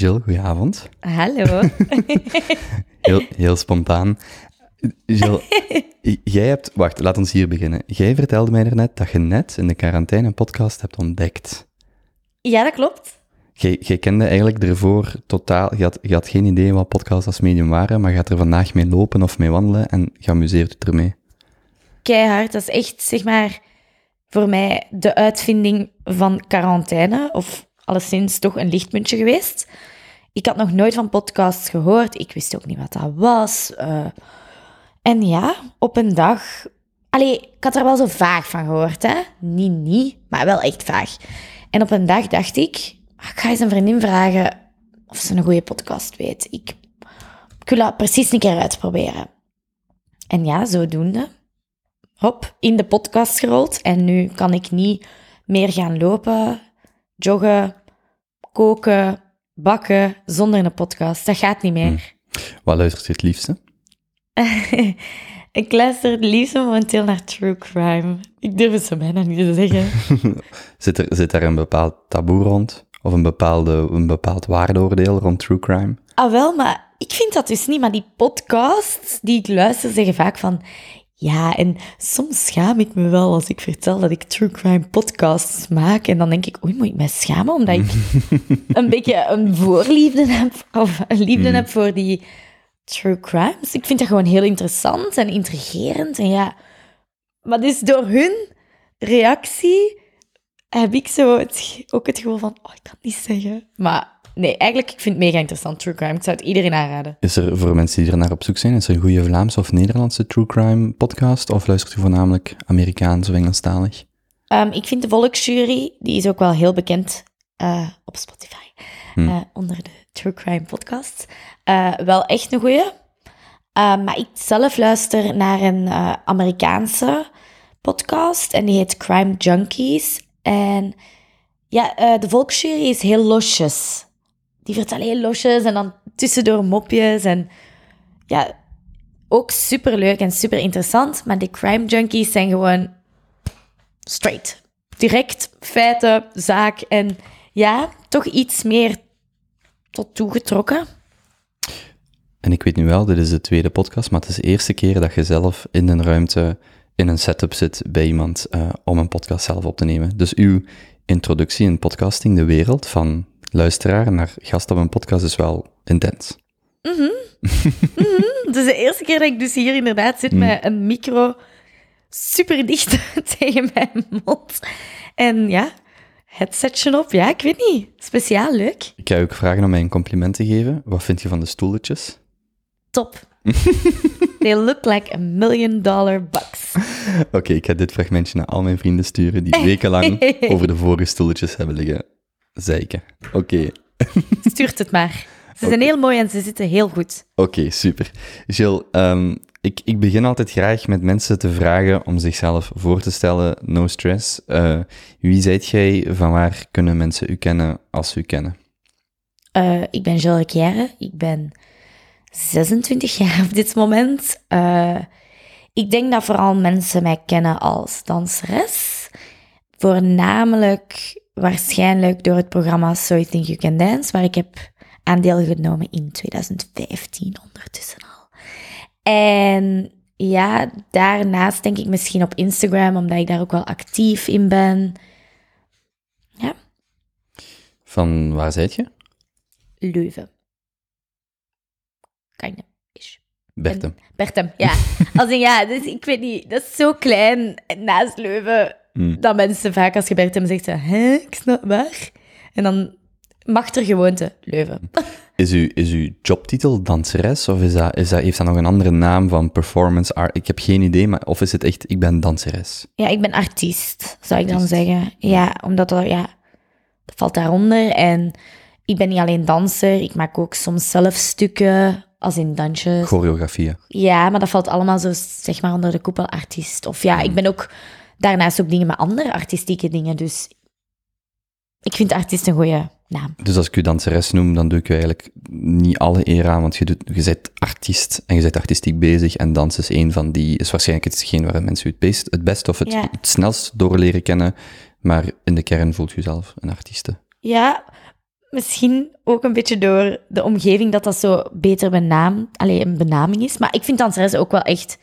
Jill, goedenavond. Hallo. Heel, heel spontaan. Jill, jij hebt... Wacht, laat ons hier beginnen. Jij vertelde mij daarnet dat je net in de quarantaine een podcast hebt ontdekt. ja, dat klopt. Jij, jij kende eigenlijk ervoor totaal... Je had, je had geen idee wat podcasts als medium waren, maar je gaat er vandaag mee lopen of mee wandelen en je amuseert je ermee. Keihard. Dat is echt, zeg maar, voor mij de uitvinding van quarantaine. Of alleszins toch een lichtpuntje geweest. Ik had nog nooit van podcasts gehoord. Ik wist ook niet wat dat was. eh. en ja, op een dag... Allee, ik had er wel zo vaag van gehoord, hè. Niet, niet, maar wel echt vaag. En op een dag dacht ik... "Ah, Ik ga eens een vriendin vragen of ze een goede podcast weet. Ik, ik wil dat precies een keer uitproberen. En ja, zodoende. Hop, in de podcast gerold. En nu kan ik niet meer gaan lopen, joggen, koken, bakken zonder een podcast. Dat gaat niet meer. Wat luistert je het liefste? ik luister het liefst momenteel naar true crime. Ik durf het zo bijna niet te zeggen. Zit er, zit er een bepaald taboe rond? Of een, bepaalde, een bepaald waardeoordeel rond true crime? Ah, wel, maar ik vind dat dus niet. Maar die podcasts die ik luister zeggen vaak van... Ja, en soms schaam ik me wel als ik vertel dat ik true crime podcasts maak. En dan denk ik, oei, moet ik mij schamen? Omdat ik een beetje een voorliefde heb, of een liefde heb voor die true crimes. Ik vind dat gewoon heel interessant en intrigerend. En ja, maar dus door hun reactie heb ik zo het, ook het gevoel van, oh, ik kan het niet zeggen. Maar nee, eigenlijk, ik vind het mega interessant, true crime. Ik zou het iedereen aanraden. Is er, voor mensen die er naar op zoek zijn, is er een goede Vlaamse of Nederlandse true crime podcast? Of luistert u voornamelijk Amerikaans of Engelstalig? Ehm, ik vind de Volksjury, die is ook wel heel bekend eh, op Spotify, eh, onder de True Crime podcast, eh, wel echt een goeie. Eh, maar ik zelf luister naar een Amerikaanse podcast en die heet Crime Junkies. En ja, de Volksjury is heel losjes. Die vertellen heel losjes en dan tussendoor mopjes en ja, ook super leuk en super interessant. Maar de Crime Junkies zijn gewoon straight. Direct, feiten, zaak en ja, toch iets meer tot toegetrokken. En ik weet nu wel, dit is de tweede podcast, maar het is de eerste keer dat je zelf in een ruimte, in een setup zit bij iemand eh, om een podcast zelf op te nemen. Dus uw introductie in podcasting, de wereld, van luisteraar naar gast op een podcast, is wel intens. Het is de eerste keer dat ik dus hier inderdaad zit met een micro super dicht tegen mijn mond. En ja, headsetje op. Ja, ik weet niet. Speciaal, leuk. Ik ga je ook vragen om mij een compliment te geven. Wat vind je van de stoeltjes? Top. They look like a million dollar bucks. Oké, ik ga dit fragmentje naar al mijn vrienden sturen die wekenlang over de vorige stoeltjes hebben liggen zeiken. Oké, Stuurt het maar. Ze zijn heel mooi en ze zitten heel goed. Oké, super. Jill, ehm, ik, ik begin altijd graag met mensen te vragen om zichzelf voor te stellen, no stress. Eh, wie zijt jij? Van waar kunnen mensen u kennen als ze u kennen? Eh, ik ben Jill Requière. Ik ben 26 jaar op dit moment. Eh, ik denk dat vooral mensen mij kennen als danseres. Voornamelijk waarschijnlijk door het programma So You Think You Can Dance, waar ik heb aandeel genomen in 2015 ondertussen al. En ja, daarnaast denk ik misschien op Instagram, omdat ik daar ook wel actief in ben. Ja, Van waar zijt je? Leuven. Kinda. Ish. Bertem. Bertem, ja. Als in, ja, dus ik weet niet, dat is zo klein naast Leuven, dat mensen vaak als je Bertem zegt, zo, hè, ik snap waar. En dan mag er gewoonte Leuven. Is, uw, is uw jobtitel danseres of is dat, is dat, heeft dat nog een andere naam van performance art? Ik heb geen idee, maar of is het echt, ik ben danseres? Ja, ik ben artiest, zou ik dan zeggen. Ja, omdat er, ja, dat valt daaronder. En ik ben niet alleen danser, ik maak ook soms zelf stukken, als in dansjes. Choreografieën. Ja, maar dat valt allemaal zo, zeg maar, onder de koepel artiest. Of ja, ik ben ook daarnaast ook dingen met andere artistieke dingen. Dus ik vind artiest een goede naam. Dus als ik u danseres noem, dan doe ik u eigenlijk niet alle eer aan, want je, doet, je bent artiest en je bent artistiek bezig en dans is een van die, is waarschijnlijk hetgeen waar mensen u het best, het best of het, Ja. het snelst door leren kennen, maar in de kern voelt u zelf een artieste. Ja, Misschien ook een beetje door de omgeving dat dat zo beter benaam, alleen een benaming is. Maar ik vind danseres ook wel echt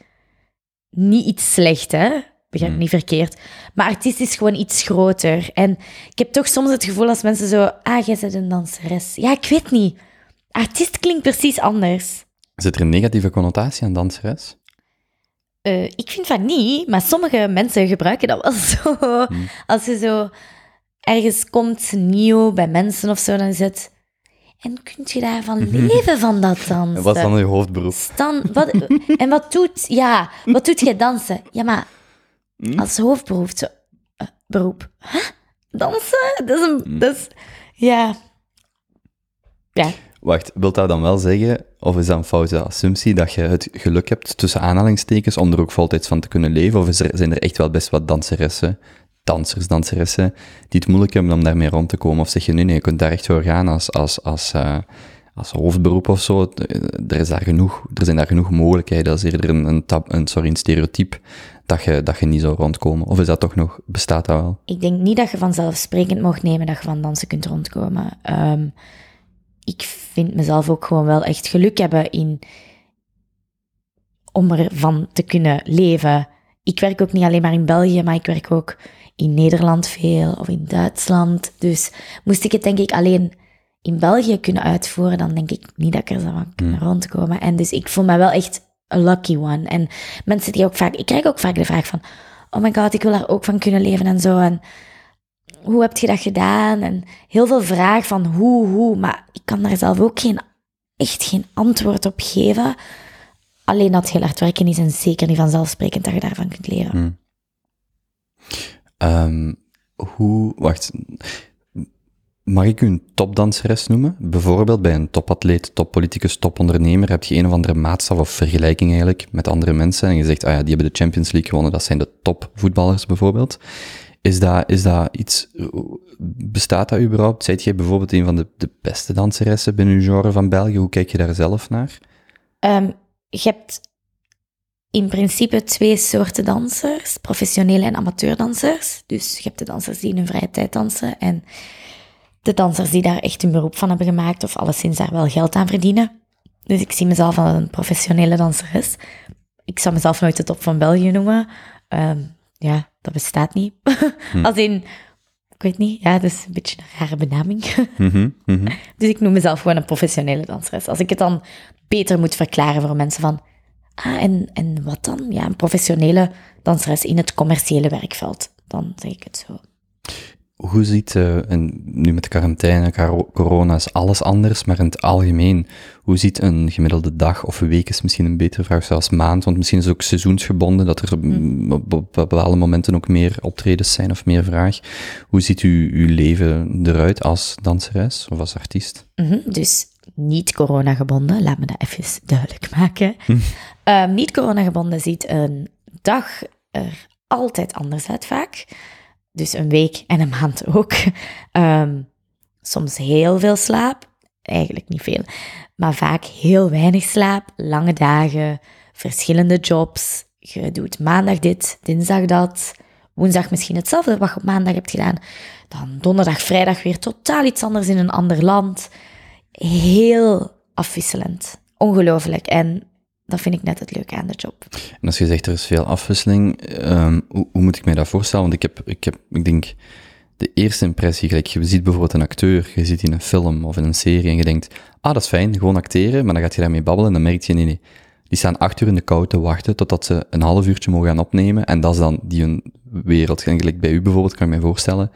niet iets slecht, hè? Begrijp ik Hmm. niet verkeerd. Maar artiest is gewoon iets groter. En ik heb toch soms het gevoel als mensen zo... Ah, jij bent een danseres. Ja, ik weet niet. Artiest klinkt precies anders. Zit er een negatieve connotatie aan danseres? Eh, ik vind van niet, maar sommige mensen gebruiken dat wel zo. Als je zo ergens komt nieuw bij mensen of zo, dan is het... En kunt je daarvan leven van dat dansen? Wat is dan je hoofdberoep? Stan, wat, en wat doet, ja, wat doet jij dansen? Ja, maar als hoofdberoep, zo, eh, beroep. Huh? Dansen? Dat is een, dat is, ja. Ja, Wacht, wilt dat dan wel zeggen, of is dat een foute assumptie, dat je het geluk hebt, tussen aanhalingstekens, om er ook voltijds van te kunnen leven? Of is er, zijn er echt wel best wat danseressen, dansers, danseressen, die het moeilijk hebben om daarmee rond te komen? Of zeg je, nee, nee, je kunt daar echt voor gaan als, als, als, eh, als hoofdberoep of zo. Er, is daar genoeg, er zijn daar genoeg mogelijkheden. Dat is eerder een, een, tab, een, sorry, een stereotype dat je, dat je niet zou rondkomen. Of is dat toch nog, bestaat dat wel? ik denk niet dat je vanzelfsprekend mag nemen dat je van dansen kunt rondkomen. Ehm, ik vind mezelf ook gewoon wel echt geluk hebben in om ervan te kunnen leven. Ik werk ook niet alleen maar in België, maar ik werk ook in Nederland veel of in Duitsland. Dus moest ik het denk ik alleen in België kunnen uitvoeren, dan denk ik niet dat ik er zou van kunnen rondkomen. En dus ik voel me wel echt een lucky one. En mensen die ook vaak, ik krijg ook vaak de vraag van, oh my god, ik wil daar ook van kunnen leven en zo. En hoe heb je dat gedaan? En heel veel vraag van hoe, hoe, maar ik kan daar zelf ook geen, echt geen antwoord op geven. Alleen dat heel hard werken is en zeker niet vanzelfsprekend dat je daarvan kunt leren. Ehm, hoe, wacht, mag ik u een topdanseres noemen? Bijvoorbeeld bij een topatleet, toppoliticus, topondernemer heb je een of andere maatstaf of vergelijking eigenlijk met andere mensen en je zegt, ah ja, die hebben de Champions League gewonnen, dat zijn de topvoetballers bijvoorbeeld. Is dat, is dat iets, bestaat dat überhaupt? Zijt jij bijvoorbeeld een van de, de beste danseressen binnen uw genre van België? Hoe kijk je daar zelf naar? Ehm, je hebt in principe twee soorten dansers, professionele en amateurdansers. Dus je hebt de dansers die in hun vrije tijd dansen en de dansers die daar echt een beroep van hebben gemaakt of alleszins daar wel geld aan verdienen. Dus ik zie mezelf als een professionele danseres. Ik zou mezelf nooit de top van België noemen. Ehm, ja, dat bestaat niet. Als in, ik weet niet, ja, dat is een beetje een rare benaming. Mhm, mhm. Dus ik noem mezelf gewoon een professionele danseres. Als ik het dan beter moet verklaren voor mensen van... Ah, en, en wat dan? Ja, een professionele danseres in het commerciële werkveld. Dan zeg ik het zo. Hoe ziet, eh, en nu met de quarantaine, corona is alles anders, maar in het algemeen, hoe ziet een gemiddelde dag of week is misschien een betere vraag, zelfs maand, want misschien is het ook seizoensgebonden, dat er op, op, bepaalde momenten ook meer optredens zijn of meer vraag. Hoe ziet u, uw leven eruit als danseres of als artiest? Mhm, dus niet corona-gebonden, laat me dat even duidelijk maken. Ehm, niet corona-gebonden ziet een dag er altijd anders uit vaak. Dus een week en een maand ook. Ehm, soms heel veel slaap, eigenlijk niet veel, maar vaak heel weinig slaap, lange dagen, verschillende jobs. Je doet maandag dit, dinsdag dat, woensdag misschien hetzelfde wat je op maandag hebt gedaan. Dan donderdag, vrijdag weer totaal iets anders in een ander land. Heel afwisselend. Ongelooflijk. En dat vind ik net het leuke aan de job. En als je zegt er is veel afwisseling, ehm, hoe, hoe moet ik mij dat voorstellen? Want ik heb, ik heb, ik denk, de eerste impressie, gelijk, je ziet bijvoorbeeld een acteur, je ziet in een film of in een serie en je denkt, ah, dat is fijn, gewoon acteren, maar dan gaat je daarmee babbelen en dan merk je, nee, die staan acht uur in de kou te wachten totdat ze een half uurtje mogen gaan opnemen en dat is dan die hun wereld. Gelijk bij u bijvoorbeeld, kan ik mij voorstellen,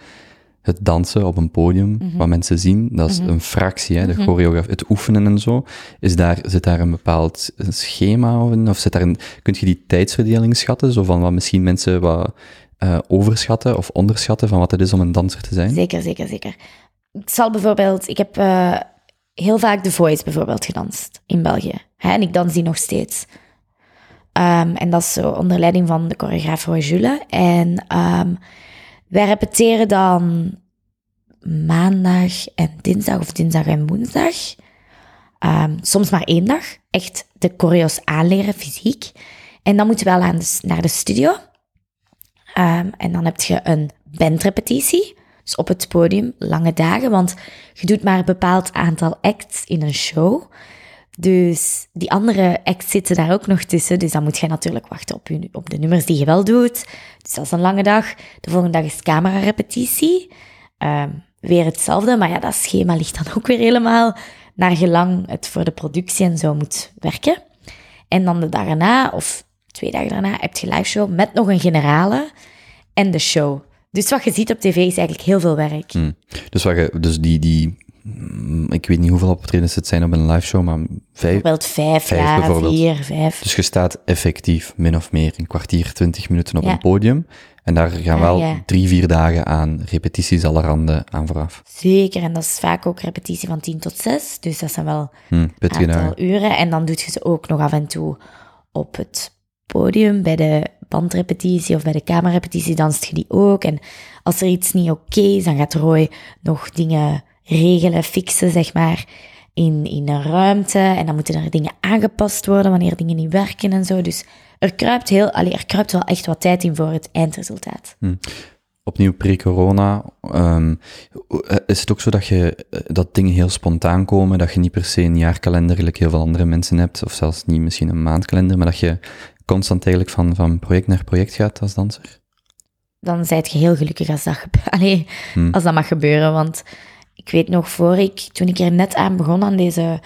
het dansen op een podium, wat mensen zien, dat is een fractie, hè, de choreografie, het oefenen en zo. Is daar, zit daar een bepaald schema of, in, of zit daar een, kunt je die tijdsverdeling schatten, zo van wat misschien mensen wat eh, overschatten of onderschatten van wat het is om een danser te zijn? Zeker, zeker, zeker. Ik zal bijvoorbeeld, ik heb eh, heel vaak The Voice bijvoorbeeld gedanst in België. Hè, en ik dans die nog steeds. Ehm, en dat is zo onder leiding van de choreograaf Roy Jules. En ehm, wij repeteren dan maandag en dinsdag of dinsdag en woensdag. Ehm, soms maar één dag. Echt de choreo's aanleren, fysiek. En dan moeten we wel aan de, naar de studio. Ehm, en dan heb je een bandrepetitie. Dus op het podium, lange dagen, want je doet maar een bepaald aantal acts in een show. Dus die andere acts zitten daar ook nog tussen. Dus dan moet je natuurlijk wachten op, je, op de nummers die je wel doet. Dus dat is een lange dag. De volgende dag is camera-repetitie. Ehm, weer hetzelfde, maar ja, dat schema ligt dan ook weer helemaal naar gelang het voor de productie en zo moet werken. En dan de dag erna, of twee dagen daarna, heb je live show met nog een generale en de show. Dus wat je ziet op tv is eigenlijk heel veel werk. Hmm. Dus, wat je, dus die, die, ik weet niet hoeveel optredens het zijn op een live show, maar vijf. Bijvoorbeeld vijf, Vijf ja, bijvoorbeeld. vier, vijf. Dus je staat effectief min of meer een kwartier, twintig minuten op Ja. een podium. En daar gaan Ah, wel ja. drie, vier dagen aan repetities allerhande aan vooraf. Zeker, en dat is vaak ook repetitie van 10 tot 6. Dus dat zijn wel Hm, pittige aantal dagen. uren. En dan doet je ze ook nog af en toe op het podium, bij de bandrepetitie of bij de kamerrepetitie danst je die ook. En als er iets niet oké is, dan gaat Roy nog dingen regelen, fixen, zeg maar, in, in een ruimte. En dan moeten er dingen aangepast worden wanneer dingen niet werken en zo. Dus er kruipt, heel, allee, er kruipt wel echt wat tijd in voor het eindresultaat. Opnieuw pre-corona. ehm, is het ook zo dat, je, eh, dat dingen heel spontaan komen, dat je niet per se een jaarkalender, gelijk heel veel andere mensen hebt, of zelfs niet misschien een maandkalender, maar dat je constant eigenlijk van, van project naar project gaat als danser? dan zijt je heel gelukkig als dat, Allee, Hmm. als dat mag gebeuren. Want ik weet nog, voor ik, toen ik er net aan begon aan deze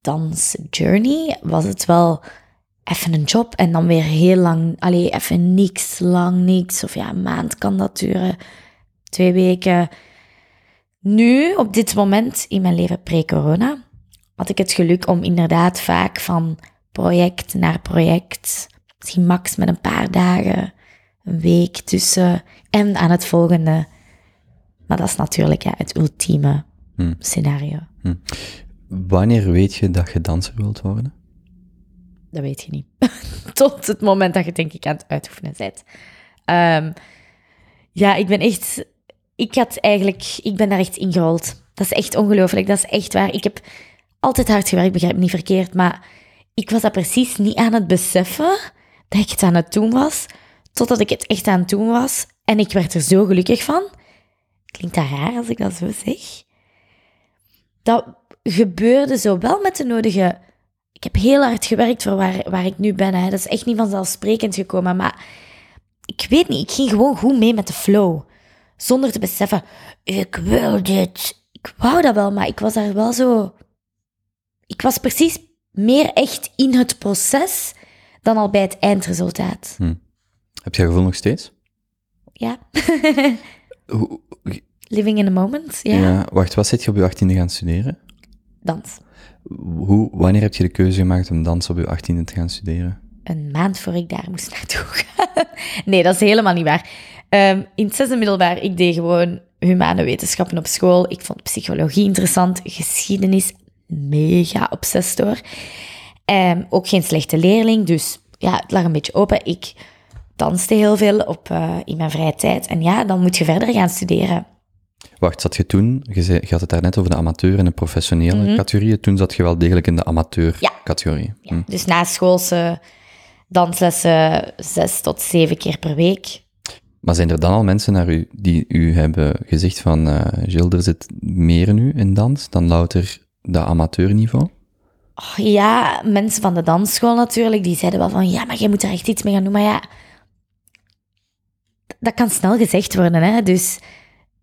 dansjourney, was het wel even een job en dan weer heel lang, allee, even niks, lang niks. Of ja, een maand kan dat duren, twee weken. Nu, op dit moment in mijn leven pre-corona, had ik het geluk om inderdaad vaak van project naar project, misschien max met een paar dagen, een week tussen en aan het volgende. Maar dat is natuurlijk ja, het ultieme Hmm. scenario. Wanneer weet je dat je danser wilt worden? Dat weet je niet. Tot het moment dat je denk ik aan het uitoefenen bent. Ehm, ja, ik ben echt... Ik had eigenlijk... Ik ben daar echt ingerold. Dat is echt ongelooflijk. Dat is echt waar. Ik heb altijd hard gewerkt, begrijp me niet verkeerd, maar ik was dat precies niet aan het beseffen dat ik het aan het doen was, totdat ik het echt aan het doen was. En ik werd er zo gelukkig van. Klinkt dat raar als ik dat zo zeg? Dat gebeurde zowel met de nodige ik heb heel hard gewerkt voor waar, waar ik nu ben. Hè. Dat is echt niet vanzelfsprekend gekomen. Maar ik weet niet, ik ging gewoon goed mee met de flow. Zonder te beseffen, ik wil dit. Ik wou dat wel, maar ik was daar wel zo... Ik was precies meer echt in het proces dan al bij het eindresultaat. Heb je dat gevoel nog steeds? Ja. Hoe- Living in the moment, ja. ja. Wacht, wat zit je op je achttiende gaan studeren? Dans. Hoe, wanneer heb je de keuze gemaakt om dans op je achttiende te gaan studeren? een maand voor ik daar moest naartoe gaan. nee, dat is helemaal niet waar. Ehm, in het zesde middelbaar, ik deed gewoon humane wetenschappen op school. Ik vond psychologie interessant, geschiedenis, mega obsessed door. Ehm, ook geen slechte leerling, dus ja, het lag een beetje open. Ik danste heel veel op, eh, in mijn vrije tijd. En ja, dan moet je verder gaan studeren. Wacht, zat je toen, je, zei, je had het daarnet over de amateur en de professionele categorieën, toen zat je wel degelijk in de amateur-categorie. Ja, Dus na schoolse danslessen zes tot zeven keer per week. Maar zijn er dan al mensen naar u die u hebben gezegd van, eh Gilles, er zit meer nu in dans dan louter de amateurniveau? Oh, ja, mensen van de dansschool natuurlijk, die zeiden wel van, ja, maar jij moet er echt iets mee gaan doen. Maar ja, dat kan snel gezegd worden, hè. Dus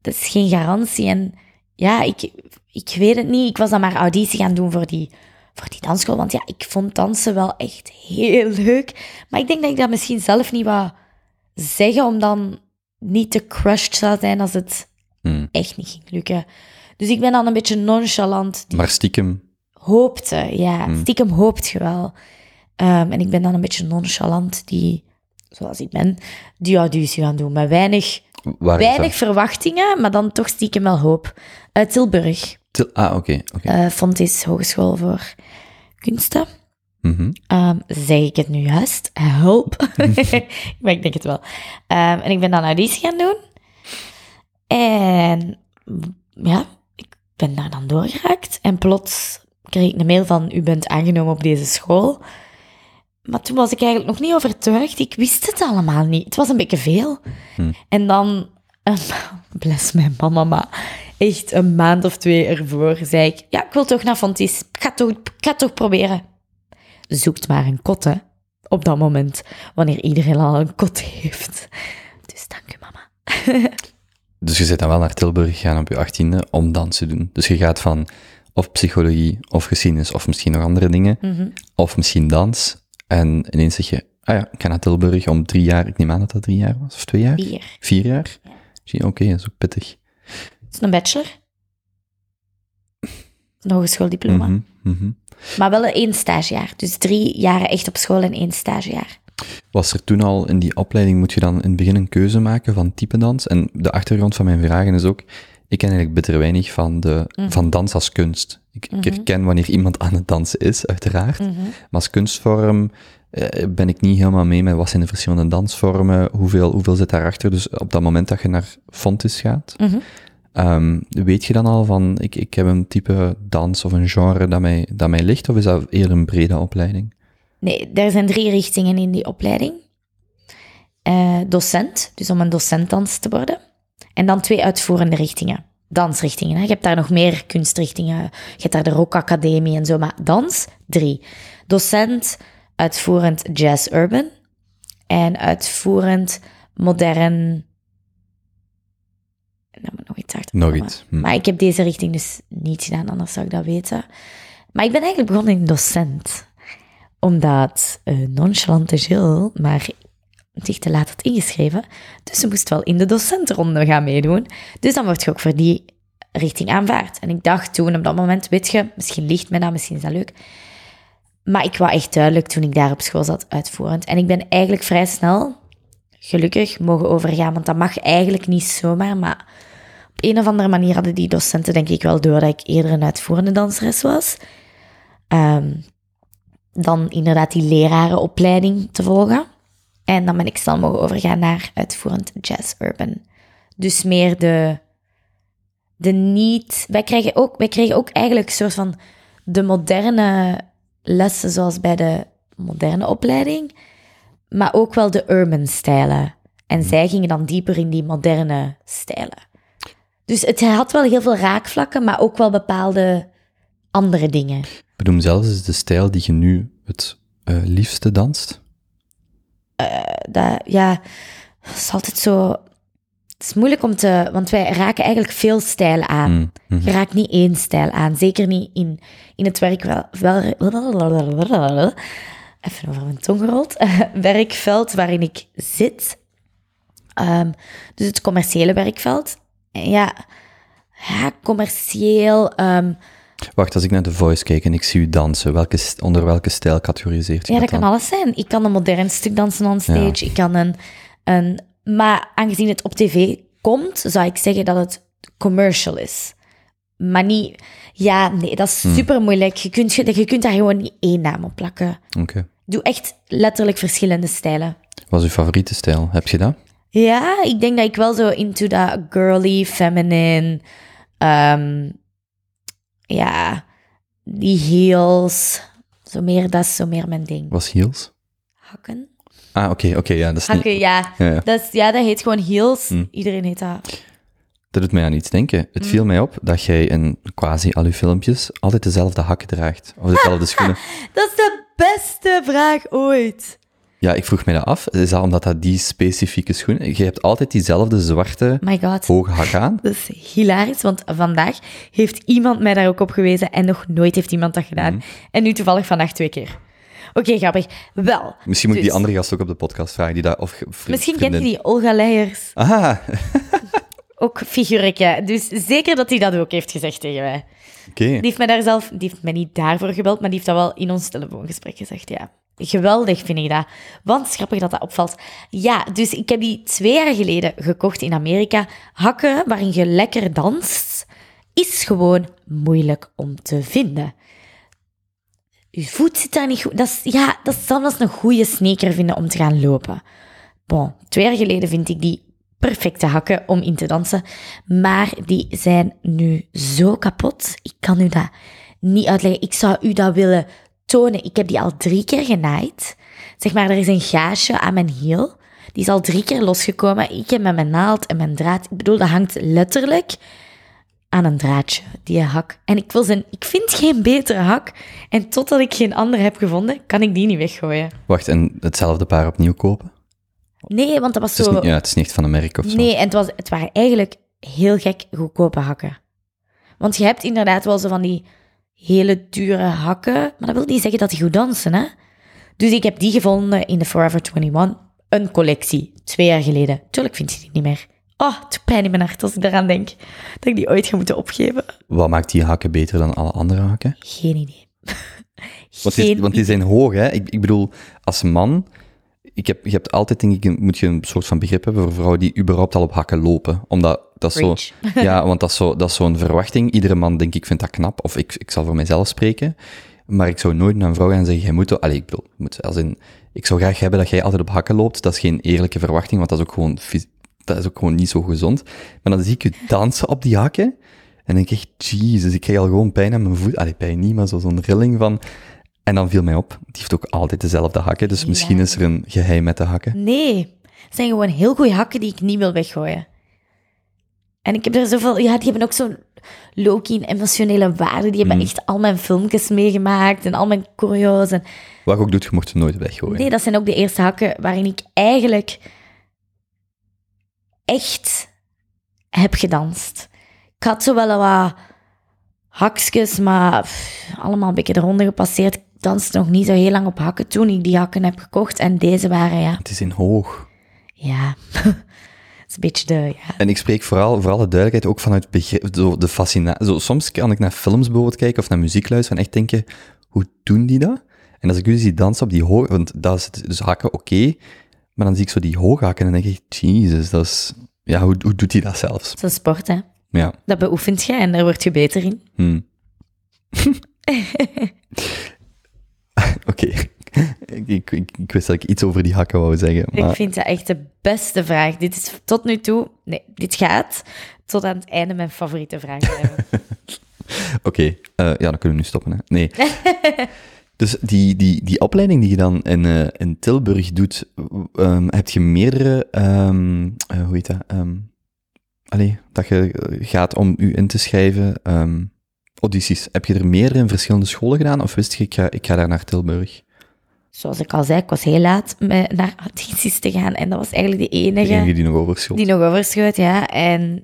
dat is geen garantie. En ja, ik, ik weet het niet. Ik was dan maar auditie gaan doen voor die, voor die dansschool. Want ja, ik vond dansen wel echt heel leuk. Maar ik denk dat ik dat misschien zelf niet wou zeggen, om dan niet te crushed zou zijn als het Hmm. echt niet ging lukken. Dus ik ben dan een beetje nonchalant Maar stiekem, hoopte, ja. Stiekem hoopt je wel. Ehm, en ik ben dan een beetje nonchalant, die, zoals ik ben, die auditie gaan doen. Met weinig, waar weinig verwachtingen, maar dan toch stiekem wel hoop. Uit Tilburg, Til- ah, oké, oké. eh Fontis Hogeschool voor Kunsten. Ehm, zeg ik het nu juist? Help. maar ik denk het wel. Ehm, en ik ben dan auditie gaan doen. En ja, ik ben daar dan doorgeraakt. En plots kreeg ik een mail van, u bent aangenomen op deze school. Maar toen was ik eigenlijk nog niet overtuigd. Ik wist het allemaal niet. Het was een beetje veel. Hmm. En dan, een bless mijn mama, maar echt een maand of twee ervoor zei ik, ja, ik wil toch naar Fontis. Ik ga toch, ik ga toch proberen. Zoekt maar een kot, hè, op dat moment, wanneer iedereen al een kot heeft. Dus dank u, mama. Dus je zit dan wel naar Tilburg gegaan op je achttiende om dans te doen. Dus je gaat van of psychologie, of geschiedenis, of misschien nog andere dingen, of misschien dans. En ineens zeg je, ah ja, ik ga naar Tilburg om drie jaar, ik neem aan dat dat drie jaar was, of twee jaar? Vier. Vier jaar? Zie, Oké, dat is ook pittig. Het is een bachelor. Een hogeschooldiploma. Mhm, mhm. Maar wel één stagejaar. Dus drie jaren echt op school en één stagejaar. Was er toen al in die opleiding, moet je dan in het begin een keuze maken van type dans? En de achtergrond van mijn vragen is ook, ik ken eigenlijk bitter weinig van, de, van dans als kunst. Ik, ik herken wanneer iemand aan het dansen is, uiteraard. Maar als kunstvorm eh, ben ik niet helemaal mee met wat zijn de verschillende dansvormen, hoeveel, hoeveel zit daarachter. Dus op dat moment dat je naar Fontis gaat, ehm, weet je dan al van, ik, ik heb een type dans of een genre dat mij, dat mij ligt, of is dat eerder een brede opleiding? Nee, er zijn drie richtingen in die opleiding. Eh, docent, dus om een docentdans te worden. En dan twee uitvoerende richtingen. Dansrichtingen. Hè. Je hebt daar nog meer kunstrichtingen. Je hebt daar de Rock Academie en zo. Maar dans, drie. Docent, uitvoerend jazz urban. En uitvoerend modern... Nou, nog iets achter Nog iets, hm. Maar ik heb deze richting dus niet gedaan, anders zou ik dat weten. Maar ik ben eigenlijk begonnen in docent omdat eh, nonchalante Jill maar zich te laat had ingeschreven. Dus ze moest wel in de docentenronde gaan meedoen. Dus dan word je ook voor die richting aanvaard. En ik dacht toen op dat moment, weet je, misschien ligt me dat, misschien is dat leuk. Maar ik wou echt duidelijk toen ik daar op school zat uitvoerend. En ik ben eigenlijk vrij snel, gelukkig, mogen overgaan. Want dat mag eigenlijk niet zomaar. Maar op een of andere manier hadden die docenten denk ik wel door dat ik eerder een uitvoerende danseres was. Ehm, dan inderdaad die lerarenopleiding te volgen. En dan ben ik snel mogen overgaan naar uitvoerend jazz urban. Dus meer de, de niet... Wij kregen, ook, wij kregen ook eigenlijk een soort van de moderne lessen zoals bij de moderne opleiding, maar ook wel de urban stijlen. En zij gingen dan dieper in die moderne stijlen. Dus het had wel heel veel raakvlakken, maar ook wel bepaalde andere dingen. Benoem zelfs eens de stijl die je nu het eh, liefste danst. Dat, ja, het is altijd zo. Het is moeilijk om te. Want wij raken eigenlijk veel stijlen aan. Mm, mhm. Je raakt niet één stijl aan. Zeker niet in, in het werk wel. wel even over mijn tong gerold. werkveld waarin ik zit. Ehm, dus het commerciële werkveld. En Ja, ja commercieel. ehm, Wacht, als ik naar The Voice kijk en ik zie u dansen, welke, onder welke stijl categoriseert u Ja, dat kan dan? alles zijn. Ik kan een modern stuk dansen on stage. Ik kan een, een... Maar aangezien het op tv komt, zou ik zeggen dat het commercial is. Maar niet... Ja, nee, dat is super moeilijk. Je kunt, je, je kunt daar gewoon niet één naam op plakken. Oké. Doe echt letterlijk verschillende stijlen. Wat is uw favoriete stijl? Heb je dat? Ja, ik denk dat ik wel zo into dat girly, feminine... ehm, ja, die heels... Zo meer, dat is zo meer mijn ding. Was heels? Hakken? Ah, oké, oké, ja, dat is niet... Hakken, ja. Ja, ja. Dat, is, ja, dat heet gewoon heels. Iedereen heet dat. Dat doet mij aan iets denken. Het viel mij op dat jij in quasi al uw filmpjes altijd dezelfde hakken draagt. Of dezelfde schoenen. Dat is de beste vraag ooit. Ja, ik vroeg mij dat af. Is dat omdat dat die specifieke schoenen... Je hebt altijd diezelfde zwarte, My god. hoge hak aan. Dat is hilarisch, want vandaag heeft iemand mij daar ook op gewezen en nog nooit heeft iemand dat gedaan. Mhm. En nu toevallig vandaag twee keer. Oké, grappig. Wel. Misschien moet ik die dus- andere gast ook op de podcast vragen. Die dat, of Misschien kent je vriendin. die Olga Leijers. Aha, Ook figuurtje. Dus zeker dat hij dat ook heeft gezegd tegen mij. oké. Die heeft mij daar zelf, die heeft mij niet daarvoor gebeld, maar die heeft dat wel in ons telefoongesprek gezegd, ja. Geweldig vind ik dat. Want grappig dat dat opvalt. Ja, dus ik heb die twee jaar geleden gekocht in Amerika. Hakken waarin je lekker danst, is gewoon moeilijk om te vinden. Je voet zit daar niet goed. Dat ja, dat is een goede sneaker vinden om te gaan lopen. Bon, twee jaar geleden vind ik die perfecte hakken om in te dansen. Maar die zijn nu zo kapot. Ik kan u dat niet uitleggen. Ik zou u dat willen tonen. Ik heb die al drie keer genaaid. Zeg maar, er is een gaasje aan mijn hiel. Die is al drie keer losgekomen. Ik heb met mijn naald en mijn draad... Ik bedoel, dat hangt letterlijk aan een draadje, die hak. En ik, wil zijn, ik vind geen betere hak. En totdat ik geen andere heb gevonden, kan ik die niet weggooien. Wacht, en hetzelfde paar opnieuw kopen? Nee, want dat was zo... niet, ja, het is niet van een merk of zo. Nee, en het, was, het waren eigenlijk heel gek goedkope hakken. Want je hebt inderdaad wel zo van die hele dure hakken, maar dat wil niet zeggen dat die goed dansen, hè? Dus ik heb die gevonden in de Forever 21, een collectie, twee jaar geleden. Tuurlijk vind je die niet meer. Oh, het doet pijn in mijn hart als ik daaraan denk dat ik die ooit ga moeten opgeven. Wat maakt die hakken beter dan alle andere hakken? Geen idee. Want die, want die zijn hoog, hè? Ik, ik bedoel, als man, ik heb, je hebt altijd, denk ik, moet je een soort van begrip hebben voor vrouwen die überhaupt al op hakken lopen. Omdat dat is zo, ja, want dat is zo, dat is zo'n verwachting. Iedere man, denk ik, vindt dat knap. Of ik, ik zal voor mezelf spreken. Maar ik zou nooit naar een vrouw gaan zeggen, jij moet, allee, ik bedoel, moet, als in, ik zou graag hebben dat jij altijd op hakken loopt. Dat is geen eerlijke verwachting, want dat is ook gewoon, dat is ook gewoon niet zo gezond. Maar dan zie ik je dansen op die hakken. En denk ik echt, jezus, ik krijg al gewoon pijn aan mijn voet. Allee, pijn niet, maar zo- zo'n rilling van... En dan viel mij op, die heeft ook altijd dezelfde hakken, dus misschien is er een geheim met de hakken. Nee, het zijn gewoon heel goede hakken die ik niet wil weggooien. En ik heb er zoveel... Ja, die hebben ook zo'n low-key emotionele waarde. Die hebben echt al mijn filmpjes meegemaakt en al mijn choreo's. En... Wat je ook doet, je mocht ze nooit weggooien. Nee, dat zijn ook de eerste hakken waarin ik eigenlijk echt heb gedanst. Ik had zo wel wat hakjes, maar pff, allemaal een beetje de ronde gepasseerd. Danste nog niet zo heel lang op hakken toen ik die hakken heb gekocht. En deze waren, ja... Het is in hoog. Ja, een beetje de... Ja. En ik spreek vooral, voor alle duidelijkheid, ook vanuit begrip, zo de fascinatie. Zo, soms kan ik naar films bijvoorbeeld kijken of naar muziek luisteren en echt denken, hoe doen die dat? En als ik u zie dansen op die hoog, want dat is dus hakken oké, maar dan zie ik zo die hoog hakken en dan denk ik, jezus, dat is, ja, hoe, hoe doet hij dat zelfs? Het is een sport, hè. Ja, Dat beoefent je en daar word je beter in. hm. Oké. ik, ik, ik, ik wist dat ik iets over die hakken wou zeggen, maar Ik vind dat echt de beste vraag. Dit is tot nu toe... Nee, dit gaat tot aan het einde mijn favoriete vraag. Oké, eh, ja, dan kunnen we nu stoppen. Hè. Nee. dus die, die, die opleiding die je dan in, eh, in Tilburg doet, ehm, heb je meerdere, ehm, eh, hoe heet dat? Ehm, allee, dat je gaat om u in te schrijven. Audities. Heb je er meerdere in verschillende scholen gedaan? Of wist je, ik ga, ik ga daar naar Tilburg? Zoals ik al zei, ik was heel laat met, naar audities te gaan. En dat was eigenlijk de De enige die nog overschot. die nog overschoot, ja. En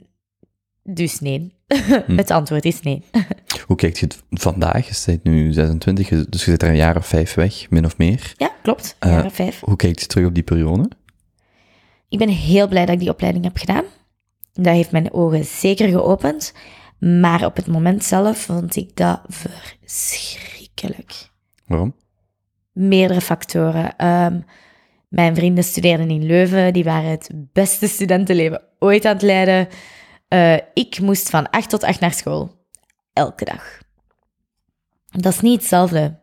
dus nee. Het antwoord is nee. Hoe kijkt je het vandaag? Je bent nu 26, dus je zit er een jaar of vijf weg, min of meer. Ja, klopt. Eh, Jaren vijf. Hoe kijkt je terug op die periode? Ik ben heel blij dat ik die opleiding heb gedaan. Dat heeft mijn ogen zeker geopend. Maar op het moment zelf vond ik dat verschrikkelijk. Waarom? Meerdere factoren. Ehm, mijn vrienden studeerden in Leuven. Die waren het beste studentenleven ooit aan het leiden. Eh, ik moest van 8 tot 8 naar school. Elke dag. Dat is niet hetzelfde.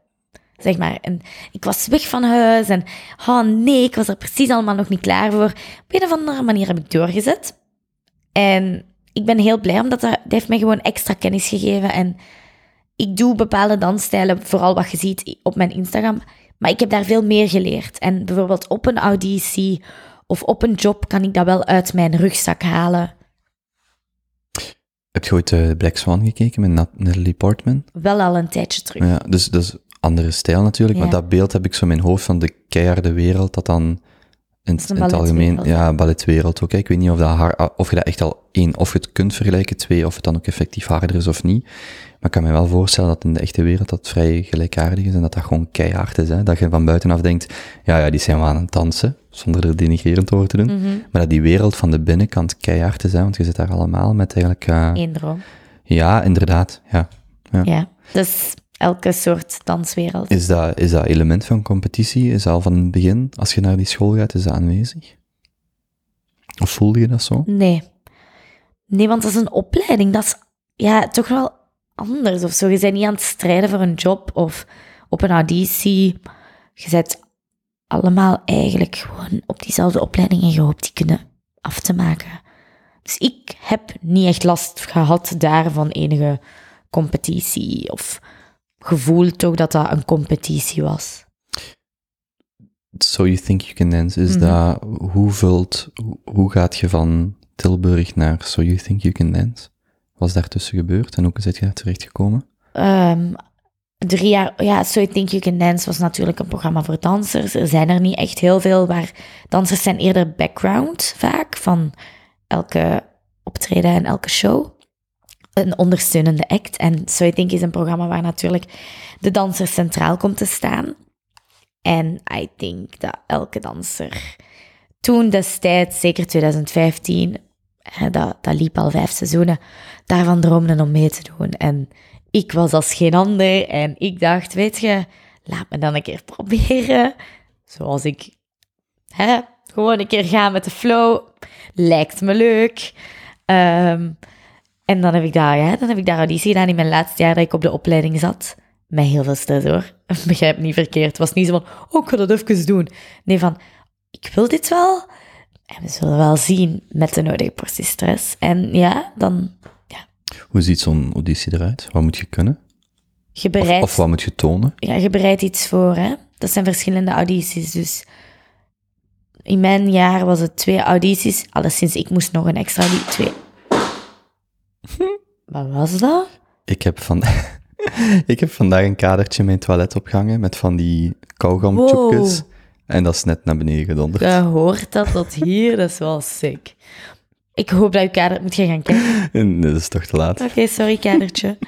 Zeg maar. En ik was weg van huis en oh nee, ik was er precies allemaal nog niet klaar voor. Op een of andere manier heb ik doorgezet. En ik ben heel blij, omdat dat, dat heeft mij gewoon extra kennis gegeven. En ik doe bepaalde dansstijlen, vooral wat je ziet op mijn Instagram. Maar ik heb daar veel meer geleerd. En bijvoorbeeld op een auditie of op een job kan ik dat wel uit mijn rugzak halen. Heb je ooit eh, Black Swan gekeken met Nat- Natalie Portman? Wel al een tijdje terug. Ja, dus dat is andere stijl natuurlijk, maar dat beeld heb ik zo in mijn hoofd van de keiharde wereld, dat dan in, het algemeen, ja, balletwereld ook. hè. Ik weet niet of, dat haar, of je dat echt al één, of je het kunt vergelijken, twee, of het dan ook effectief harder is of niet. Maar ik kan me wel voorstellen dat in de echte wereld dat vrij gelijkaardig is en dat dat gewoon keihard is. Hè? Dat je van buitenaf denkt, ja, ja, die zijn wel aan het dansen, zonder er denigrerend over te doen. Mhm. Maar dat die wereld van de binnenkant keihard is, hè? want je zit daar allemaal met eigenlijk, eh, Eén droom. ja, inderdaad, ja. Ja. Dus elke soort danswereld. Is dat, is dat element van competitie, is dat al van het begin, als je naar die school gaat, is dat aanwezig? Of voelde je dat zo? Nee. Nee, want dat is een opleiding. Dat is ja, toch wel anders of zo. Je bent niet aan het strijden voor een job of op een auditie. Je bent allemaal eigenlijk gewoon op diezelfde opleiding en je hoopt die kunnen af te maken. Dus ik heb niet echt last gehad daar van enige competitie of gevoel toch dat dat een competitie was. So You Think You Can Dance, is Mhm. dat, hoe vult, hoe gaat je van Tilburg naar So You Think You Can Dance? Wat is daartussen gebeurd en hoe zit je daar terechtgekomen? Ehm, drie jaar, ja, So I Think You Can Dance was natuurlijk een programma voor dansers. Er zijn er niet echt heel veel, waar dansers zijn eerder background vaak van elke optreden en elke show. Een ondersteunende act. En So I Think is een programma waar natuurlijk de danser centraal komt te staan. En I think dat elke danser toen destijds, zeker 2015, hè, dat, dat liep al vijf seizoenen, daarvan droomde om mee te doen. En ik was als geen ander en ik dacht, weet je, laat me dan een keer proberen. Zoals ik hè, gewoon een keer ga met de flow. Lijkt me leuk. Ehm, en dan heb, ik daar, ja, dan heb ik daar auditie gedaan in mijn laatste jaar dat ik op de opleiding zat. Met heel veel stress hoor. Begrijp niet verkeerd. Het was niet zo van, oh, ik ga dat even doen. Nee, van, ik wil dit wel. En we zullen wel zien met de nodige portie stress. En ja, dan Hoe ziet zo'n auditie eruit? Wat moet je kunnen? je Of, bereidt, of wat moet je tonen? ja, je bereidt iets voor. Hè? Dat zijn verschillende audities. Dus in mijn jaar was het twee audities. Alleszins, ik moest nog een extra auditie. Twee. Wat was dat? Ik heb, van, ik heb vandaag een kadertje in mijn toilet opgehangen met van die kauwgomtjoepjes. En dat is net naar beneden gedonderd. Je hoort dat tot hier, dat is wel sick. Ik hoop dat je kader... Moet je gaan kijken? En dat is toch te laat. Oké, sorry, kadertje.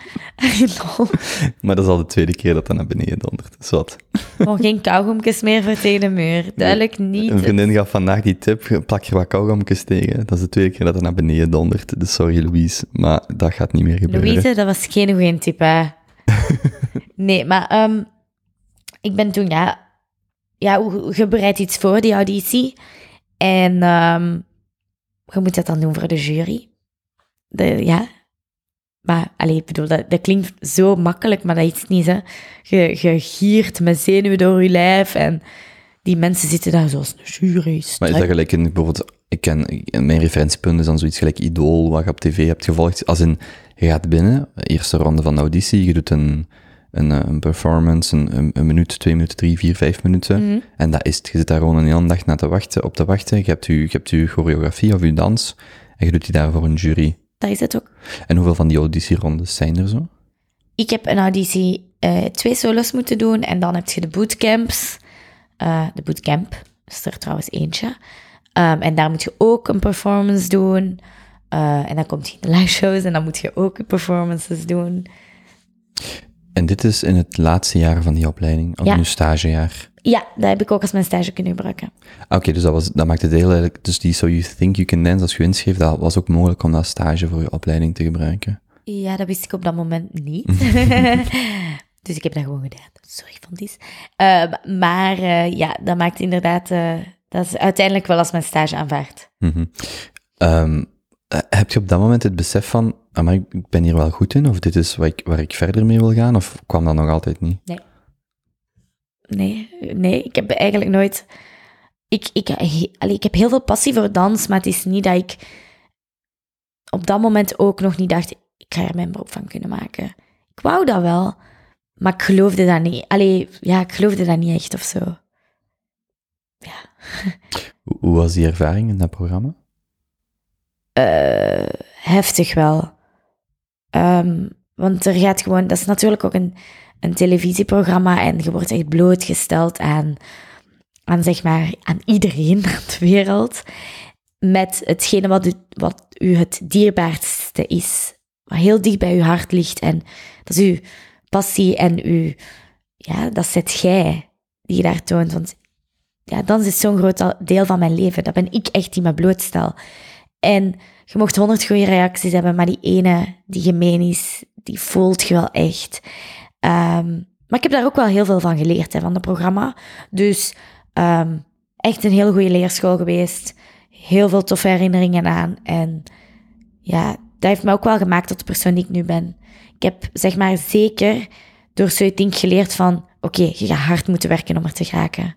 Maar dat is al de tweede keer dat dat naar beneden dondert. Dus wat? Gewoon geen kauwgomjes meer voor tegen de muur. Duidelijk niet. Een vriendin gaf vandaag die tip, plak er wat kauwgomjes tegen. Dat is de tweede keer dat het naar beneden dondert. Dus sorry Louise, maar dat gaat niet meer gebeuren. Louise, dat was geen goede tip, hè. nee, maar ehm, ik ben toen, ja... Ja, je bereidt iets voor, die auditie. En ehm, je moet dat dan doen voor de jury. De, ja. Maar, allee, ik bedoel, dat, dat klinkt zo makkelijk, maar dat is niet, hè. Je, je giert met zenuwen door je lijf en die mensen zitten daar zoals een jury. Maar is dat gelijk in, bijvoorbeeld, ik ken, mijn referentiepunt is dan zoiets gelijk Idol, wat je op tv hebt gevolgd. Als in, je gaat binnen, eerste ronde van de auditie, je doet een, een, eh, een performance, een, een, een minuut, twee minuten, drie, vier, vijf minuten. Mhm. En dat is het. Je zit daar gewoon een hele dag naar te wachten, op te wachten. Je hebt je, je hebt je choreografie of je dans, en je doet die daar voor een jury. Dat is het ook. En hoeveel van die auditierondes zijn er zo? Ik heb een auditie eh, twee solos moeten doen en dan heb je de bootcamps. Eh, de bootcamp is er trouwens eentje. Ehm, en daar moet je ook een performance doen. En dan komt je in de live shows en dan moet je ook performances doen. En dit is in het laatste jaar van die opleiding, of Ja. nu stagejaar. Ja, dat heb ik ook als mijn stage kunnen gebruiken. Ah, Oké, dus dat, was, dat maakt het heel eigenlijk... Dus die So You Think You Can Dance, als je inschreef, dat was ook mogelijk om dat stage voor je opleiding te gebruiken. Ja, dat wist ik op dat moment niet. dus ik heb dat gewoon gedaan. Sorry van dit. Ehm, maar eh, ja, dat maakt inderdaad... eh, dat is uiteindelijk wel als mijn stage aanvaard. Mhm. Ehm, eh, heb je op dat moment het besef van, maar ik ben hier wel goed in, of dit is waar ik, waar ik verder mee wil gaan, of kwam dat nog altijd niet? Nee, nee, ik heb eigenlijk nooit. Ik, ik, allee, ik heb heel veel passie voor dans, maar het is niet dat ik op dat moment ook nog niet dacht: ik ga er mijn beroep van kunnen maken. Ik wou dat wel, maar ik geloofde dat niet. Allee, ja, ik geloofde dat niet echt of zo. Hoe, hoe was die ervaring in dat programma? Eh, heftig wel. Ehm, want er gaat gewoon, dat is natuurlijk ook een, een televisieprogramma en je wordt echt blootgesteld aan, aan, zeg maar, aan iedereen aan de wereld. Met hetgene wat u, wat u het dierbaarste is. Wat heel dicht bij uw hart ligt. En dat is uw passie en uw, ja, dat zet jij die je daar toont. Want ja, dans is zo'n groot deel van mijn leven. Dat ben ik echt die me blootstel. En je mocht honderd goede reacties hebben, maar die ene die gemeen is, die voelt je wel echt. Ehm, maar ik heb daar ook wel heel veel van geleerd, hè, van het programma. Dus ehm, echt een heel goede leerschool geweest. Heel veel toffe herinneringen aan. En ja, dat heeft me ook wel gemaakt tot de persoon die ik nu ben. Ik heb zeg maar zeker door Suitink geleerd van... Oké, je gaat hard moeten werken om er te geraken.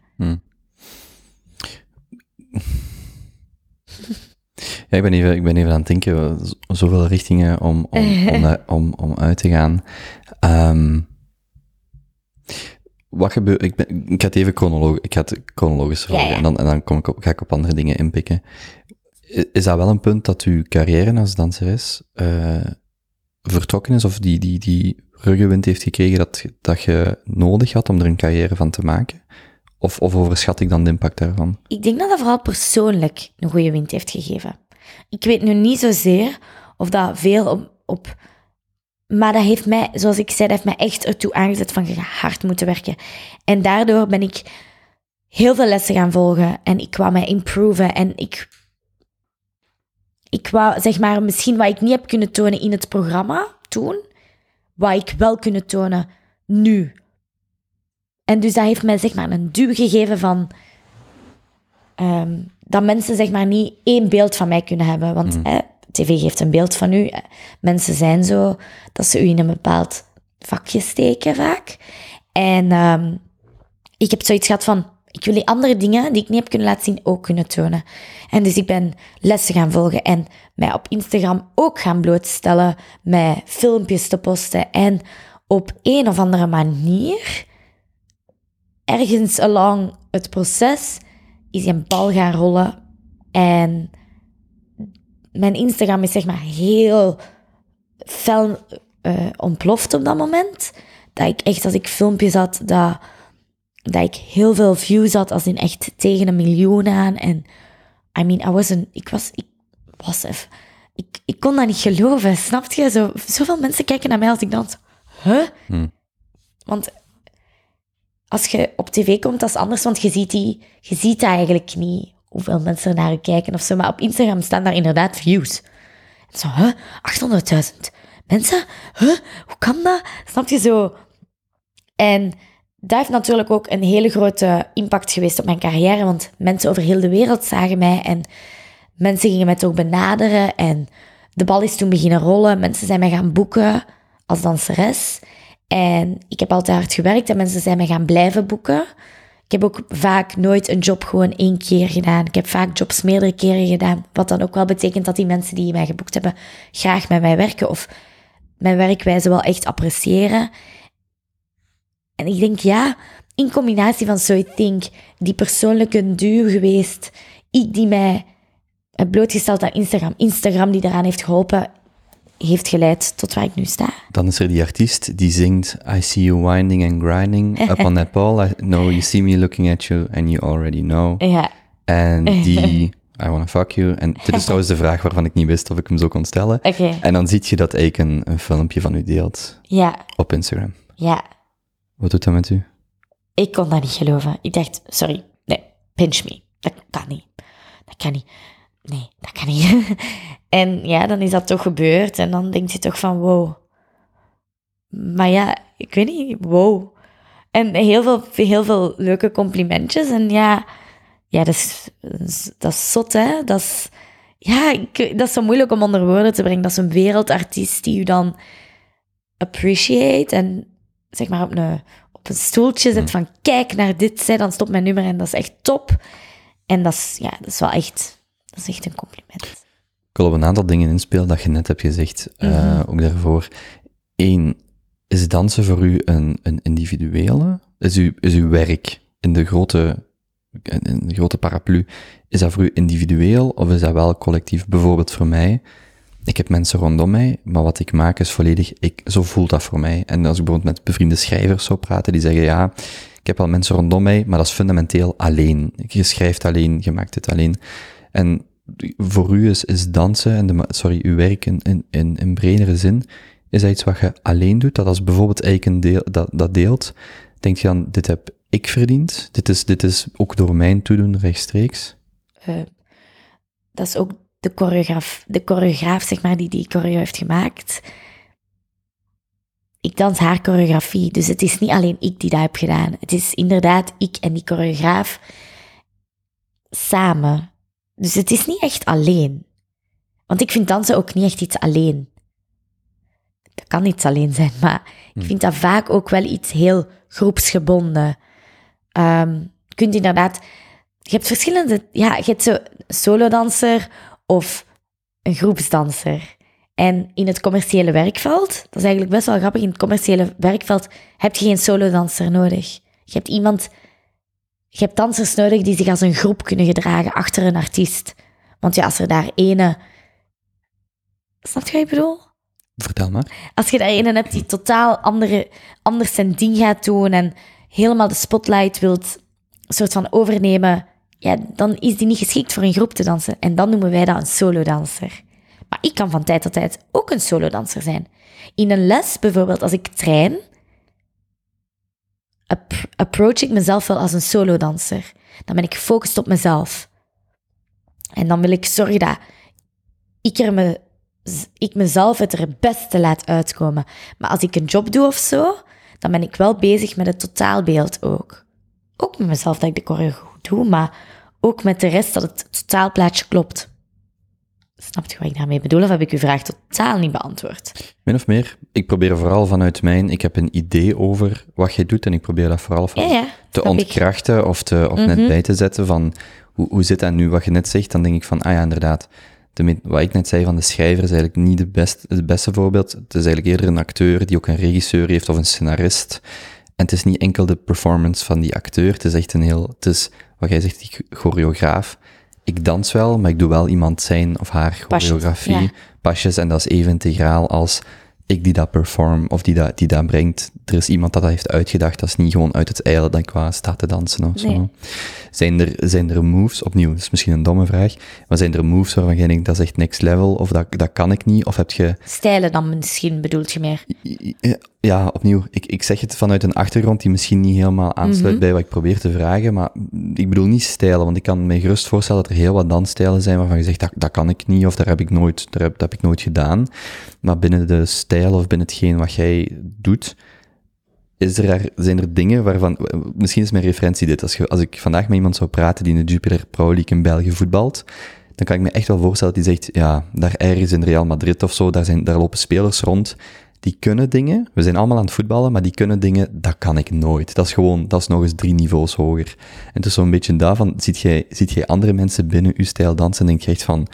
Ja, ik ben even, ik ben even aan het denken, zoveel richtingen om, om, om, om, om uit te gaan. Ehm, wat gebeurt... Ik, ben, ik ga het even chronologisch, ik ga het chronologisch Ja, ja. en dan, en dan kom ik op, ga ik op andere dingen inpikken. Is dat wel een punt dat uw carrière als danseres eh, vertrokken is, of die, die, die ruggenwind heeft gekregen dat, dat je nodig had om er een carrière van te maken? Of, of overschat ik dan de impact daarvan? Ik denk dat dat vooral persoonlijk een goede wind heeft gegeven. Ik weet nu niet zozeer of dat veel op. Maar dat heeft mij, zoals ik zei, heeft mij echt ertoe aangezet van je hard moeten werken. En daardoor ben ik heel veel lessen gaan volgen. En ik wou mij improven. En ik... Ik wou, zeg maar, misschien wat ik niet heb kunnen tonen in het programma toen, wat ik wel kunnen tonen nu. En dus dat heeft mij, zeg maar, een duw gegeven van ehm, dat mensen zeg maar niet één beeld van mij kunnen hebben. Want hè, tv geeft een beeld van u. Eh, Mensen zijn zo dat ze u in een bepaald vakje steken vaak. En ehm, ik heb zoiets gehad van, ik wil die andere dingen die ik niet heb kunnen laten zien ook kunnen tonen. En dus ik ben lessen gaan volgen en mij op Instagram ook gaan blootstellen met filmpjes te posten. En op een of andere manier ergens along het proces is een bal gaan rollen. En mijn Instagram is zeg maar heel fel eh, ontploft op dat moment. Dat ik echt, als ik filmpjes had, dat, dat ik heel veel views had, als in echt tegen een miljoen aan. En I mean, I was een, ik was, ik was even, ik, ik kon dat niet geloven, snap je? Zo, zoveel mensen kijken naar mij als ik dans. Huh? Want als je op tv komt, dat is anders, want je ziet, die, je ziet eigenlijk niet, hoeveel mensen er naar je kijken of zo. Maar op Instagram staan daar inderdaad views. En zo, huh? 800.000 mensen? Huh? Hoe kan dat? Snap je zo? En dat heeft natuurlijk ook een hele grote impact geweest op mijn carrière, want mensen over heel de wereld zagen mij en mensen gingen mij toch benaderen en de bal is toen beginnen rollen. Mensen zijn mij gaan boeken als danseres. En ik heb altijd hard gewerkt en mensen zijn mij gaan blijven boeken. Ik heb ook vaak nooit een job gewoon één keer gedaan. Ik heb vaak jobs meerdere keren gedaan. Wat dan ook wel betekent dat die mensen die mij geboekt hebben graag met mij werken of mijn werkwijze wel echt appreciëren. En ik denk ja, in combinatie van So die persoonlijke duw geweest, ik die mij heb blootgesteld aan Instagram, Instagram die daaraan heeft geholpen, heeft geleid tot waar ik nu sta. Dan is er die artiest die zingt I see you winding and grinding up on that ball. I know you see me looking at you and you already know. Ja, En die I wanna fuck you. En dit is trouwens de vraag waarvan ik niet wist of ik hem zo kon stellen. oké. En dan zie je dat eigenlijk een, een filmpje van u deelt Ja, op Instagram. ja. Wat doet dat met u? Ik kon dat niet geloven. Ik dacht, sorry, nee, pinch me. Dat kan niet. Dat kan niet. Nee, dat kan niet. en ja, dan is dat toch gebeurd. En dan denk je toch van, wow. Maar ja, ik weet niet, wow. En heel veel, heel veel leuke complimentjes. En ja, ja dat, is, dat is- zot, hè. Dat is, ja, ik, dat is zo moeilijk om onder woorden te brengen. Dat is een wereldartiest die u dan appreciate en zeg maar op een, op een stoeltje zet van kijk naar dit, zei, dan stopt mijn nummer en dat is echt top. En dat is, ja, dat is wel echt, dat is echt een compliment. Ik wil op een aantal dingen inspelen dat je net hebt gezegd, eh, Mhm. ook daarvoor. Eén, is dansen voor u een, een individuele? Is, u, is uw werk in de, grote, in de grote paraplu, is dat voor u individueel of is dat wel collectief? Bijvoorbeeld voor mij, ik heb mensen rondom mij, maar wat ik maak is volledig, ik, zo voelt dat voor mij. En als ik bijvoorbeeld met bevriende schrijvers zou praten, die zeggen, ja, ik heb wel mensen rondom mij, maar dat is fundamenteel alleen. Je schrijft alleen, je maakt het alleen. En voor u is, is dansen en sorry, uw werk in, in, in, in bredere zin, is dat iets wat je alleen doet? Dat als bijvoorbeeld een deel, dat, dat deelt, denk je dan, dit heb ik verdiend, dit is, dit is ook door mijn toedoen rechtstreeks? Eh, dat is ook de choreograaf, de choreograaf zeg maar, die die choreo heeft gemaakt. Ik dans haar choreografie, dus het is niet alleen ik die dat heb gedaan. Het is inderdaad ik en die choreograaf samen. Dus het is niet echt alleen. Want ik vind dansen ook niet echt iets alleen. Dat kan iets alleen zijn, maar ik vind dat vaak ook wel iets heel groepsgebonden. Ehm, je kunt inderdaad... Je hebt verschillende... Ja, je hebt zo een solodanser of een groepsdanser. En in het commerciële werkveld, dat is eigenlijk best wel grappig, in het commerciële werkveld heb je geen solodanser nodig. Je hebt iemand, je hebt dansers nodig die zich als een groep kunnen gedragen achter een artiest. Want ja, als er daar ene, snap je wat ik bedoel? Vertel maar. Als je daar ene hebt die totaal andere, anders zijn ding gaat doen en helemaal de spotlight wilt soort van overnemen, ja, dan is die niet geschikt voor een groep te dansen. En dan noemen wij dat een solodanser. Maar ik kan van tijd tot tijd ook een solodanser zijn. In een les bijvoorbeeld, als ik train, approach ik mezelf wel als een solodanser. Dan ben ik gefocust op mezelf. En dan wil ik zorgen dat ik, er me, ik mezelf het er het beste laat uitkomen. Maar als ik een job doe of zo, dan ben ik wel bezig met het totaalbeeld ook. Ook met mezelf dat ik de choreo goed doe, maar ook met de rest dat het totaalplaatje klopt. Snapt u wat ik daarmee bedoel? Of heb ik uw vraag totaal niet beantwoord? Min of meer, ik probeer vooral vanuit mijn, ik heb een idee over wat jij doet en ik probeer dat vooral van Ja, ja. te ik. ontkrachten of, te, of net bij te zetten van hoe, hoe zit dat nu? Wat je net zegt, dan denk ik van, ah ja, inderdaad. De, wat ik net zei van de schrijver is eigenlijk niet de best, het beste voorbeeld. Het is eigenlijk eerder een acteur die ook een regisseur heeft of een scenarist. En het is niet enkel de performance van die acteur, het is echt een heel, het is wat jij zegt, die choreograaf. Ik dans wel, maar ik doe wel iemand zijn of haar Pasjes, choreografie, ja. pasjes, en dat is even integraal als ik die dat perform of die dat, die dat brengt. Er is iemand dat dat heeft uitgedacht, dat is niet gewoon uit het eilen dat ik qua sta te dansen of zo. Zijn er, zijn er moves, opnieuw, dat is misschien een domme vraag, maar zijn er moves waarvan jij denkt, dat is echt next level, of dat, dat kan ik niet, of heb je, Stijlen dan misschien bedoelt je meer. Ja, opnieuw, ik, ik zeg het vanuit een achtergrond die misschien niet helemaal aansluit Mhm. bij wat ik probeer te vragen, maar ik bedoel niet stijlen, want ik kan me gerust voorstellen dat er heel wat dansstijlen zijn waarvan je zegt, dat, dat kan ik niet, of daar heb ik nooit, daar heb, dat heb ik nooit gedaan. Maar binnen de stijl of binnen hetgeen wat jij doet, is er, er- zijn er dingen waarvan, misschien is mijn referentie dit, als, je, als ik vandaag met iemand zou praten die in de Jupiler Pro League in België voetbalt, dan kan ik me echt wel voorstellen dat die zegt, ja, daar ergens in Real Madrid of zo, daar, zijn, daar lopen spelers rond, die kunnen dingen, we zijn allemaal aan het voetballen, maar die kunnen dingen, dat kan ik nooit. Dat is gewoon, dat is nog eens drie niveaus hoger. En het is zo'n beetje daarvan, ziet jij, ziet jij andere mensen binnen uw stijl dansen en denk je echt van,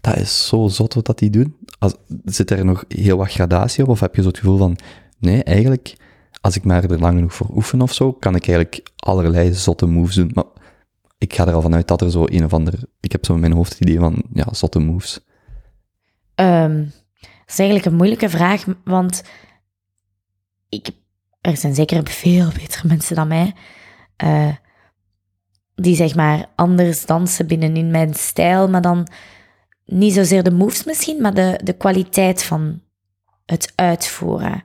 dat is zo zot wat dat die doen. Als, zit er nog heel wat gradatie op, of heb je zo het gevoel van, nee, eigenlijk, als ik maar er lang genoeg voor oefen of zo, kan ik eigenlijk allerlei zotte moves doen. Maar ik ga er al vanuit dat er zo een of ander, ik heb zo in mijn hoofd het idee van, ja, zotte moves. Ehm, dat is eigenlijk een moeilijke vraag, want ik, er zijn zeker veel betere mensen dan mij, eh, die zeg maar anders dansen binnenin mijn stijl, maar dan niet zozeer de moves misschien, maar de, de kwaliteit van het uitvoeren.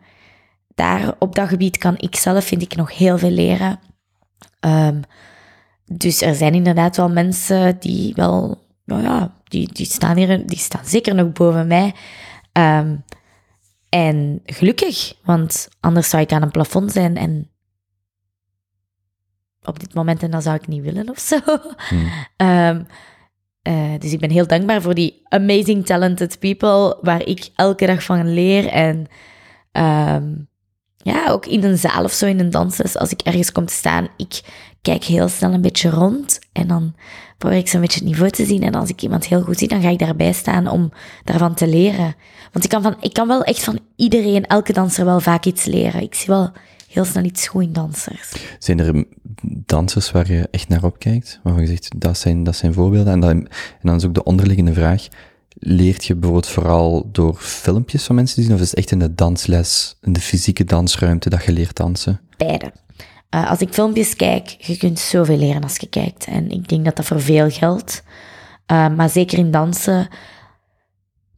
Daar, op dat gebied kan ik zelf, vind ik, nog heel veel leren. Ehm, dus er zijn inderdaad wel mensen die wel, nou ja, die, die, staan hier, die staan zeker nog boven mij. Ehm, en gelukkig, want anders zou ik aan een plafond zijn en op dit moment en dat zou ik niet willen of zo. Ehm, eh, dus ik ben heel dankbaar voor die amazing talented people waar ik elke dag van leer. En ehm, ja, ook in een zaal of zo, in een dansles, als ik ergens kom te staan, ik kijk heel snel een beetje rond en dan probeer ik zo'n beetje het niveau te zien. En als ik iemand heel goed zie, dan ga ik daarbij staan om daarvan te leren. Want ik kan, van, ik kan wel echt van iedereen, elke danser, wel vaak iets leren. Ik zie wel heel snel iets goed in dansers. Zijn er dansers waar je echt naar opkijkt? Waarvan je zegt, dat zijn, dat zijn voorbeelden. En dan, en dan is ook de onderliggende vraag, leert je bijvoorbeeld vooral door filmpjes van mensen te zien? Of is het echt in de dansles, in de fysieke dansruimte dat je leert dansen? Beide. Uh, als ik filmpjes kijk, je kunt zoveel leren als je kijkt. En ik denk dat dat voor veel geldt. Uh, maar zeker in dansen,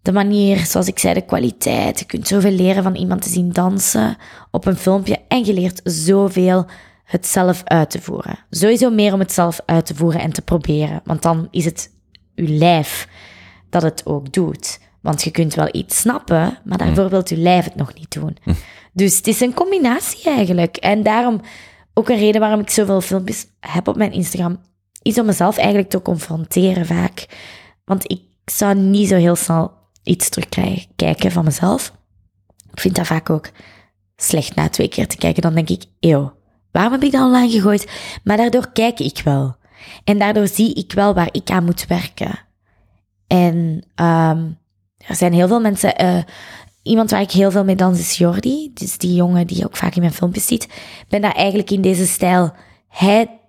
de manier, zoals ik zei, de kwaliteit. Je kunt zoveel leren van iemand te zien dansen op een filmpje. En je leert zoveel het zelf uit te voeren. Sowieso meer om het zelf uit te voeren en te proberen. Want dan is het je lijf dat het ook doet. Want je kunt wel iets snappen, maar daarvoor wil je lijf het nog niet doen. Dus het is een combinatie eigenlijk. En daarom ook een reden waarom ik zoveel filmpjes heb op mijn Instagram, is om mezelf eigenlijk te confronteren vaak. Want ik zou niet zo heel snel iets terugkijken van mezelf. Ik vind dat vaak ook slecht na twee keer te kijken. Dan denk ik, eeuw, waarom heb ik dat online gegooid? Maar daardoor kijk ik wel. En daardoor zie ik wel waar ik aan moet werken. En um, er zijn heel veel mensen uh, iemand waar ik heel veel mee dans is Jordi. Dus die jongen die je ook vaak in mijn filmpjes ziet. Ik ben daar eigenlijk in deze stijl. Hij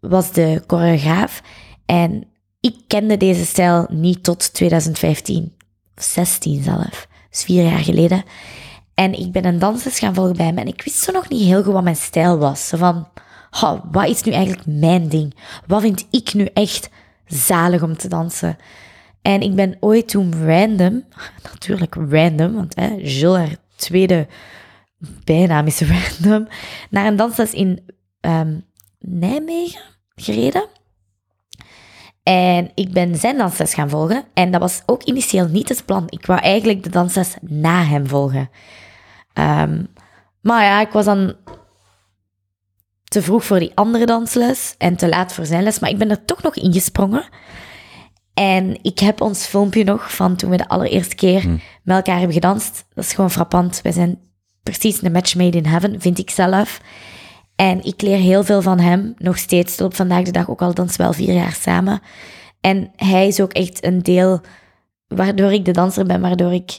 was de choreograaf. En ik kende deze stijl niet tot 2015. Of 16 zelf. Dus vier jaar geleden. En ik ben een dansles gaan volgen bij hem. En ik wist zo nog niet heel goed wat mijn stijl was. Zo van, oh, wat is nu eigenlijk mijn ding? Wat vind ik nu echt zalig om te dansen? En ik ben ooit toen random, natuurlijk random, want hè, Jules, haar tweede bijnaam is random, naar een dansles in um, Nijmegen gereden. En ik ben zijn dansles gaan volgen. En dat was ook initieel niet het plan. Ik wou eigenlijk de dansles na hem volgen. Um, maar ja, ik was dan te vroeg voor die andere dansles en te laat voor zijn les. Maar ik ben er toch nog ingesprongen. En ik heb ons filmpje nog van toen we de allereerste keer hmm. met elkaar hebben gedanst. Dat is gewoon frappant. Wij zijn precies een match made in heaven, vind ik zelf. En ik leer heel veel van hem, nog steeds tot op vandaag de dag, ook al dansen we wel vier jaar samen. En hij is ook echt een deel waardoor ik de danser ben, waardoor ik...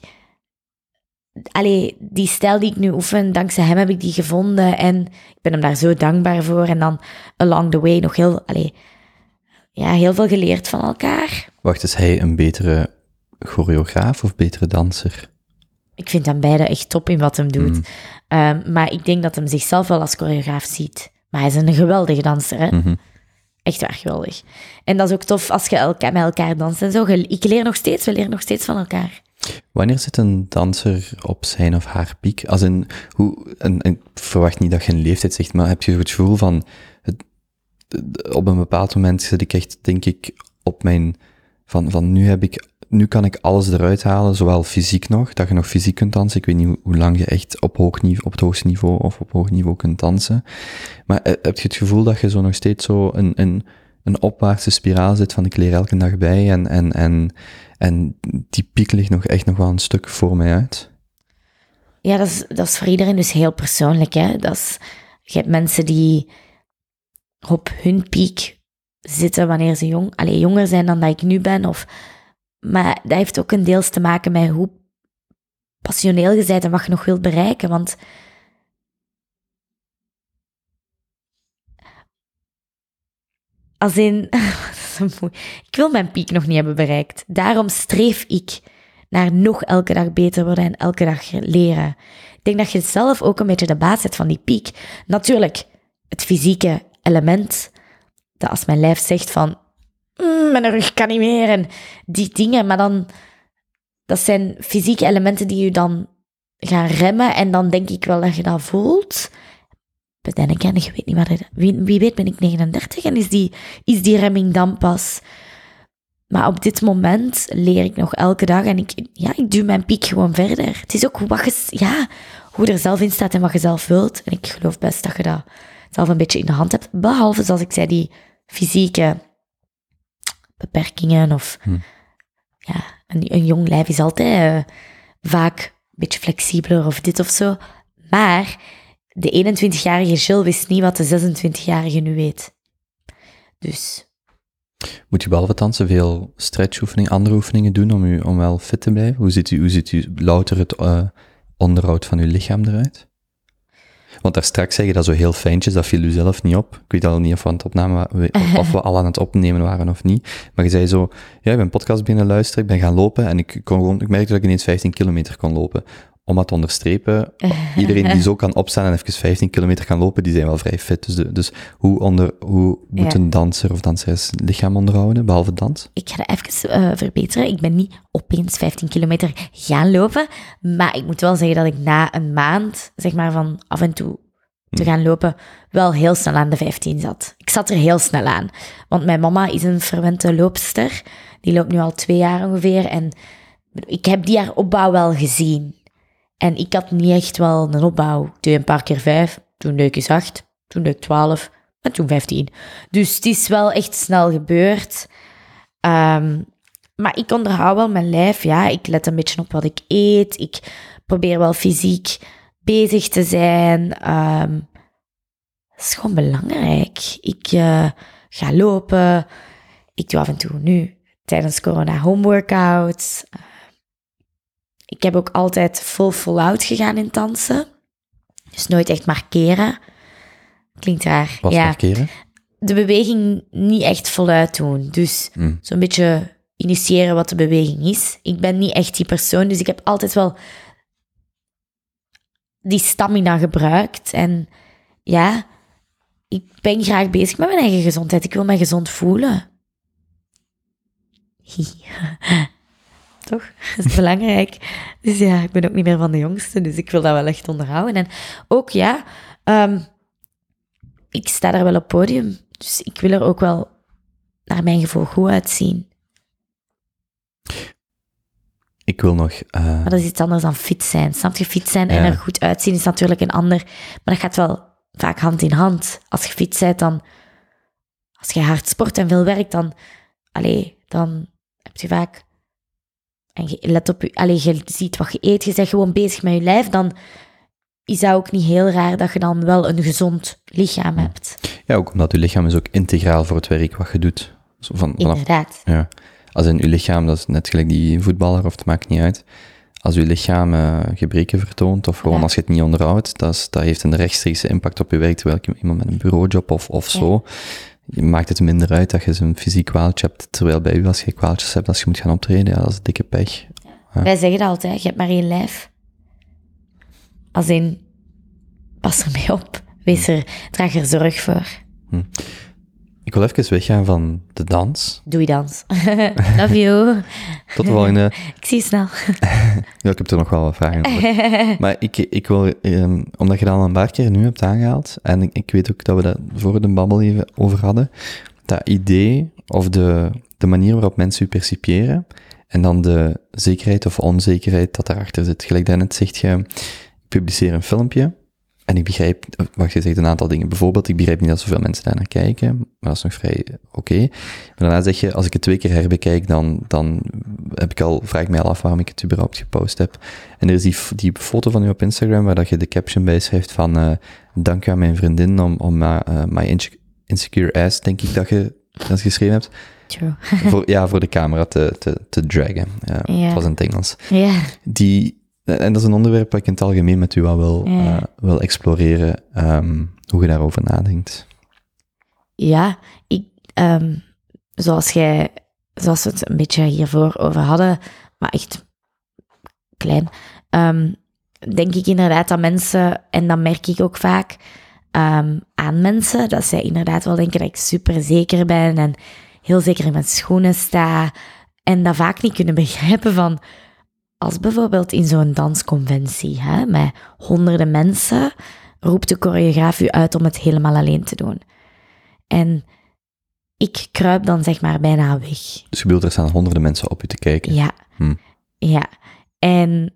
Allee, die stijl die ik nu oefen, dankzij hem heb ik die gevonden. En ik ben hem daar zo dankbaar voor. En dan along the way nog heel, allee, ja, heel veel geleerd van elkaar. Wacht, is hij een betere choreograaf of betere danser? Ik vind hem beide echt top in wat hem doet. Mm. Ehm, maar ik denk dat hem zichzelf wel als choreograaf ziet. Maar hij is een geweldige danser, hè? Mhm. Echt waar geweldig. En dat is ook tof als je elkaar, met elkaar danst en zo. Ik leer nog steeds, we leren nog steeds van elkaar. Wanneer zit een danser op zijn of haar piek? Als in, hoe, en, ik verwacht niet dat je een leeftijd zegt, maar heb je het gevoel van, op een bepaald moment zit ik echt, denk ik, op mijn, van, van nu heb ik nu kan ik alles eruit halen, zowel fysiek nog, dat je nog fysiek kunt dansen. Ik weet niet hoe, lang je echt op, hoog niveau, op het hoogste niveau of op hoog niveau kunt dansen. Maar eh, heb je het gevoel dat je zo nog steeds zo een, een, een opwaartse spiraal zit van ik leer elke dag bij en, en, en, en die piek ligt nog echt nog wel een stuk voor mij uit? Ja, dat is, dat is voor iedereen dus heel persoonlijk. Hè? Dat is, je hebt mensen die op hun piek zitten wanneer ze jong, alleen jonger zijn dan dat ik nu ben, of maar dat heeft ook een deels te maken met hoe passioneel je bent en wat je nog wilt bereiken. Want als in, ik wil mijn piek nog niet hebben bereikt. Daarom streef ik naar nog elke dag beter worden en elke dag leren. Ik denk dat je zelf ook een beetje de baas hebt van die piek. Natuurlijk, het fysieke element, dat als mijn lijf zegt van, mm, mijn rug kan niet meer en die dingen. Maar dan, dat zijn fysieke elementen die je dan gaan remmen en dan denk ik wel dat je dat voelt. Bedenk ik, weet niet wat wie, wie weet ben ik 39 en is die, is die remming dan pas... Maar op dit moment leer ik nog elke dag en ik, ja, ik duw mijn piek gewoon verder. Het is ook wat je, ja, hoe er zelf in staat en wat je zelf wilt. En ik geloof best dat je dat zelf een beetje in de hand hebt. Behalve, zoals ik zei, die fysieke beperkingen of hm. ja, een, een, jong lijf is altijd uh, vaak een beetje flexibeler of dit of zo. Maar de 21-jarige Jill wist niet wat de 26-jarige nu weet. Dus. Moet je behalve dansen veel stretchoefeningen, andere oefeningen doen om, u, om wel fit te blijven? Hoe ziet u, hoe ziet u louter het uh, onderhoud van uw lichaam eruit? Want daar straks zeg je dat zo heel fijntjes, dat viel u zelf niet op. Ik weet al niet of we aan het opnemen, of we al aan het opnemen waren of niet. Maar je zei zo, ja, ik ben podcast binnen luisteren, ik ben gaan lopen en ik, kon gewoon, ik merkte dat ik ineens 15 kilometer kon lopen om dat te onderstrepen, iedereen die zo kan opstaan en even 15 kilometer kan lopen, die zijn wel vrij fit. Dus, dus hoe, onder, hoe moet een danser of danseres lichaam onderhouden, behalve dans? Ik ga dat even uh, verbeteren. Ik ben niet opeens 15 kilometer gaan lopen, maar ik moet wel zeggen dat ik na een maand, zeg maar van af en toe te hm. gaan lopen, wel heel snel aan de 15 zat. Ik zat er heel snel aan. Want mijn mama is een verwente loopster. Die loopt nu al twee jaar ongeveer. En ik heb die haar opbouw wel gezien. En ik had niet echt wel een opbouw. Deed een paar keer vijf, toen leuk is acht, toen leuk twaalf en toen vijftien. Dus het is wel echt snel gebeurd. Um, maar ik onderhoud wel mijn lijf. Ja, ik let een beetje op wat ik eet. Ik probeer wel fysiek bezig te zijn. Um, dat is gewoon belangrijk. Ik uh, ga lopen. Ik doe af en toe nu tijdens corona home workouts ik heb ook altijd vol voluit gegaan in dansen. Dus nooit echt markeren. Klinkt raar. Wat ja, markeren? de beweging niet echt voluit doen. Dus Hm. zo'n beetje initiëren wat de beweging is. Ik ben niet echt die persoon, dus ik heb altijd wel die stamina gebruikt. En ja, ik ben graag bezig met mijn eigen gezondheid. Ik wil mij gezond voelen. Toch? Dat is belangrijk. Dus ja, ik ben ook niet meer van de jongste, dus ik wil dat wel echt onderhouden. En ook ja, ehm, ik sta daar wel op podium, dus ik wil er ook wel naar mijn gevoel goed uitzien. Ik wil nog... eh, Maar dat is iets anders dan fit zijn. Snap je? Fit zijn en Ja. er goed uitzien is natuurlijk een ander. Maar dat gaat wel vaak hand in hand. Als je fit bent, dan... Als je hard sport en veel werkt, dan... Allee, dan heb je vaak... En je let op je... Allee, je ziet wat je eet. Je bent gewoon bezig met je lijf. Dan is dat ook niet heel raar dat je dan wel een gezond lichaam hebt. ja, ook omdat je lichaam is ook integraal voor het werk wat je doet. Zo van, vanaf, Inderdaad. ja. Als in je lichaam, dat is net gelijk die voetballer, of het maakt niet uit. Als je lichaam eh, gebreken vertoont, of gewoon Ja. als je het niet onderhoudt, dat, is, dat heeft een rechtstreekse impact op je werk, terwijl iemand met een bureaujob of, of Ja. zo, je maakt het minder uit dat je zo'n fysiek kwaaltje hebt, terwijl bij u, als je kwaaltjes hebt, als je moet gaan optreden, ja, dat is dikke pech. Wij zeggen dat altijd, je hebt maar één lijf. Als in, pas ermee op. Wees er, draag er zorg voor. Ik wil even weggaan van de dans. Doe je dans. Love you. Tot de volgende. Ik zie je snel. Ja, ik heb er nog wel wat vragen over. maar ik, ik wil, ehm, omdat je dat al een paar keer nu hebt aangehaald, en ik, ik weet ook dat we dat voor de babbel even over hadden, dat idee of de, de manier waarop mensen u percipiëren, en dan de zekerheid of onzekerheid dat daarachter zit. Gelijk daarnet zegt je, ik publiceer een filmpje, en ik begrijp, wacht, je zegt een aantal dingen. Bijvoorbeeld, ik begrijp niet dat zoveel mensen daar naar kijken, maar dat is nog vrij oké. Maar daarna zeg je, als ik het twee keer herbekijk, dan, dan heb ik al, vraag ik mij al af waarom ik het überhaupt gepost heb. En er is die, die foto van u op Instagram, waar dat je de caption bij schrijft van, eh, dank u aan mijn vriendin om, om eh, my inse- insecure ass, denk ik dat je dat geschreven hebt, True. voor, ja, voor de camera te, te, te draggen. Het was in het Engels. Ja, Die, en dat is een onderwerp wat ik in het algemeen met u wel wil, Ja. eh, wil exploreren, ehm, hoe je daarover nadenkt. ja ik, ehm, zoals, jij, zoals we het een beetje hiervoor over hadden, maar echt klein, ehm, denk ik inderdaad dat mensen, en dat merk ik ook vaak aan mensen, dat zij inderdaad wel denken dat ik super zeker ben en heel zeker in mijn schoenen sta, en dat vaak niet kunnen begrijpen van, als bijvoorbeeld in zo'n dansconventie, hè, met honderden mensen, roept de choreograaf u uit om het helemaal alleen te doen. En ik kruip dan zeg maar bijna weg. Dus je bedoelt, er staan honderden mensen op u te kijken. Ja. Hm. Ja. En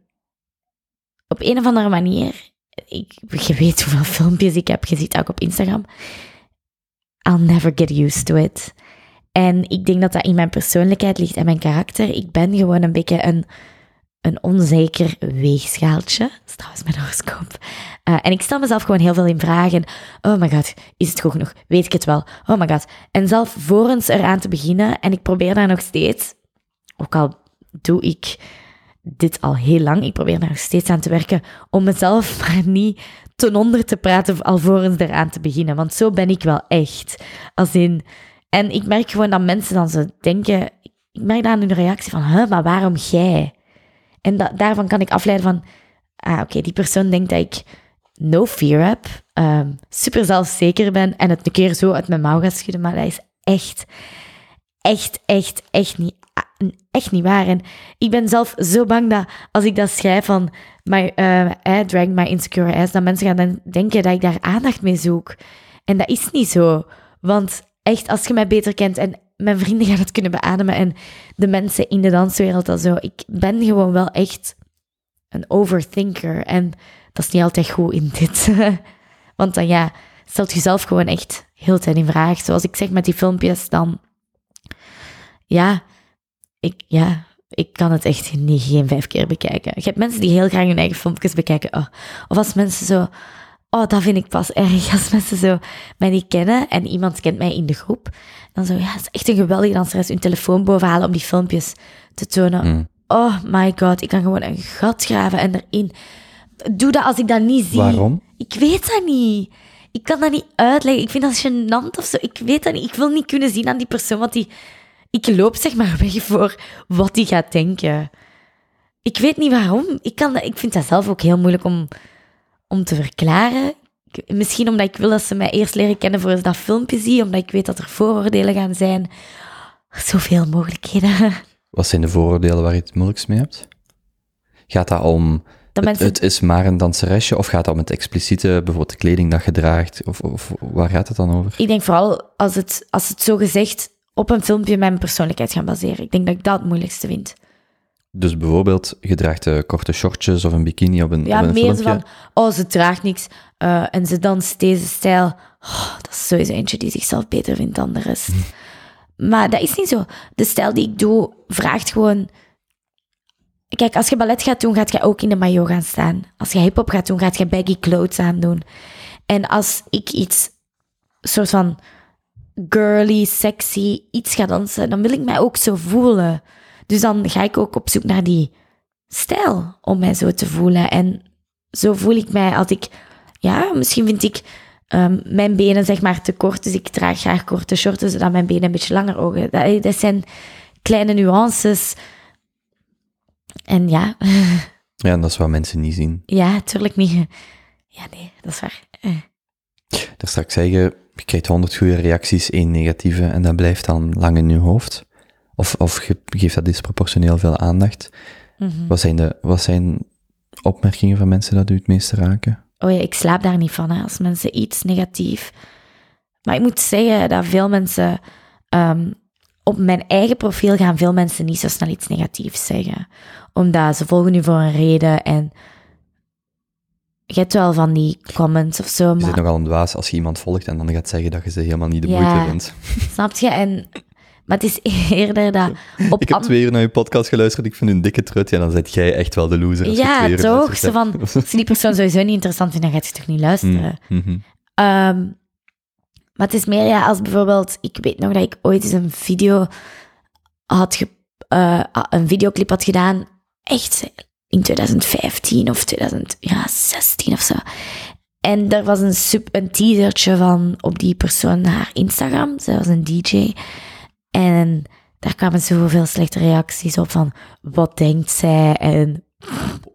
op een of andere manier, ik, je weet hoeveel filmpjes ik heb gezien, ook op Instagram. I'll never get used to it. En ik denk dat dat in mijn persoonlijkheid ligt en mijn karakter. Ik ben gewoon een beetje een, een onzeker weegschaaltje. Dat is trouwens mijn horoscoop. Eh, en ik stel mezelf gewoon heel veel in vraag. En, oh my god, is het goed genoeg? Weet ik het wel? Oh my god. En zelf vorens eraan te beginnen, en ik probeer daar nog steeds, ook al doe ik dit al heel lang, ik probeer daar nog steeds aan te werken, om mezelf maar niet ten onder te praten alvorens eraan te beginnen. Want zo ben ik wel echt. Als in... En ik merk gewoon dat mensen dan zo denken... Ik merk dan hun reactie van, huh, maar waarom jij? En da- daarvan kan ik afleiden van... Ah, oké, die persoon denkt dat ik no fear heb, ehm, super zelfzeker ben en het een keer zo uit mijn mouw ga schudden, maar dat is echt, echt, echt, echt niet, ah, echt niet waar. En ik ben zelf zo bang dat als ik dat schrijf van my, eh, I drag my insecure ass, dat mensen gaan dan denken dat ik daar aandacht mee zoek. En dat is niet zo. Want echt, als je mij beter kent en mijn vrienden gaan het kunnen beademen en de mensen in de danswereld al zo, ik ben gewoon wel echt een overthinker. En dat is niet altijd goed in dit. Want dan ja, stelt jezelf gewoon echt heel tijd in vraag. Zoals ik zeg met die filmpjes, dan... Ja, ik, ja, ik kan het echt niet, geen vijf keer bekijken. Je hebt mensen die heel graag hun eigen filmpjes bekijken. Oh. Of als mensen zo... Oh, dat vind ik pas erg. Als mensen zo mij niet kennen en iemand kent mij in de groep. Dan zo, ja, het is echt een geweldige danseres. Hun telefoon bovenhalen om die filmpjes te tonen. Mm. Oh my god, ik kan gewoon een gat graven en erin. Doe dat als ik dat niet zie. Waarom? Ik weet dat niet. Ik kan dat niet uitleggen. Ik vind dat gênant of zo. Ik weet dat niet. Ik wil niet kunnen zien aan die persoon wat die... Ik loop zeg maar weg voor wat die gaat denken. Ik weet niet waarom. Ik, kan dat, ik vind dat zelf ook heel moeilijk om, om te verklaren. Misschien omdat ik wil dat ze mij eerst leren kennen voor ze dat filmpje zien. Omdat ik weet dat er vooroordelen gaan zijn. Zoveel mogelijkheden. Wat zijn de vooroordelen waar je het moeilijkst mee hebt? Gaat dat om Dat het, mensen het is maar een danseresje of gaat dat om het expliciete, bijvoorbeeld de kleding dat je draagt? Of, of waar gaat het dan over? Ik denk vooral als het, als het zo gezegd op een filmpje mijn persoonlijkheid gaan baseren. Ik denk dat ik dat het moeilijkste vind. Dus bijvoorbeeld, je draagt eh, korte shortjes of een bikini op een, Ja, op een meer filmpje. van, oh, ze draagt niks eh, en ze danst deze stijl. Oh, dat is sowieso eentje die zichzelf beter vindt dan de rest. Maar dat is niet zo. De stijl die ik doe vraagt gewoon... Kijk, als je ballet gaat doen, gaat je ook in de maillot gaan staan. Als je hip-hop gaat doen, gaat je baggy clothes aandoen. En als ik iets soort van girly, sexy, iets ga dansen, dan wil ik mij ook zo voelen. Dus dan ga ik ook op zoek naar die stijl om mij zo te voelen. En zo voel ik mij als ik, ja, misschien vind ik ehm, mijn benen zeg maar te kort, dus ik draag graag korte shorts, zodat mijn benen een beetje langer ogen. Dat, dat zijn kleine nuances. En ja, Ja, en dat is wat mensen niet zien. ja, tuurlijk niet. Ja, nee, dat is waar. Eh. Daar straks zeggen, je krijgt 100 goede reacties, één negatieve, en dat blijft dan lang in je hoofd. Of, of geeft dat disproportioneel veel aandacht. Mhm. Wat, zijn de, wat zijn opmerkingen van mensen dat u het meeste raken? Oh ja, ik slaap daar niet van, hè, als mensen iets negatief... Maar ik moet zeggen dat veel mensen... ehm, op mijn eigen profiel gaan veel mensen niet zo snel iets negatiefs zeggen. Omdat ze volgen nu voor een reden en... Je hebt wel van die comments of zo, Je zit maar... nogal een dwaas als je iemand volgt en dan gaat zeggen dat je ze helemaal niet de Ja. moeite vindt. Snap je? En, maar het is eerder dat... Op Ik heb twee uur naar je podcast geluisterd, ik vind u een dikke trut. Ja, dan zit jij echt wel de loser. als Ja, toch? Zo van, als je die persoon sowieso niet interessant vindt, dan gaat je toch niet luisteren. Mm, mhm. Ehm, maar het is meer, ja, als bijvoorbeeld... Ik weet nog dat ik ooit eens een video had... Ge, eh, een videoclip had gedaan. Echt in 2015 of 2016 of zo. En er was een, sub, een teasertje van op die persoon haar Instagram. Zij was een DJ. En daar kwamen zoveel slechte reacties op van... Wat denkt zij? En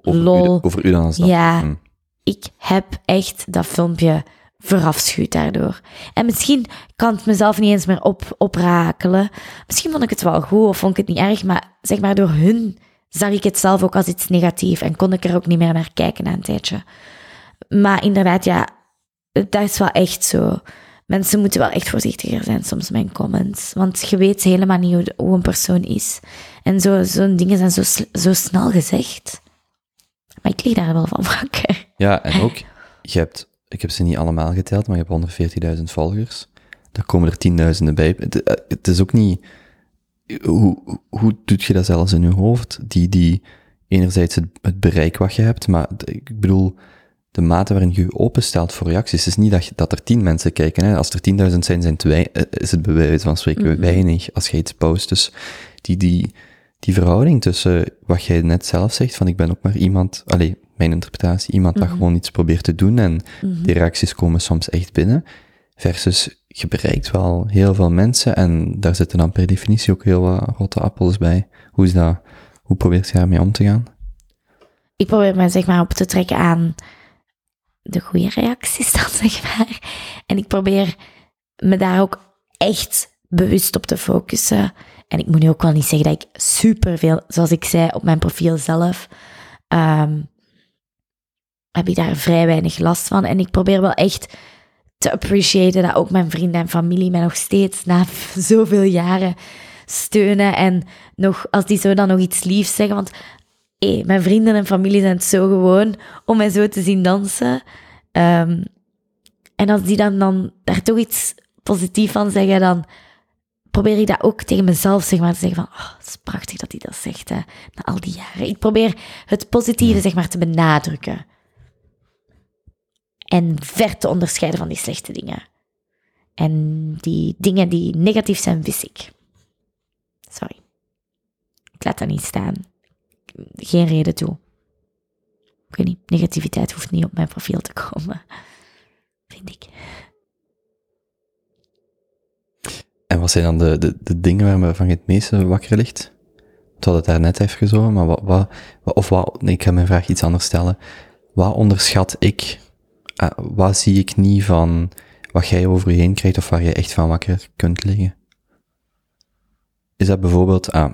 Over, Lol. U, over u dan als dat. Ja. Mm. ik heb echt dat filmpje verafschuwd daardoor. En misschien kan het mezelf niet eens meer op, oprakelen. Misschien vond ik het wel goed of vond ik het niet erg, maar zeg maar door hun zag ik het zelf ook als iets negatiefs en kon ik er ook niet meer naar kijken na een tijdje. Maar inderdaad, ja, dat is wel echt zo. Mensen moeten wel echt voorzichtiger zijn soms met comments. Want je weet helemaal niet hoe, een persoon is. En zo- zo'n dingen zijn zo, zo snel gezegd. Maar ik lig daar wel van wakker. Ja, en ook, je hebt, ik heb ze niet allemaal geteld, maar je hebt 140.000 volgers. Daar komen er tienduizenden bij. Het, eh, het is ook niet, hoe, hoe doet je dat zelfs in je hoofd? Die, die, enerzijds het, bereik wat je hebt, maar ik bedoel, de mate waarin je je openstelt voor reacties, het is niet dat, je, dat er tien mensen kijken. Hè. Als er 10.000 zijn, zijn het wij, eh, is het bij wijze van spreken weinig als je iets post. Dus die, die, die verhouding tussen wat jij net zelf zegt, van ik ben ook maar iemand, allee, mijn interpretatie, iemand dat gewoon iets probeert te doen en die reacties komen soms echt binnen, versus je bereikt wel heel veel mensen en daar zitten dan per definitie ook heel wat rotte appels bij. Hoe is dat, hoe probeert je daarmee om te gaan? ik probeer me zeg maar op te trekken aan de goede reacties dan, zeg maar. En ik probeer me daar ook echt bewust op te focussen. En ik moet nu ook wel niet zeggen dat ik superveel, zoals ik zei, op mijn profiel zelf, ehm, heb ik daar vrij weinig last van. En ik probeer wel echt te appreciëren dat ook mijn vrienden en familie mij nog steeds na zoveel jaren steunen. En nog, als die zo dan nog iets liefs zeggen, want mijn vrienden en familie zijn het zo gewoon om mij zo te zien dansen. Ehm, en als die dan, dan daar toch iets positiefs van zeggen, dan probeer ik dat ook tegen mezelf zeg maar, te zeggen van, oh, het is prachtig dat hij dat zegt, hè, na al die jaren. Ik probeer het positieve zeg maar, te benadrukken. En ver te onderscheiden van die slechte dingen. En die dingen die negatief zijn, wist ik. Sorry. Ik laat dat niet staan. Geen reden toe. Ik weet niet, negativiteit hoeft niet op mijn profiel te komen. Vind ik. En wat zijn dan de, de, de dingen waarvan je het meeste wakker ligt? We hadden het daar net even zo, maar wat, wat, of wat, nee, ik ga mijn vraag iets anders stellen. Wat onderschat ik? eh, wat zie ik niet van wat jij over je heen krijgt of waar je echt van wakker kunt liggen? Is dat bijvoorbeeld, ah,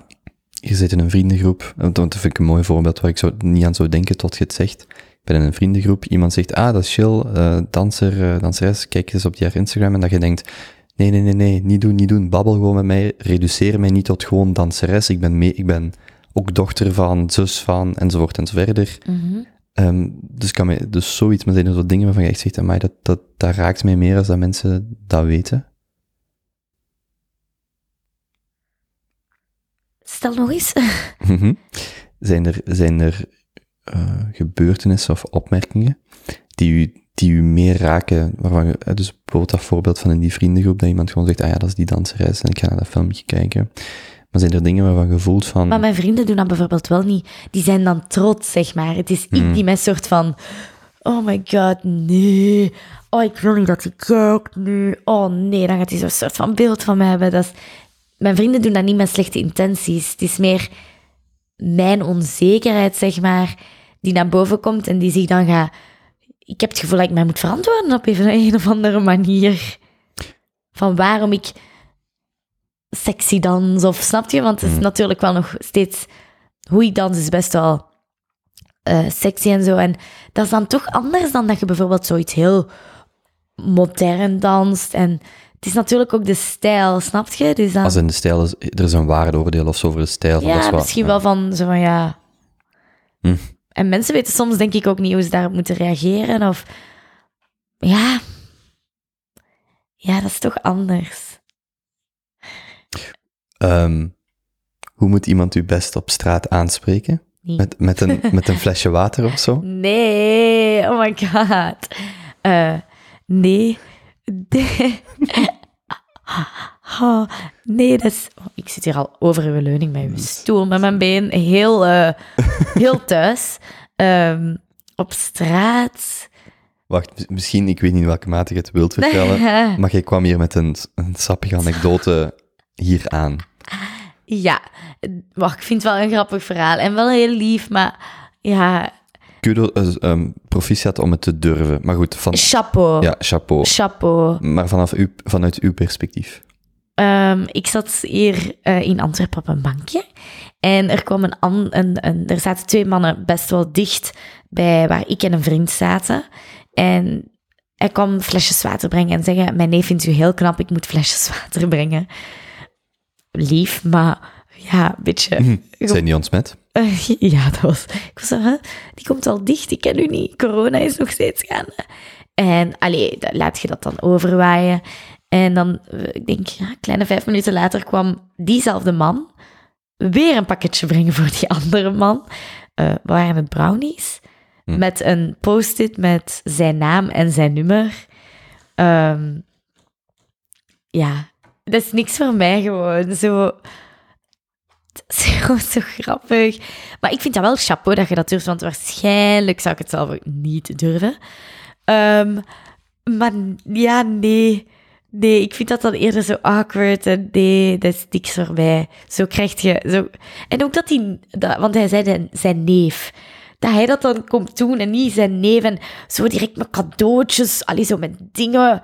je zit in een vriendengroep, want dat vind ik een mooi voorbeeld waar ik zo niet aan zou denken tot je het zegt. Ik ben in een vriendengroep, iemand zegt, ah, dat is chill, eh, danser, eh, danseres, kijk eens op die haar Instagram, en dat je denkt, nee, nee, nee, nee, niet doen, niet doen, babbel gewoon met mij, reduceer mij niet tot gewoon danseres, ik ben, mee, ik ben ook dochter van, zus van, enzovoort en zo verder. Mhm. Ehm, dus, kan mij, dus zoiets, maar zijn er zo dingen waarvan je echt zegt, amai, dat, dat, dat raakt mij meer als dat mensen dat weten. Stel nog eens. Mhm. zijn er, zijn er eh, gebeurtenissen of opmerkingen die u, die u meer raken, waarvan je, eh, dus bijvoorbeeld dat voorbeeld van in die vriendengroep, dat iemand gewoon zegt, ah ja, dat is die danseres en ik ga naar dat filmpje kijken. Maar zijn er dingen waarvan je voelt van, Maar mijn vrienden doen dat bijvoorbeeld wel niet. Die zijn dan trots, zeg maar. Het is Mm. ik die met soort van... Oh my god, nee. Oh, ik wil niet dat hij kijkt nu. Oh nee, dan gaat hij zo'n soort van beeld van mij hebben. Dat is... Mijn vrienden doen dat niet met slechte intenties. Het is meer mijn onzekerheid, zeg maar, die naar boven komt en die zich dan gaat... Ik heb het gevoel dat ik mij moet verantwoorden op een, een of andere manier. Van waarom ik sexy dans, of snap je? Want het is natuurlijk wel nog steeds... Hoe ik dans is best wel eh, sexy en zo. En dat is dan toch anders dan dat je bijvoorbeeld zoiets heel modern danst. En het is natuurlijk ook de stijl, snap je? Dus dan, als in de stijl is, er is een waardeoordeel of zo over de stijl. van, dat is ja, wat- misschien ja. wel van zo van ja. Hm. En mensen weten soms denk ik ook niet hoe ze daarop moeten reageren. Of ja. Ja, dat is toch anders. Ehm, hoe moet iemand u best op straat aanspreken? Met, met, een, met een flesje water of zo? Nee, oh my god. Eh, nee. Nee. Oh, nee, dat is... oh, ik zit hier al over uw leuning met uw stoel, met mijn been heel, eh, heel thuis. Ehm, op straat. Wacht, mis- misschien, ik weet niet in welke mate je het wilt vertellen, maar jij kwam hier met een, een sappige anekdote hier aan. Ja, wacht, ik vind het wel een grappig verhaal. En wel heel lief, maar ja, Kudo, eh, ehm, proficiat om het te durven. Maar goed, van, chapeau. ja, chapeau. Chapeau. Maar vanaf uw, vanuit uw perspectief. Ehm, ik zat hier eh, in Antwerpen op een bankje. En er, kwam een, an- een, een, er zaten twee mannen best wel dicht bij waar ik en een vriend zaten. En hij kwam flesjes water brengen en zeggen: Mijn neef vindt u heel knap, ik moet flesjes water brengen. Lief, maar ja, een beetje. Zijn die ontsmet? Eh, ja, dat was. Ik was zo, huh? die komt al dicht, ik ken u niet. Corona is nog steeds gaande. En allee, laat je dat dan overwaaien. En dan, eh, ik denk, ja, kleine vijf minuten later kwam diezelfde man weer een pakketje brengen voor die andere man. Wat waren het brownies? Hm. Met een post-it met zijn naam en zijn nummer. Ehm, ja, dat is niks voor mij gewoon. Zo, zo grappig. Maar ik vind dat wel chapeau dat je dat durft, want waarschijnlijk zou ik het zelf ook niet durven. Ehm, maar ja, nee. Nee, ik vind dat dan eerder zo awkward. En nee, dat is niks voor mij. Zo krijg je... Zo... En ook dat hij... Want hij zei de- zijn neef. Dat hij dat dan komt doen en niet zijn neef. En zo direct met cadeautjes. Allee, zo met dingen...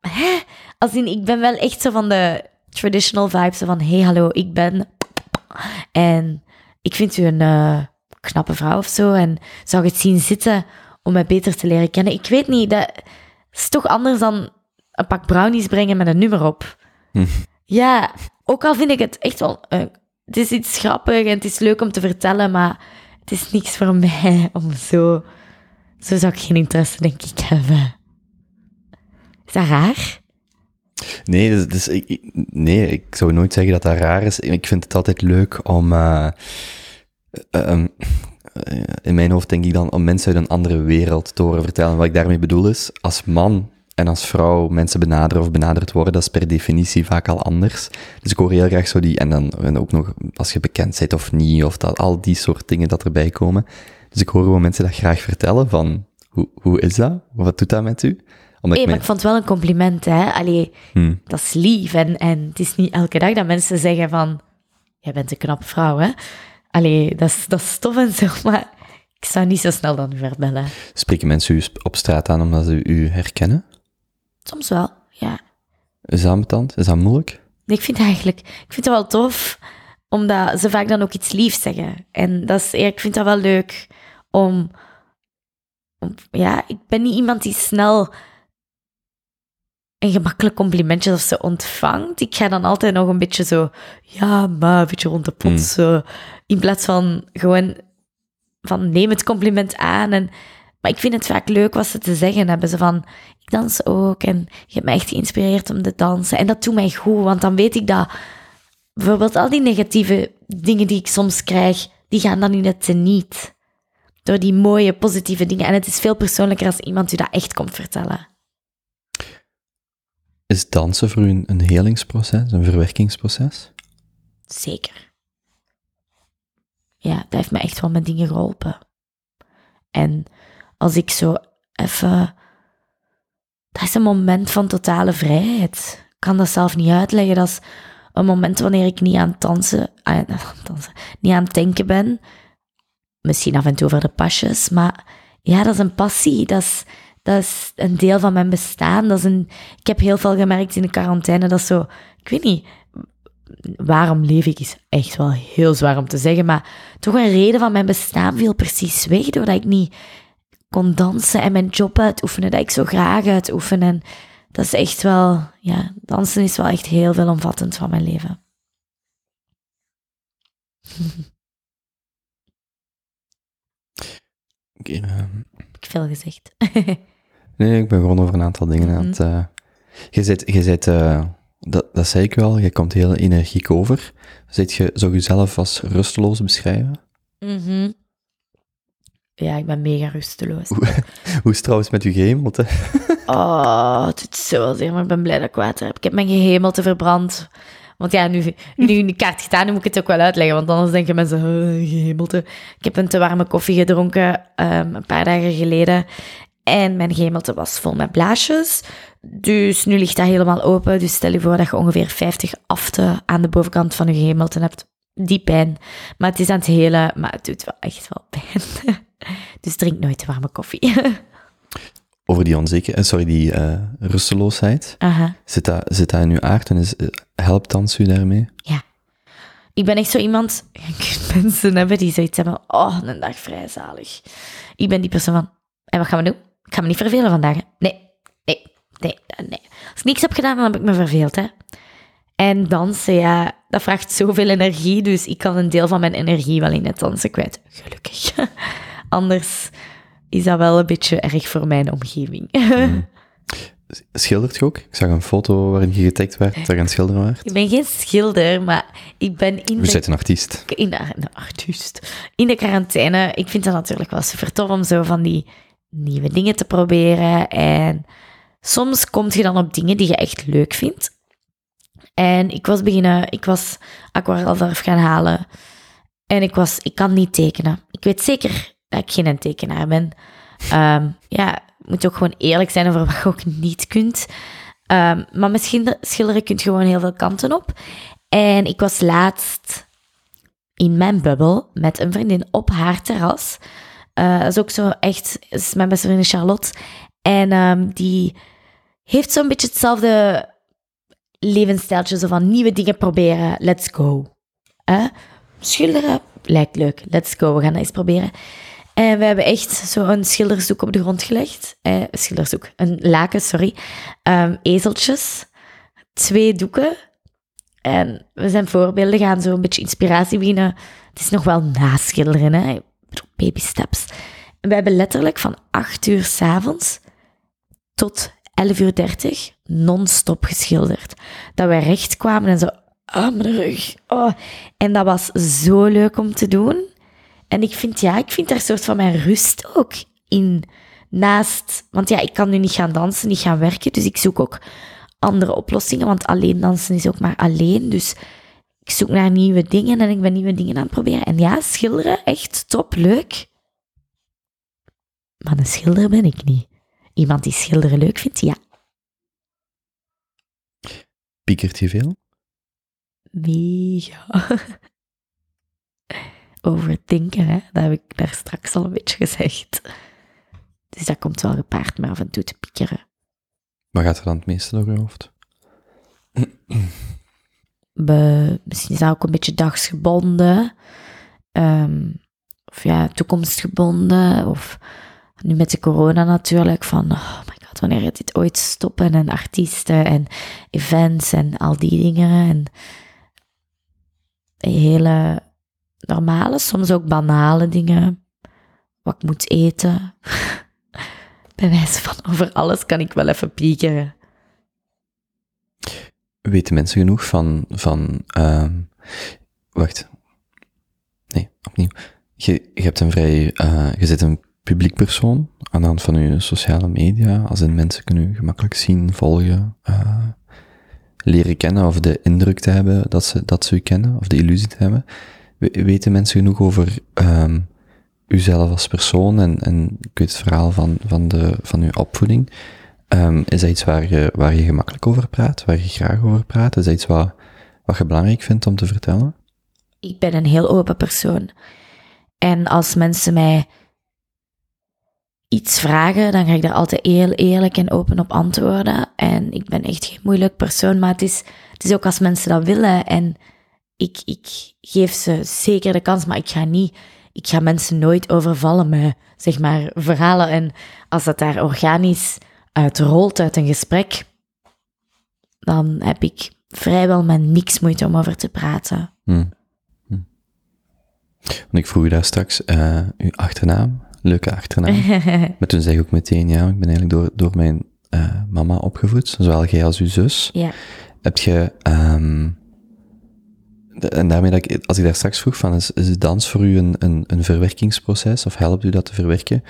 Hè? Als in, ik ben wel echt zo van de traditional vibes. Van, hey, hallo, ik ben... En ik vind u een eh, knappe vrouw of zo. En zou je het zien zitten om mij beter te leren kennen? Ik weet niet, dat is toch anders dan een pak brownies brengen met een nummer op. Hm. Ja, ook al vind ik het echt wel... eh, het is iets grappig en het is leuk om te vertellen, maar het is niks voor mij om zo... Zo zou ik geen interesse, denk ik, hebben. Is dat raar? Nee, dus, dus ik, nee, ik zou nooit zeggen dat dat raar is. Ik vind het altijd leuk om... eh, eh, ehm, eh, in mijn hoofd denk ik dan om mensen uit een andere wereld te horen vertellen. Wat ik daarmee bedoel is, als man en als vrouw mensen benaderen of benaderd worden, dat is per definitie vaak al anders. Dus ik hoor heel graag zo die, en dan ook nog als je bekend bent of niet, of dat, al die soort dingen dat erbij komen. Dus ik hoor gewoon mensen dat graag vertellen van, hoe, hoe is dat? Wat doet dat met u? Omdat hey, maar ik vond het wel een compliment, hè. Allee, hmm. dat is lief. En, en het is niet elke dag dat mensen zeggen van, jij bent een knappe vrouw, hè. Allee, dat is, dat is tof en zo, maar ik zou niet zo snel dan u verbellen. Spreken mensen u op straat aan omdat ze u herkennen? Soms wel, ja. Is dat ambetant? Is dat moeilijk? Nee, ik vind het eigenlijk... Ik vind het wel tof, omdat ze vaak dan ook iets liefs zeggen. En dat is, ik vind dat wel leuk om, om... Ja, ik ben niet iemand die snel een gemakkelijk complimentje of ze ontvangt. Ik ga dan altijd nog een beetje zo... Ja, maar een beetje rond de pot. Hmm. in plaats van gewoon van neem het compliment aan en maar ik vind het vaak leuk wat ze te zeggen hebben. Ze van, ik dans ook en je hebt mij echt geïnspireerd om te dansen. En dat doet mij goed, want dan weet ik dat bijvoorbeeld al die negatieve dingen die ik soms krijg, die gaan dan in het niet. Door die mooie, positieve dingen. En het is veel persoonlijker als iemand u dat echt komt vertellen. Is dansen voor u een helingsproces, een verwerkingsproces? Zeker. Ja, dat heeft me echt wel met dingen geholpen. En als ik zo even. Dat is een moment van totale vrijheid. Ik kan dat zelf niet uitleggen. Dat is een moment wanneer ik niet aan het dansen, aan, dansen, niet aan denken ben. Misschien af en toe over de pasjes, maar ja, dat is een passie. Dat is, dat is een deel van mijn bestaan. Dat is een, ik heb heel veel gemerkt in de quarantaine. Dat is zo, ik weet niet, waarom leef ik is echt wel heel zwaar om te zeggen, maar toch een reden van mijn bestaan viel precies weg doordat ik niet kon dansen en mijn job uitoefenen dat ik zo graag uitoefen. En dat is echt wel, ja, dansen is wel echt heel veelomvattend van mijn leven. Okay. Ehm, Heb ik veel gezegd? nee, ik ben gewoon over een aantal dingen aan het... Uh... Je zit, je zit uh, dat, dat zei ik wel, je komt heel energiek over. Zit je, zou je jezelf als rusteloos beschrijven? Mhm. Ja, ik ben mega rusteloos. Hoe, hoe is het trouwens met je gehemelte? oh, het is zo zeer, maar ik ben blij dat ik water heb. Ik heb mijn gehemelte verbrand. Want ja, nu, nu in de kaart gedaan, nu moet ik het ook wel uitleggen. Want anders denken mensen, oh, gehemelte. Ik heb een te warme koffie gedronken um, een paar dagen geleden. En mijn gehemelte was vol met blaasjes. Dus nu ligt dat helemaal open. Dus stel je voor dat je ongeveer 50 afte aan de bovenkant van je gehemelte hebt. Die pijn. Maar het is aan het hele, maar het doet wel echt wel pijn. Dus drink nooit warme koffie. Over die onzekerheid, eh, sorry, die uh, rusteloosheid. Aha. Zit, dat, zit dat in uw aard en is, eh, helpt dans u daarmee? Ja. Ik ben echt zo iemand, mensen hebben die zoiets hebben, oh, een dag vrij zalig. Ik ben die persoon van, en wat gaan we doen? Ik ga me niet vervelen vandaag. Nee, nee, nee, nee. Als ik niks heb gedaan, dan heb ik me verveeld, hè. En dansen, ja, dat vraagt zoveel energie, dus ik kan een deel van mijn energie wel in het dansen kwijt. Gelukkig. Anders is dat wel een beetje erg voor mijn omgeving. Mm. Schildert je ook? Ik zag een foto waarin je getagd werd, dat je aan schilderen werd. Ik ben geen schilder, maar ik ben in Je bent een artiest. In de, een artiest. In de quarantaine, ik vind dat natuurlijk wel super tof om zo van die nieuwe dingen te proberen. En soms kom je dan op dingen die je echt leuk vindt. En ik was beginnen, ik was aquarelverf gaan halen. En ik was, ik kan niet tekenen. Ik weet zeker dat ik geen tekenaar ben. Um, ja, moet ook gewoon eerlijk zijn over wat je ook niet kunt. Um, maar misschien schilderen kunt gewoon heel veel kanten op. En ik was laatst in mijn bubbel met een vriendin op haar terras. Uh, dat is ook zo echt, is mijn beste vriendin Charlotte. En um, die heeft zo'n beetje hetzelfde levensstijltje, zo van nieuwe dingen proberen, let's go. Uh, schilderen lijkt leuk, let's go, we gaan dat eens proberen. En we hebben echt zo een schildersdoek op de grond gelegd. Eh, een laken, sorry. Um, ezeltjes, twee doeken. En we zijn voorbeelden gaan zo een beetje inspiratie winnen. Het is nog wel naschilderen, hè. Baby steps. En we hebben letterlijk van 8 uur s'avonds tot 11 uur 30 non-stop geschilderd. Dat we recht kwamen en zo, ah, mijn rug. Oh. En dat was zo leuk om te doen. En ik vind, ja, ik vind daar een soort van mijn rust ook in naast, want ja, ik kan nu niet gaan dansen, niet gaan werken, dus ik zoek ook andere oplossingen, want alleen dansen is ook maar alleen, dus ik zoek naar nieuwe dingen en ik ben nieuwe dingen aan het proberen. En ja, schilderen, echt top, leuk. Maar een schilder ben ik niet. Iemand die schilderen leuk vindt, ja. Piekert je veel? Mega. Overdenken, hè? dat heb ik daar straks al een beetje gezegd. Dus dat komt wel gepaard met af en toe te piekeren. Wat gaat er dan het meeste door je hoofd? Be, misschien is dat ook een beetje dagsgebonden. Ehm, of ja, toekomstgebonden. Of nu met de corona natuurlijk, van oh my god, wanneer gaat dit ooit stoppen? En artiesten en events en al die dingen. En hele normale, soms ook banale dingen. Wat ik moet eten. Bij wijze van over alles kan ik wel even piekeren. Weten mensen genoeg van, van ehm, wacht. Nee, opnieuw. Je, je hebt een vrij, eh, je zit een publiek persoon aan de hand van je sociale media, als in mensen kunnen je gemakkelijk zien, volgen, eh, leren kennen of de indruk te hebben dat ze, dat ze u kennen, of de illusie te hebben. We- Weten mensen genoeg over ehm uzelf als persoon en, en weet het verhaal van, van, de, van uw opvoeding. Ehm, is dat iets waar je, waar je gemakkelijk over praat, waar je graag over praat? Is dat iets wat, wat je belangrijk vindt om te vertellen? ik ben een heel open persoon. En als mensen mij iets vragen, dan ga ik daar altijd heel eerlijk en open op antwoorden. En ik ben echt geen moeilijk persoon, maar het is, het is ook als mensen dat willen. En ik, ik geef ze zeker de kans, maar ik ga niet, ik ga mensen nooit overvallen met, zeg maar, verhalen. En als dat daar organisch uit rolt uit een gesprek, dan heb ik vrijwel met niks moeite om over te praten. Hm. Hm. Want ik vroeg u daar straks eh, uw achternaam, leuke achternaam. maar toen zei ik ook meteen, ja, ik ben eigenlijk door, door mijn eh, mama opgevoed, zowel jij als uw zus. ja. Heb je, ehm, de- en daarmee dat ik, als ik daar straks vroeg van, is, is de dans voor u een, een, een verwerkingsproces, of helpt u dat te verwerken?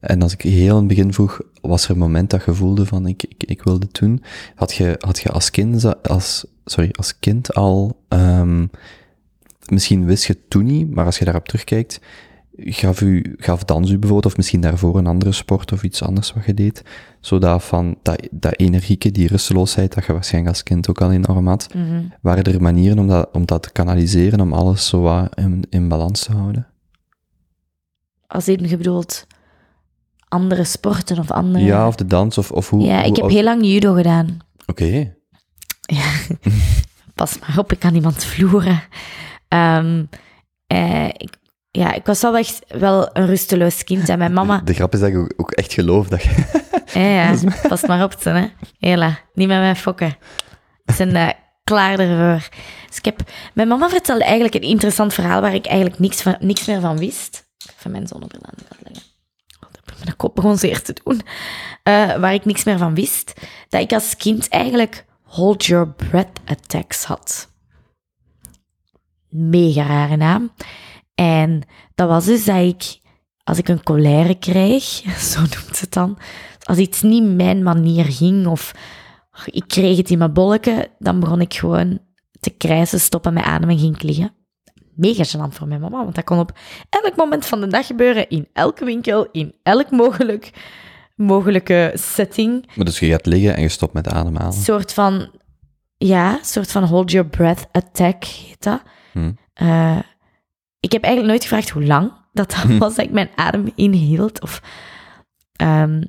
En als ik heel in het begin vroeg, was er een moment dat je voelde van, ik, ik, ik wil dit doen? Had je, had je als kind, als, sorry, als kind al, ehm, misschien wist je het toen niet, maar als je daarop terugkijkt, gaf, u, gaf dans u bijvoorbeeld, of misschien daarvoor een andere sport of iets anders wat je deed, zodat van dat, dat energieke, die rusteloosheid, dat je waarschijnlijk als kind ook al enorm had, Mhm. waren er manieren om dat, om dat te kanaliseren, om alles zo in, in balans te houden? Als in je bedoelt andere sporten of andere... Ja, of de dans, of, of hoe... Ja, hoe ik heb heel lang judo gedaan. Oké, Ja. Pas maar op, ik kan iemand vloeren. Ehm, eh, ik, ja, ik was wel echt wel een rusteloos kind. En mijn mama... de grap is dat ik ook, echt geloof dat je... Ja, ja, pas maar op, hè. Hela, niet met mij fokken. Ze zijn eh, klaar ervoor. Dus ik heb... Mijn mama vertelde eigenlijk een interessant verhaal waar ik eigenlijk niks, van, niks meer van wist. Van mijn zonnebril aan leggen. Mijn kop begon zeer te doen. Eh, waar ik niks meer van wist. Dat ik als kind eigenlijk hold your breath attacks had. Mega rare naam. En dat was dus dat ik, als ik een colère kreeg, zo noemt ze het dan, als iets niet mijn manier ging of ik kreeg het in mijn bolleke, dan begon ik gewoon te krijsen, stoppen met ademen en ging ik liggen. Mega gênant voor mijn mama, want dat kon op elk moment van de dag gebeuren, in elke winkel, in elk mogelijk, mogelijke setting. Maar dus je gaat liggen en je stopt met ademhalen. Een soort van, ja, een soort van hold your breath attack heet dat. Hm. Eh, ik heb eigenlijk nooit gevraagd hoe lang dat, dat was dat ik mijn adem inhield. Of, ehm,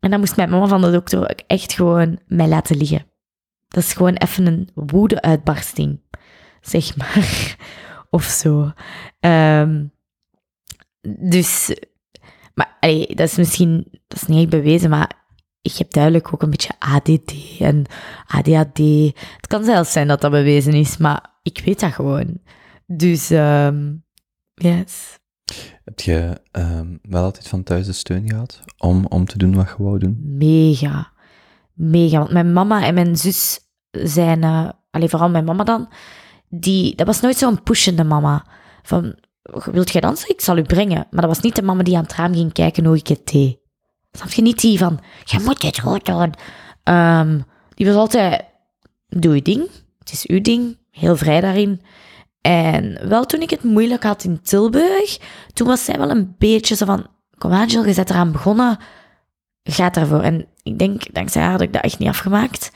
en dan moest mijn mama van de dokter ook echt gewoon mij laten liggen. Dat is gewoon even een woede-uitbarsting, zeg maar. Of zo. Ehm, dus, maar allee, dat is misschien, dat is niet echt bewezen, maar ik heb duidelijk ook een beetje ADD en ADHD. Het kan zelfs zijn dat dat bewezen is, maar ik weet dat gewoon. Dus, ehm yes. Heb je ehm, wel altijd van thuis de steun gehad om, om te doen wat je wou doen? Mega. Mega. Want mijn mama en mijn zus zijn, eh alleen vooral mijn mama dan, die, dat was nooit zo'n pushende mama. Van, wilt jij dansen? Ik zal u brengen. Maar dat was niet de mama die aan het raam ging kijken hoe ik het deed. Snap je niet die van, je moet dit goed doen. Ehm, die was altijd, doe je ding. Het is uw ding. Heel vrij daarin. En wel toen ik het moeilijk had in Tilburg, toen was zij wel een beetje zo van, kom Jill, je bent eraan begonnen, gaat ervoor. En ik denk, dankzij haar had ik dat echt niet afgemaakt.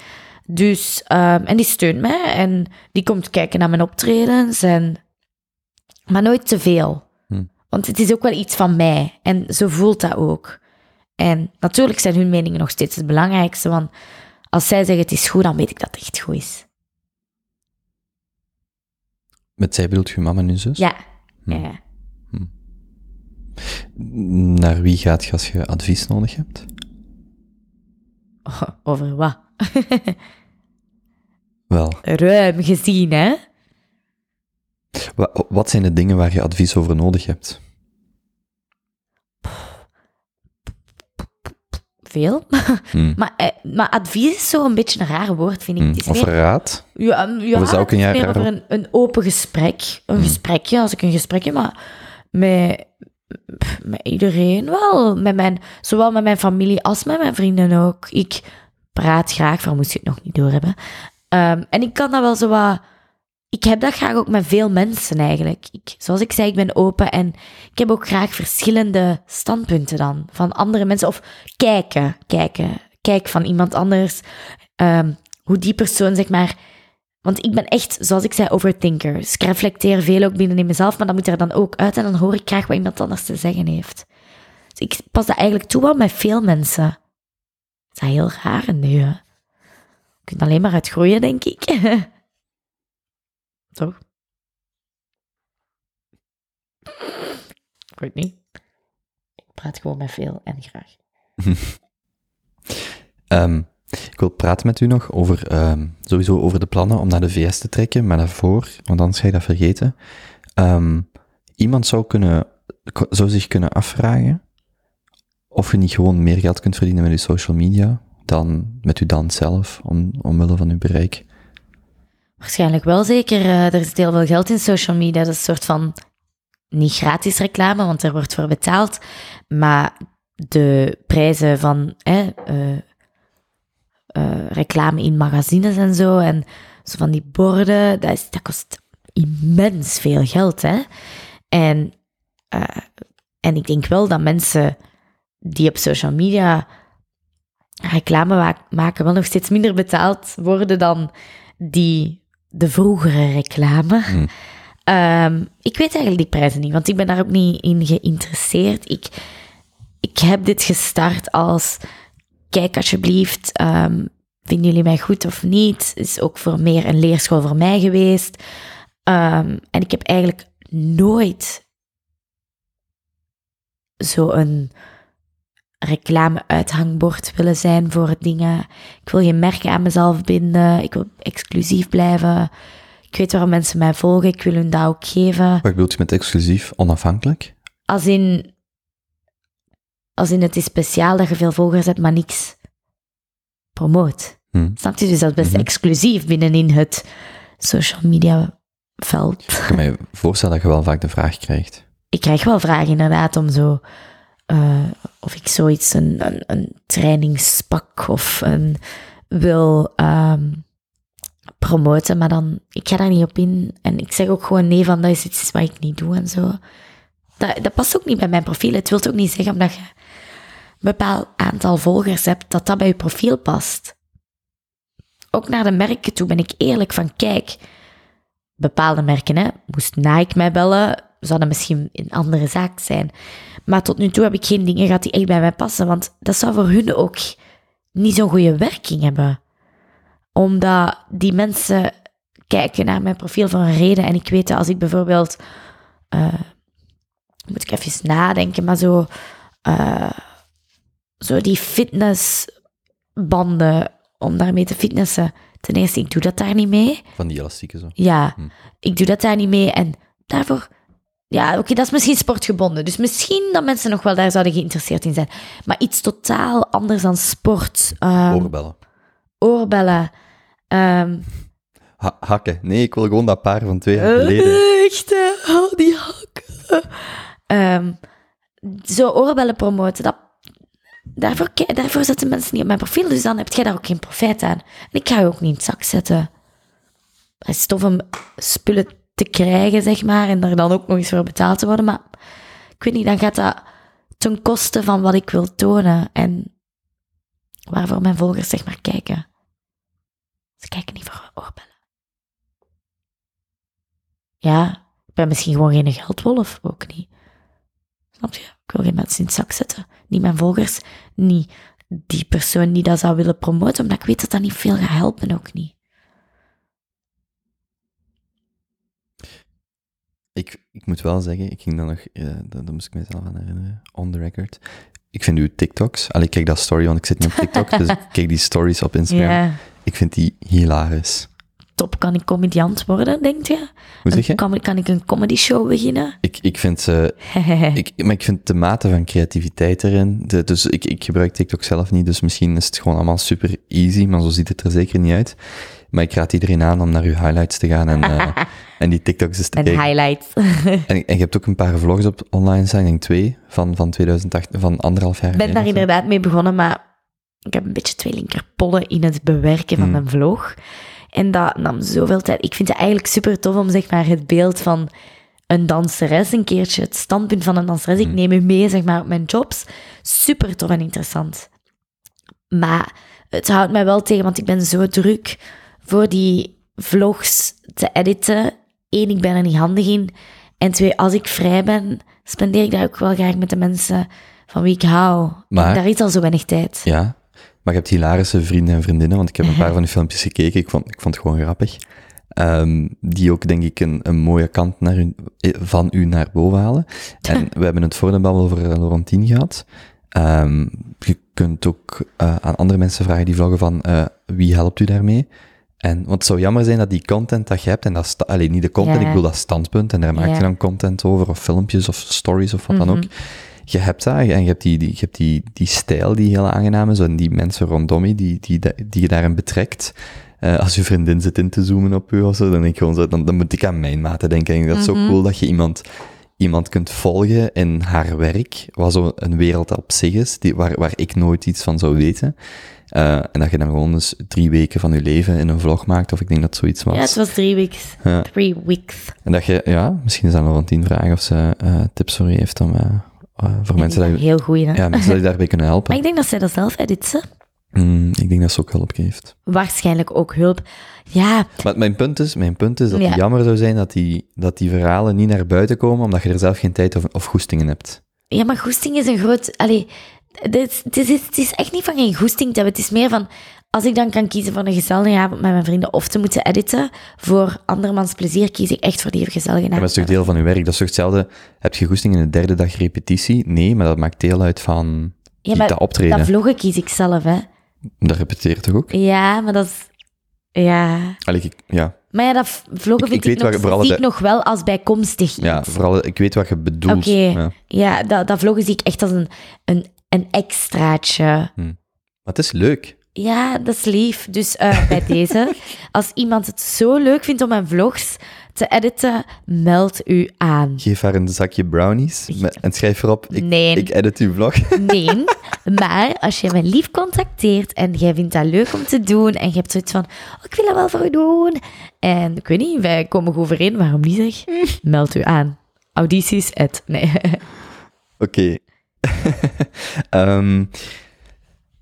Dus, ehm, en die steunt mij en die komt kijken naar mijn optredens, en, maar nooit te veel. Hm. Want het is ook wel iets van mij en zo voelt dat ook. En natuurlijk zijn hun meningen nog steeds het belangrijkste, want als zij zeggen het is goed, dan weet ik dat het echt goed is. Met zij bedoelt je mama en je zus? Ja. Hm. ja. Naar wie gaat je als je advies nodig hebt? Over wat? Wel, Ruim gezien, hè? wa- wat zijn de dingen waar je advies over nodig hebt? Veel. Hm. Maar, eh, maar advies is zo een beetje een raar woord, vind ik. Hm. Is Of meer- raad? Ja, ja Of is ook een jaar meer over een, een open gesprek. Een gesprekje, als ik een gesprekje, maar met, met iedereen wel. Met mijn, zowel met mijn familie als met mijn vrienden ook. Ik praat graag, voor moest je het nog niet doorhebben. Ehm en ik kan dat wel zo wat... Ik heb dat graag ook met veel mensen eigenlijk. Ik, zoals ik zei, ik ben open en ik heb ook graag verschillende standpunten dan. Van andere mensen. Of kijken, kijken. Kijk van iemand anders. ehm, hoe die persoon, zeg maar... Want ik ben echt, zoals ik zei, overthinker. Dus ik reflecteer veel ook binnen in mezelf, maar dat moet er dan ook uit en dan hoor ik graag wat iemand anders te zeggen heeft. Dus ik pas dat eigenlijk toe wel met veel mensen. Dat is heel raar nu. hè. Je kunt alleen maar uitgroeien, denk ik. Toch? Ik weet niet. Ik praat gewoon met veel en graag. Ehm, ik wil praten met u nog over, ehm, sowieso over de plannen om naar de VS te trekken, maar daarvoor, want anders ga je dat vergeten. Ehm, iemand zou, kunnen, zou zich kunnen afvragen of je niet gewoon meer geld kunt verdienen met je social media dan met uw dans zelf, om, omwille van uw bereik. Waarschijnlijk wel zeker. eh, er zit heel veel geld in social media. Dat is een soort van niet gratis reclame, want er wordt voor betaald. Maar de prijzen van eh, eh, reclame in magazines en zo, en zo van die borden, dat, is, dat kost immens veel geld. Hè? En, en ik denk wel dat mensen die op social media reclame maken, wel nog steeds minder betaald worden dan die de vroegere reclame. Hmm. Ehm, ik weet eigenlijk die prijzen niet, want ik ben daar ook niet in geïnteresseerd. Ik, ik heb dit gestart als, kijk alsjeblieft, ehm, vinden jullie mij goed of niet? Is ook voor meer een leerschool voor mij geweest. Ehm, en ik heb eigenlijk nooit zo'n reclame-uithangbord willen zijn voor dingen. Ik wil geen merken aan mezelf binden. Ik wil exclusief blijven. Ik weet waarom mensen mij volgen. Ik wil hun dat ook geven. Wat bedoelt je met exclusief, onafhankelijk? Als in, als in het is speciaal dat je veel volgers hebt, maar niks promoot. Hm. Snap je? Dus dat is best Mhm. exclusief binnenin het social media veld. Ik kan me voorstellen dat je wel vaak de vraag krijgt. ik krijg wel vragen inderdaad om zo. Eh, of ik zoiets, een, een, een trainingspak of een wil ehm, promoten, maar dan, ik ga daar niet op in. En ik zeg ook gewoon nee van, dat is iets wat ik niet doe en zo. Dat, dat past ook niet bij mijn profiel. Het wil ook niet zeggen omdat je een bepaald aantal volgers hebt, dat dat bij je profiel past. Ook naar de merken toe ben ik eerlijk van, kijk, bepaalde merken, hè, moest Nike mij bellen, zou dat misschien een andere zaak zijn. Maar tot nu toe heb ik geen dingen gehad die echt bij mij passen, want dat zou voor hun ook niet zo'n goede werking hebben. Omdat die mensen kijken naar mijn profiel voor een reden en ik weet dat als ik bijvoorbeeld, eh, moet ik even nadenken, maar zo, eh, zo die fitnessbanden om daarmee te fitnessen. Ten eerste, ik doe dat daar niet mee. Van die elastieken zo. Ja, Hm. ik doe dat daar niet mee. En daarvoor, ja, oké, dat is misschien sportgebonden. Dus misschien dat mensen nog wel daar zouden geïnteresseerd in zijn. Maar iets totaal anders dan sport. Ehm, Oorbellen. oorbellen. ehm, Ha- hakken. Nee, ik wil gewoon dat paar van twee jaar geleden. echt, hè? Oh, die hakken. Ehm, zo oorbellen promoten, dat, daarvoor, daarvoor zetten mensen niet op mijn profiel, dus dan heb jij daar ook geen profijt aan. En ik ga je ook niet in het zak zetten. Het is tof om spullen te krijgen, zeg maar, en daar dan ook nog eens voor betaald te worden, maar ik weet niet, dan gaat dat ten koste van wat ik wil tonen en waarvoor mijn volgers, zeg maar, kijken. Ze kijken niet voor oorbellen. Ja, ik ben misschien gewoon geen geldwolf, ook niet. Snap je? Ik wil geen mensen in het zak zetten. Niet mijn volgers, niet die persoon die dat zou willen promoten, omdat ik weet dat dat niet veel gaat helpen, ook niet. Ik, ik moet wel zeggen, ik ging dan nog, eh, dat, dat moest ik mezelf aan herinneren, on the record. Ik vind uw TikToks, allee, ik kijk dat story, want ik zit niet op TikTok, dus ik kijk die stories op Instagram. Ik vind die hilarisch. Top, kan ik comediant worden, denk je? Hoe zeg je? Com- kan ik een comedy show beginnen? Ik, ik vind ze, ik, maar ik vind de mate van creativiteit erin, de, dus ik, ik gebruik TikTok zelf niet, dus misschien is het gewoon allemaal super easy, maar zo ziet het er zeker niet uit. Maar ik raad iedereen aan om naar uw highlights te gaan en, eh, en die TikToks eens te Een kijken. highlight. En, en je hebt ook een paar vlogs op online staan, ik denk twee, van, van 2008, van anderhalf jaar Ik ben daar inderdaad mee begonnen, maar ik heb een beetje twee linkerpollen in het bewerken van Hmm. mijn vlog. En dat nam zoveel tijd. Ik vind het eigenlijk super tof om zeg maar, het beeld van een danseres een keertje, het standpunt van een danseres. Hmm. Ik neem u mee zeg maar, op mijn jobs. Super tof en interessant. Maar het houdt mij wel tegen, want ik ben zo druk voor die vlogs te editen. Eén, ik ben er niet handig in. En twee, als ik vrij ben, spendeer ik daar ook wel graag met de mensen van wie ik hou. Maar- En daar is al zo weinig tijd. Ja, maar je hebt hilarische vrienden en vriendinnen, want ik heb een paar van die filmpjes gekeken, ik vond, ik vond het gewoon grappig. Ehm, die ook, denk ik, een, een mooie kant naar u, eh, van u naar boven halen. En we hebben het voor de babbel over eh, Laurentien gehad. Ehm, je kunt ook eh, aan andere mensen vragen die vloggen van, wie helpt u daarmee? En, want het zou jammer zijn dat die content dat je hebt, en dat sta, alleen niet de content, Ja. ik bedoel dat standpunt, en daar maak Ja. je dan content over, of filmpjes, of stories, of wat dan Mhm. ook. Je hebt dat, en je hebt die, die, je hebt die, die stijl die heel aangenaam is, en die mensen rondom je, die, die, die je daarin betrekt. Eh, als je vriendin zit in te zoomen op u of zo, dan denk ik gewoon zo, dan, dan moet ik aan mijn maten denken. En dat is Mhm. zo cool dat je iemand, iemand kunt volgen in haar werk, wat zo een wereld op zich is, die, waar, waar ik nooit iets van zou weten. Eh, en dat je dan gewoon eens drie weken van je leven in een vlog maakt, of ik denk dat zoiets was. Ja, het was drie weeks. Ja. Three weeks. En dat je, ja, misschien is aan Laurentien vragen of ze eh, tips voor je heeft om, eh, voor mensen, dat, je- Heel goed, hè? ja, mensen dat je daarbij kunnen helpen. Maar ik denk dat zij dat zelf edit, hè? Mm, ik denk dat ze ook hulp geeft. Waarschijnlijk ook hulp. Ja, Maar mijn punt is, mijn punt is dat het Ja. jammer zou zijn dat die, dat die verhalen niet naar buiten komen, omdat je er zelf geen tijd of, of goestingen hebt. ja, maar goesting is een groot... Allee, het is, het, is, het is echt niet van geen goesting te hebben. Het is meer van... Als ik dan kan kiezen voor een gezellige avond met mijn vrienden of te moeten editen voor andermans plezier, kies ik echt voor die gezellige En dat avond. is toch deel van je werk. Dat is toch hetzelfde. Heb je goesting in de derde dag repetitie? Nee, maar dat maakt deel uit van Ja, maar dat optreden. dat vloggen kies ik zelf, hè. Dat repeteer je toch ook? Ja, maar dat is... Ja... Allee, ik, ja, Maar ja, dat vloggen Ik- vind ik ik, nog, vooral zie nog wel als bijkomstig iets. ja, vooral, ik weet wat je bedoelt. Oké, Ja. ja, dat, dat vloggen zie ik echt als een, een, een extraatje. Maar het is leuk. Ja, dat is lief. Dus eh, bij deze, als iemand het zo leuk vindt om mijn vlogs te editen, meld u aan. Geef haar een zakje brownies met- en schrijf erop, ik, Nee. ik edit uw vlog. Nee, maar als je me lief contacteert en jij vindt dat leuk om te doen en je hebt zoiets van, oh, ik wil dat wel voor u doen. En ik weet niet, wij komen goed overeen, waarom niet zeg? Meld u aan. Audities, at, nee. Oké. Ehm,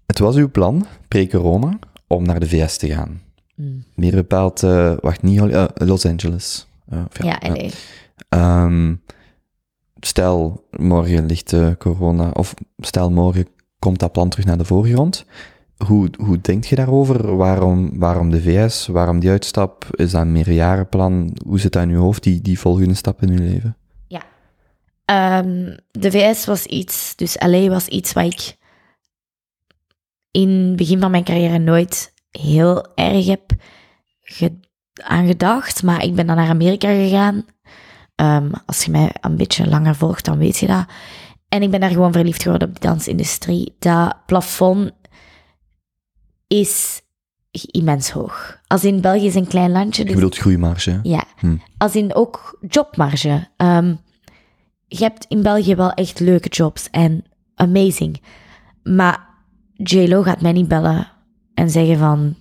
het was uw plan, pre-corona, om naar de VS te gaan. Hmm. Meer bepaald, eh, wacht, niet eh, Los Angeles. Eh, of Ja, LA. Ehm, stel, morgen ligt corona, of stel, morgen komt dat plan terug naar de voorgrond. Hoe, hoe denk je daarover? Waarom, waarom de VS? Waarom die uitstap? Is dat een meerjarenplan? Hoe zit dat in je hoofd, die, die volgende stap in je leven? Ehm, de VS was iets, dus LA was iets waar ik in het begin van mijn carrière nooit heel erg heb ge- aan gedacht. Maar ik ben dan naar Amerika gegaan. Ehm, als je mij een beetje langer volgt, dan weet je dat. En ik ben daar gewoon verliefd geworden op de dansindustrie. Dat plafond is immens hoog. Als in België is een klein landje. Je Dus bedoelt groeimarge, ja, Hm. als in ook jobmarge. Ehm, je hebt in België wel echt leuke jobs en amazing. Maar J-Lo gaat mij niet bellen en zeggen van...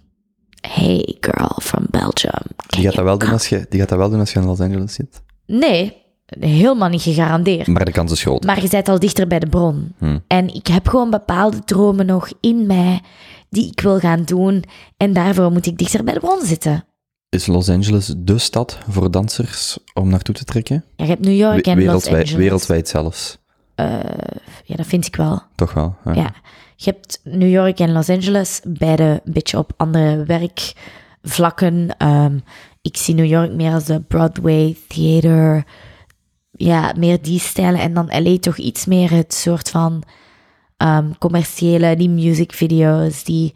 Hey girl from Belgium. Die gaat, dat wel doen als je, die gaat dat wel doen als je in Los Angeles zit. Nee, helemaal niet gegarandeerd. Maar de kans is groot. Maar je bent al dichter bij de bron. Hmm. En ik heb gewoon bepaalde dromen nog in mij die ik wil gaan doen. En daarvoor moet ik dichter bij de bron zitten. Is Los Angeles de stad voor dansers om naartoe te trekken? Ja, je hebt New York en Los Angeles. wereldwijd zelfs. Ja, dat vind ik wel. Toch wel. Ja. Ja. Je hebt New York en Los Angeles, beide een beetje op andere werkvlakken. Ehm, ik zie New York meer als de Broadway theater. Ja, meer die stijlen. En dan LA toch iets meer het soort van ehm, commerciële, die musicvideo's, die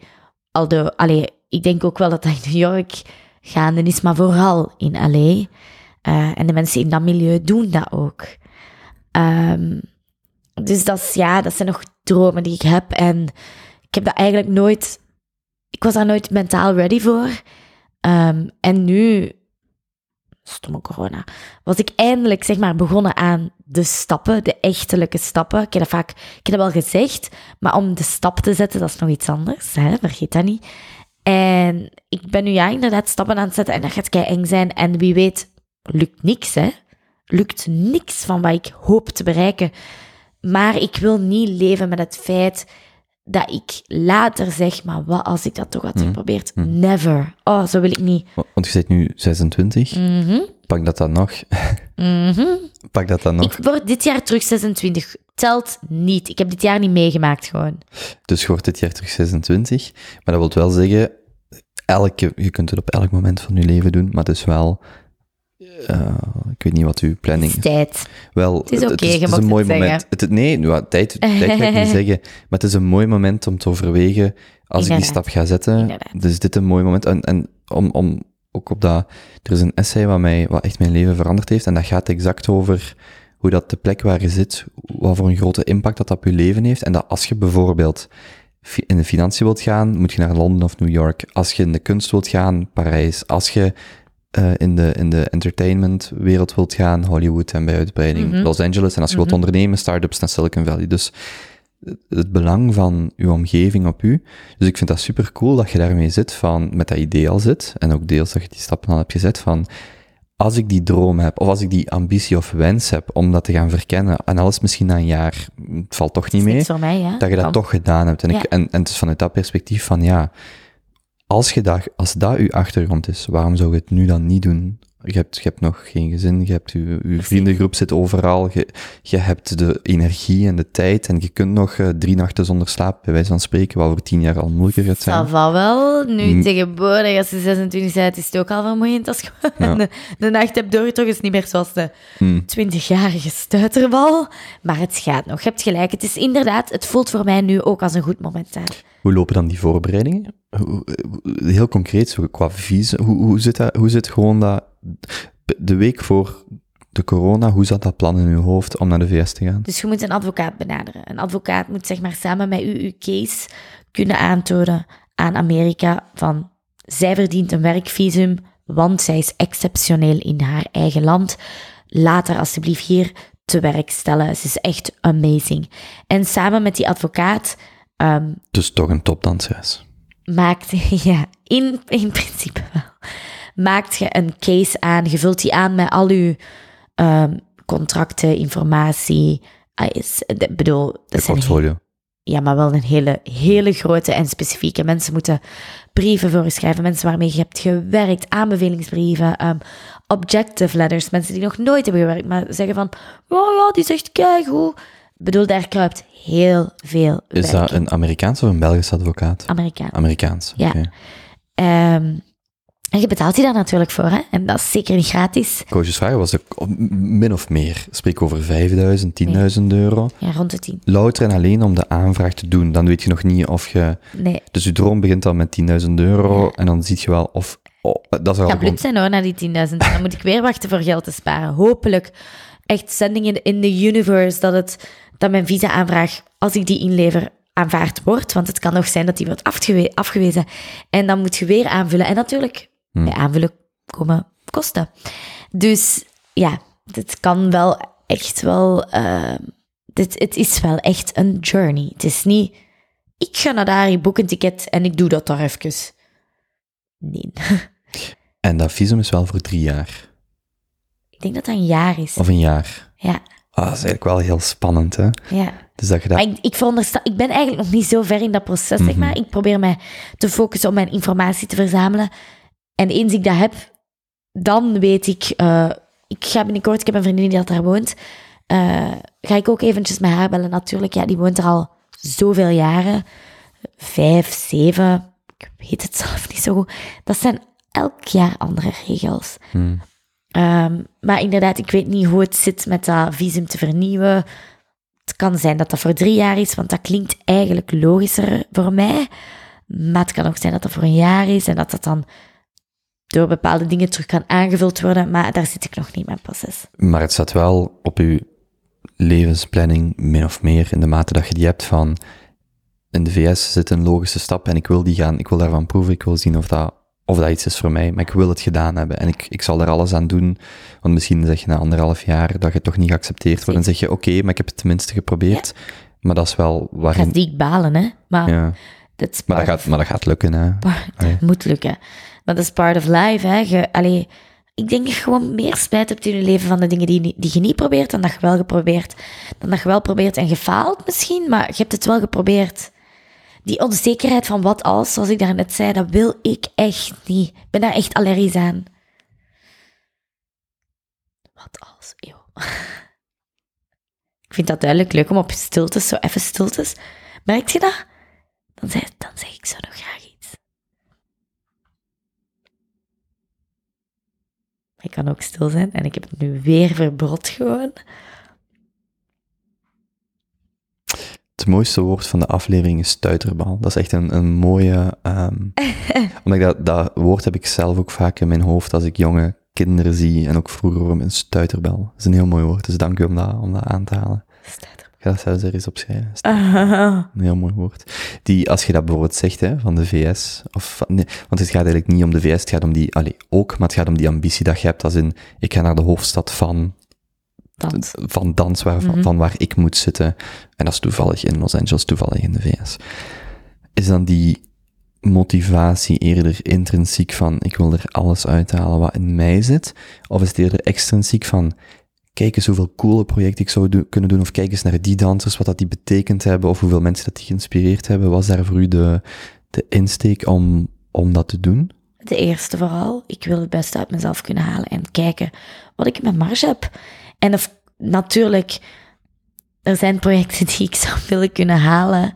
al de... Allee, ik denk ook wel dat dat in New York gaande is, maar vooral in LA. Eh, en de mensen in dat milieu doen dat ook. Ehm, dus dat, ja, dat zijn nog dromen die ik heb. En ik heb dat eigenlijk nooit... Ik was daar nooit mentaal ready voor. Ehm, en nu, stomme corona, was ik eindelijk zeg maar begonnen aan de stappen, de echtelijke stappen. Ik heb dat vaak, ik heb dat wel gezegd, maar om de stap te zetten, dat is nog iets anders. Hè? Vergeet dat niet. En ik ben nu ja inderdaad stappen aan het zetten en dat gaat kei eng zijn. En wie weet, lukt niks, hè. Lukt niks van wat ik hoop te bereiken. Maar ik wil niet leven met het feit dat ik later zeg, maar wat als ik dat toch had geprobeerd? Never. Oh, zo wil ik niet. Wa- Want je bent nu 26. Mhm, Pak dat dan nog. mhm. Pak dat dan nog. Ik word dit jaar terug 26. Telt niet. Ik heb dit jaar niet meegemaakt gewoon. Dus je wordt dit jaar terug 26. Maar dat wil wel zeggen, elke, je kunt het op elk moment van je leven doen, maar het is wel... eh, ik weet niet wat uw planning Het is tijd. Wel, Het is oké, het is een mooi moment. Het, nee, nou, tijd, tijd ga ik niet zeggen. Maar het is een mooi moment om te overwegen als ik die stap ga zetten. Inderdaad. Dus dit een mooi moment. En, en om, om ook op dat... Er is een essay wat, mij, wat echt mijn leven veranderd heeft. En dat gaat exact over hoe dat de plek waar je zit, wat voor een grote impact dat op je leven heeft. En dat als je bijvoorbeeld in de financiën wilt gaan, moet je naar Londen of New York. Als je in de kunst wilt gaan, Parijs. Als je eh, in, de, in de entertainmentwereld wilt gaan, Hollywood en bij uitbreiding Mhm. Los Angeles. En als je wilt ondernemen, start-ups naar Silicon Valley. Dus het- belang van uw omgeving op u. Dus ik vind dat super cool dat je daarmee zit, van, met dat idee al zit. En ook deels dat je die stappen al hebt gezet van, als ik die droom heb, of als ik die ambitie of wens heb om dat te gaan verkennen, en alles misschien na een jaar, het valt toch niet mee, mij, dat je dat toch gedaan hebt. En, ik, en, en het is vanuit dat perspectief van, ja, als, je dat, als dat uw achtergrond is, waarom zou je het nu dan niet doen? Je hebt, je hebt nog geen gezin, je hebt je, je vriendengroep zit overal, je, je hebt de energie en de tijd en je kunt nog eh, drie nachten zonder slaap, bij wijze van spreken, wat voor tien jaar al moeilijker gaat zijn. Dat valt wel. Nu Mm. tegenwoordig, als je 26 bent, is het ook al vermoeiend als je Ja. de, de nacht hebt doorgetrokken. is niet meer zoals de Hmm. 20-jarige stuiterbal. Maar het gaat nog. Je hebt gelijk. Het is inderdaad, het voelt voor mij nu ook als een goed moment aan. Hoe lopen dan die voorbereidingen? Hoe- Heel concreet, zo qua visie, hoe, hoe, zit dat, hoe zit gewoon dat, de week voor de corona, hoe zat dat plan in uw hoofd om naar de VS te gaan? Dus je moet een advocaat benaderen. Een advocaat moet zeg maar samen met u uw case kunnen aantonen aan Amerika van zij verdient een werkvisum, want zij is exceptioneel in haar eigen land. Laat haar alsjeblieft hier te werk stellen. Ze is echt amazing. En samen met die advocaat ehm, Dus toch een topdanseres. maakt, ja, in, in principe wel, maakt je een case aan. Je vult die aan met al uw ehm, contracten, informatie. Ah, is, bedoel, dat Je portfolio. ja, maar wel een hele, hele grote en specifieke. Mensen moeten brieven voor je schrijven, mensen waarmee je hebt gewerkt, aanbevelingsbrieven, ehm, objective letters, mensen die nog nooit hebben gewerkt, maar zeggen van, ja, ja, die zegt keigoed. Ik bedoel, daar kruipt heel veel Is werk dat in. een Amerikaans of een Belgisch advocaat? Amerikaan. Amerikaans, Ja. Ehm, en je betaalt die daar natuurlijk voor, hè? En dat is zeker niet gratis. Je vragen, was min of meer? Spreek over 5000, 10.000 euro? Ja, rond de tien. Louter en alleen om de aanvraag te doen. Dan weet je nog niet of je... Nee, Dus je droom begint al met 10.000 euro en dan zie je wel of... Oh, dat is gewoon... blut zijn hoor, na die 10.000. En dan moet ik weer wachten voor geld te sparen. Hopelijk echt sending in, the universe dat, het, dat mijn visa-aanvraag, als ik die inlever, aanvaard wordt. Want het kan nog zijn dat die wordt afgewe- afgewezen. En dan moet je weer aanvullen. En natuurlijk, bij aanvullen komen kosten. Dus ja, dit kan wel echt wel... eh, dit, het is wel echt een journey. Het is niet ik ga naar daar, ik boek een ticket en ik doe dat daar even. Nee. En dat visum is wel voor drie jaar. Ik denk dat dat een jaar is. Of een jaar. Ja, Ah, dat is eigenlijk wel heel spannend, hè? ja. Dus dat je dat... Maar ik, ik, veronderstel- ik ben eigenlijk nog niet zo ver in dat proces, zeg maar. Ik probeer mij te focussen op mijn informatie te verzamelen. En eens ik dat heb, dan weet ik... eh, ik ga binnenkort, ik heb een vriendin die dat daar woont, eh, ga ik ook eventjes met haar bellen natuurlijk. Ja, die woont er al zoveel jaren. Vijf, zeven, ik weet het zelf niet zo goed. Dat zijn elk jaar andere regels. Hmm. Ehm, maar inderdaad, ik weet niet hoe het zit met dat visum te vernieuwen. Het kan zijn dat dat voor drie jaar is, want dat klinkt eigenlijk logischer voor mij. Maar het kan ook zijn dat dat voor een jaar is en dat dat dan door bepaalde dingen terug kan aangevuld worden. Maar daar zit ik nog niet mijn proces. Maar het staat wel op uw levensplanning, min of meer, in de mate dat je die hebt van... In de VS zit een logische stap en ik wil die gaan, ik wil daarvan proeven, ik wil zien of dat, of dat iets is voor mij, maar ik wil het gedaan hebben. En ik, ik zal er alles aan doen, want misschien zeg je na anderhalf jaar dat je toch niet geaccepteerd wordt, en zeg je, oké, maar ik heb het tenminste geprobeerd. Maar dat is wel Gaat waarin... die ik balen, hè? Maar, Ja. dat, is Maar, dat gaat, maar dat gaat lukken, hè. dat moet lukken. Maar dat is part of life, hè? Je, allee, ik denk dat je gewoon meer spijt hebt in je leven van de dingen die, je niet- die je niet probeert dan dat je wel geprobeerd. Dan dat je wel probeert en gefaald misschien, maar je hebt het wel geprobeerd. Die onzekerheid van wat als, zoals ik daarnet zei, dat wil ik echt niet. Ik ben daar echt allergisch aan. Wat als, joh. Ik vind dat duidelijk leuk om op stiltes, zo even stiltes. Merkt je dat? Dan zeg, dan zeg ik zo nog graag iets. Ik kan ook stil zijn en ik heb het nu weer verbrod gewoon. Het mooiste woord van de aflevering is stuiterbal. Dat is echt een, een mooie... ehm, omdat ik dat, dat woord heb ik zelf ook vaak in mijn hoofd als ik jonge kinderen zie en ook vroeger hoor, een stuiterbel. Dat is een heel mooi woord, dus dank u om dat, om dat aan te halen. Ik ga dat zelfs er eens opschrijven. Een heel mooi woord. Die, als je dat bijvoorbeeld zegt, hè, van de VS, of van, nee, want het gaat eigenlijk niet om de VS, het gaat om die, allee, ook, maar het gaat om die ambitie dat je hebt, als in, ik ga naar de hoofdstad van, dans. van dans, waar, van, Mhm. van waar ik moet zitten. En dat is toevallig in Los Angeles, toevallig in de VS. Is dan die motivatie eerder intrinsiek van, ik wil er alles uithalen wat in mij zit? Of is het eerder extrinsiek van, kijk eens hoeveel coole projecten ik zou do- kunnen doen, of kijk eens naar die dansers, wat dat die betekend hebben, of hoeveel mensen dat die geïnspireerd hebben. Was daar voor u de, de insteek om, om dat te doen? De eerste vooral. Ik wil het beste uit mezelf kunnen halen en kijken wat ik in mijn marge heb. En of, natuurlijk, er zijn projecten die ik zou willen kunnen halen.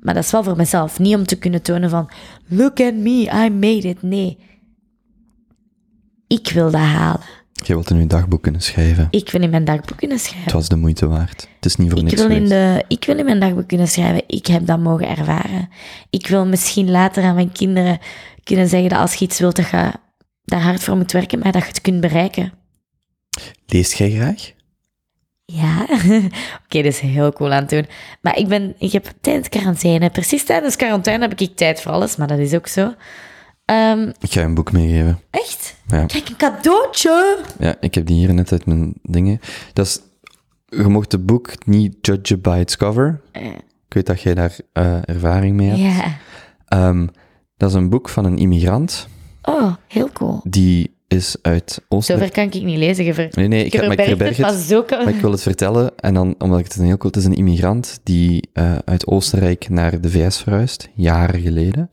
Maar dat is wel voor mezelf. Niet om te kunnen tonen van, look at me, I made it. Nee. Ik wil dat halen. Je wilt in uw dagboek kunnen schrijven. Ik wil in mijn dagboek kunnen Het schrijven. was de moeite waard. Het is niet voor Ik niks wil, in de, ik wil in mijn dagboek kunnen schrijven, ik heb dat mogen ervaren. Ik wil misschien later aan mijn kinderen kunnen zeggen dat als je iets wilt, dat je daar hard voor moet werken, maar dat je het kunt bereiken. Leest jij graag? Ja, oké, dat is heel cool aan het doen. Maar ik, ben, ik heb tijdens quarantaine, precies tijdens quarantaine heb ik tijd voor alles, maar dat is ook zo. Ehm, Ik ga je een boek meegeven. echt? Ja. Kijk, een cadeautje! Ja, ik heb die hier net uit mijn dingen. Dat is, je mocht het boek niet judgen by its cover. Eh, Ik weet dat jij daar eh, ervaring mee hebt. ja. Ehm, dat is een boek van een immigrant. Oh, heel cool. Die is uit Oostenrijk. Zover kan ik niet lezen. Je ver... Nee, nee, ik, heb, maar ik verberg het, het. maar zo kan... Maar ik wil het vertellen. En dan, omdat ik het een heel cool... Het is een immigrant die eh, uit Oostenrijk naar de VS verhuist. Jaren geleden.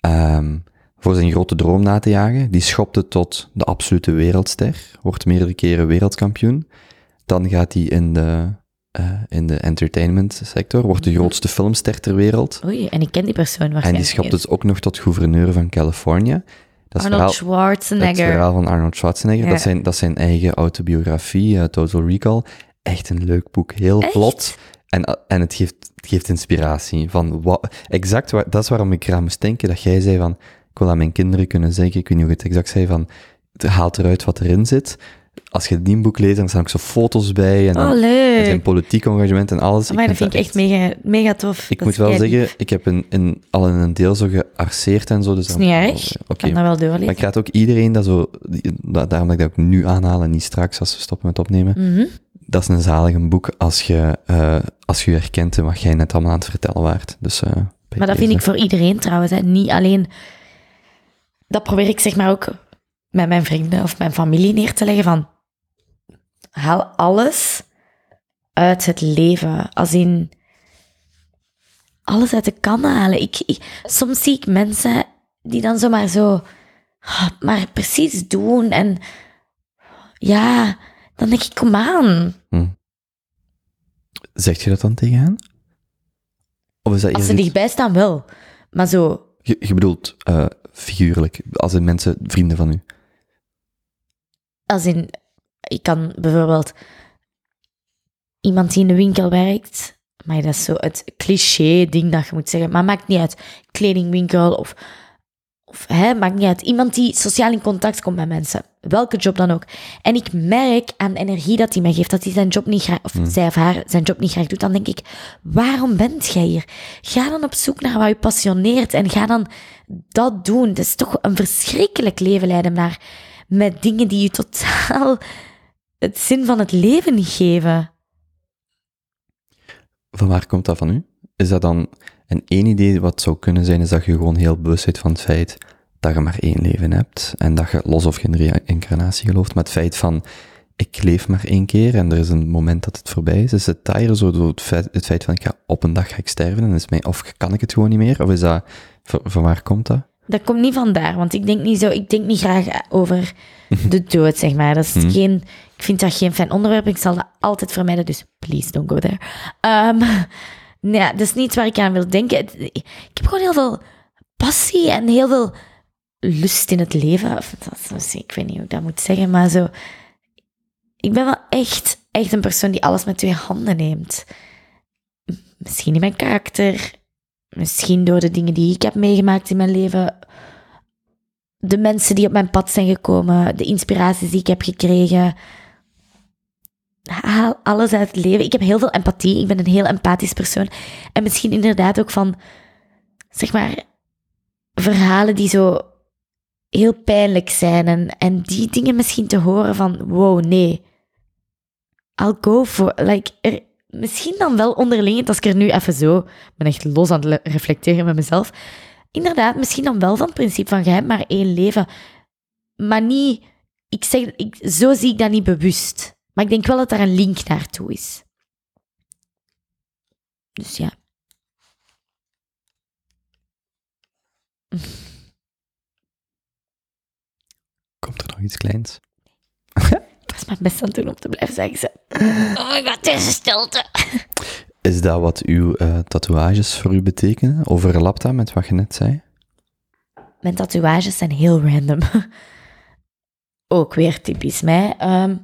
Ehm, voor zijn grote droom na te jagen. Die schopte tot de absolute wereldster. Wordt meerdere keren wereldkampioen. Dan gaat hij in de, eh, in de entertainment sector. Wordt de grootste filmster ter wereld. Oei, en ik ken die persoon En waarschijnlijk die schopt dus ook nog tot gouverneur van Californië. Dat Arnold verhaal- Schwarzenegger. het verhaal van Arnold Schwarzenegger. Ja. Dat, zijn, dat is zijn eigen autobiografie, eh, Total Recall. Echt een leuk boek. Heel Echt? vlot. En, eh, en het, geeft, het geeft inspiratie. Van wat, exact waar, dat is waarom ik eraan moest denken. Dat jij zei van, ik wil aan mijn kinderen kunnen zeggen, ik weet niet hoe je het exact zei, van, het haalt eruit wat erin zit. Als je die boek leest, dan staan ook zo foto's bij. En dan Oh, zijn politiek engagement en alles. Maar dat vind ik echt mega, mega tof. Ik Dat moet wel zeggen, ik heb in, in, al in een deel zo gearceerd en zo. Dus Dat is niet erg. Oké. Ik kan dat wel doorlezen. Maar ik raad ook iedereen dat zo, daarom dat ik dat ook nu aanhaal en niet straks als we stoppen met opnemen, Mhm. dat is een zalige boek als je, eh, als je herkent wat jij net allemaal aan het vertellen waart. Dus, eh, Maar dat vind ik voor iedereen trouwens. Hè. Niet alleen... Dat probeer ik zeg maar ook met mijn vrienden of mijn familie neer te leggen van... Haal alles uit het leven. Als in... Alles uit de kan halen. Ik, ik- soms zie ik mensen die dan zomaar zo... ah, Maar precies doen. En ja, dan denk ik, kom aan. Zeg je dat dan tegen hen? Of is dat Als ze iets- dichtbij staan, wel. Maar zo... Je, je bedoelt eh, figuurlijk, als in mensen, vrienden van u. Als in, ik kan bijvoorbeeld iemand die in de winkel werkt, maar dat is zo het cliché-ding dat je moet zeggen, maar maakt niet uit, kledingwinkel of, of hè, maakt niet uit, iemand die sociaal in contact komt met mensen, welke job dan ook. En ik merk aan de energie dat hij mij geeft, dat hij zijn job niet graag, of zij of haar zijn job niet graag doet, dan denk ik, waarom bent jij hier? Ga dan op zoek naar wat je passioneert en ga dan dat doen. Het is toch een verschrikkelijk leven leiden naar met dingen die je totaal het zin van het leven geven. Van waar komt dat van u? Is dat dan een één idee wat zou kunnen zijn, is dat je gewoon heel bewust bent van het feit dat je maar één leven hebt en dat je los of geen reïncarnatie gelooft, maar het feit van ik leef maar één keer en er is een moment dat het voorbij is, is het daar zo door het feit, het feit van ik ga op een dag ga ik sterven en is mij, of kan ik het gewoon niet meer? Of is dat, van waar komt dat? Dat komt niet vandaar, want ik denk niet zo, ik denk niet graag over de dood, zeg maar. Dat is geen, ik vind dat geen fijn onderwerp, ik zal dat altijd vermijden, dus please don't go there. Ehm, nee, dat is niet waar ik aan wil denken. Ik heb gewoon heel veel passie en heel veel lust in het leven. Of, dat is- ik weet niet hoe ik dat moet zeggen, maar zo... Ik ben wel echt, echt een persoon die alles met twee handen neemt. Misschien in mijn karakter, misschien door de dingen die ik heb meegemaakt in mijn leven. De mensen die op mijn pad zijn gekomen, de inspiraties die ik heb gekregen. Haal alles uit het leven. Ik heb heel veel empathie. Ik ben een heel empathisch persoon. En misschien inderdaad ook van, zeg maar, verhalen die zo heel pijnlijk zijn. En, en die dingen misschien te horen van, wow, nee. I'll go for, like, misschien dan wel onderling, als ik er nu even zo, ben echt los aan het le- reflecteren met mezelf. Inderdaad, misschien dan wel van het principe van, je hebt maar één leven. Maar niet, ik zeg, ik, zo zie ik dat niet bewust. Maar ik denk wel dat daar een link naartoe is. Dus ja. Komt er nog iets kleins? Was mijn best aan het doen om te blijven zeggen. Ze. Oh my god, deze stilte. Is dat wat uw eh, tatoeages voor u betekenen? Overlapt dat met wat je net zei? Mijn tatoeages zijn heel random. Ook weer typisch mij. Ehm,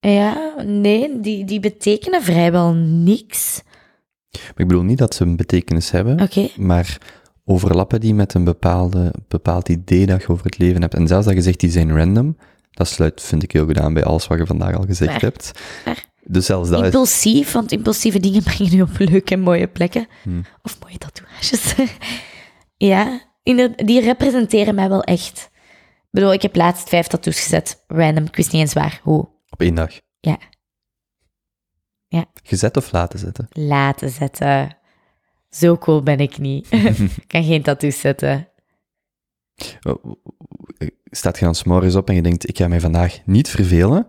ja, nee, die, die betekenen vrijwel niks. Maar ik bedoel niet dat ze een betekenis hebben, maar overlappen die met een bepaalde, bepaald idee dat je over het leven hebt. En zelfs dat je zegt die zijn random, dat sluit, vind ik, heel goed aan bij alles wat je vandaag al gezegd hebt. Waar. Dus zelfs dat is... Impulsief, want impulsieve dingen brengen je op leuke en mooie plekken. Hmm. Of mooie tatoeages. ja, die representeren mij wel echt. Ik bedoel, ik heb laatst vijf tattoos gezet. Random, ik wist niet eens waar. Hoe? Op één dag. Ja. Ja. Gezet of laten zetten? Laten zetten. Zo cool ben ik niet. ik kan geen tattoos zetten. Staat je dan 's morgens op en je denkt, ik ga mij vandaag niet vervelen,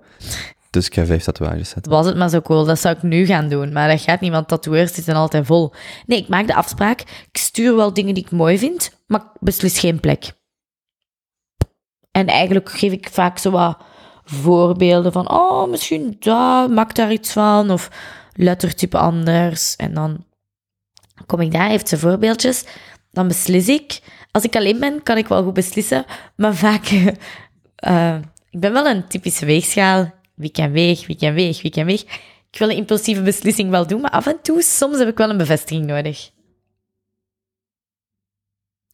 dus ik ga vijf tatoeages zetten. Was het maar zo cool, dat zou ik nu gaan doen. Maar dat gaat niet, want tatoeërs zitten altijd vol. Nee, ik maak de afspraak. Ik stuur wel dingen die ik mooi vind, maar ik beslis geen plek. En eigenlijk geef ik vaak zo wat voorbeelden van, oh, misschien dat, maak daar iets van, of lettertype anders. En dan kom ik daar, heeft ze voorbeeldjes, dan beslis ik. Als ik alleen ben, kan ik wel goed beslissen, maar vaak... eh, ik ben wel een typische weegschaal. Wie kan weeg, wie kan weeg, wie kan weeg. Ik wil een impulsieve beslissing wel doen, maar af en toe, soms heb ik wel een bevestiging nodig.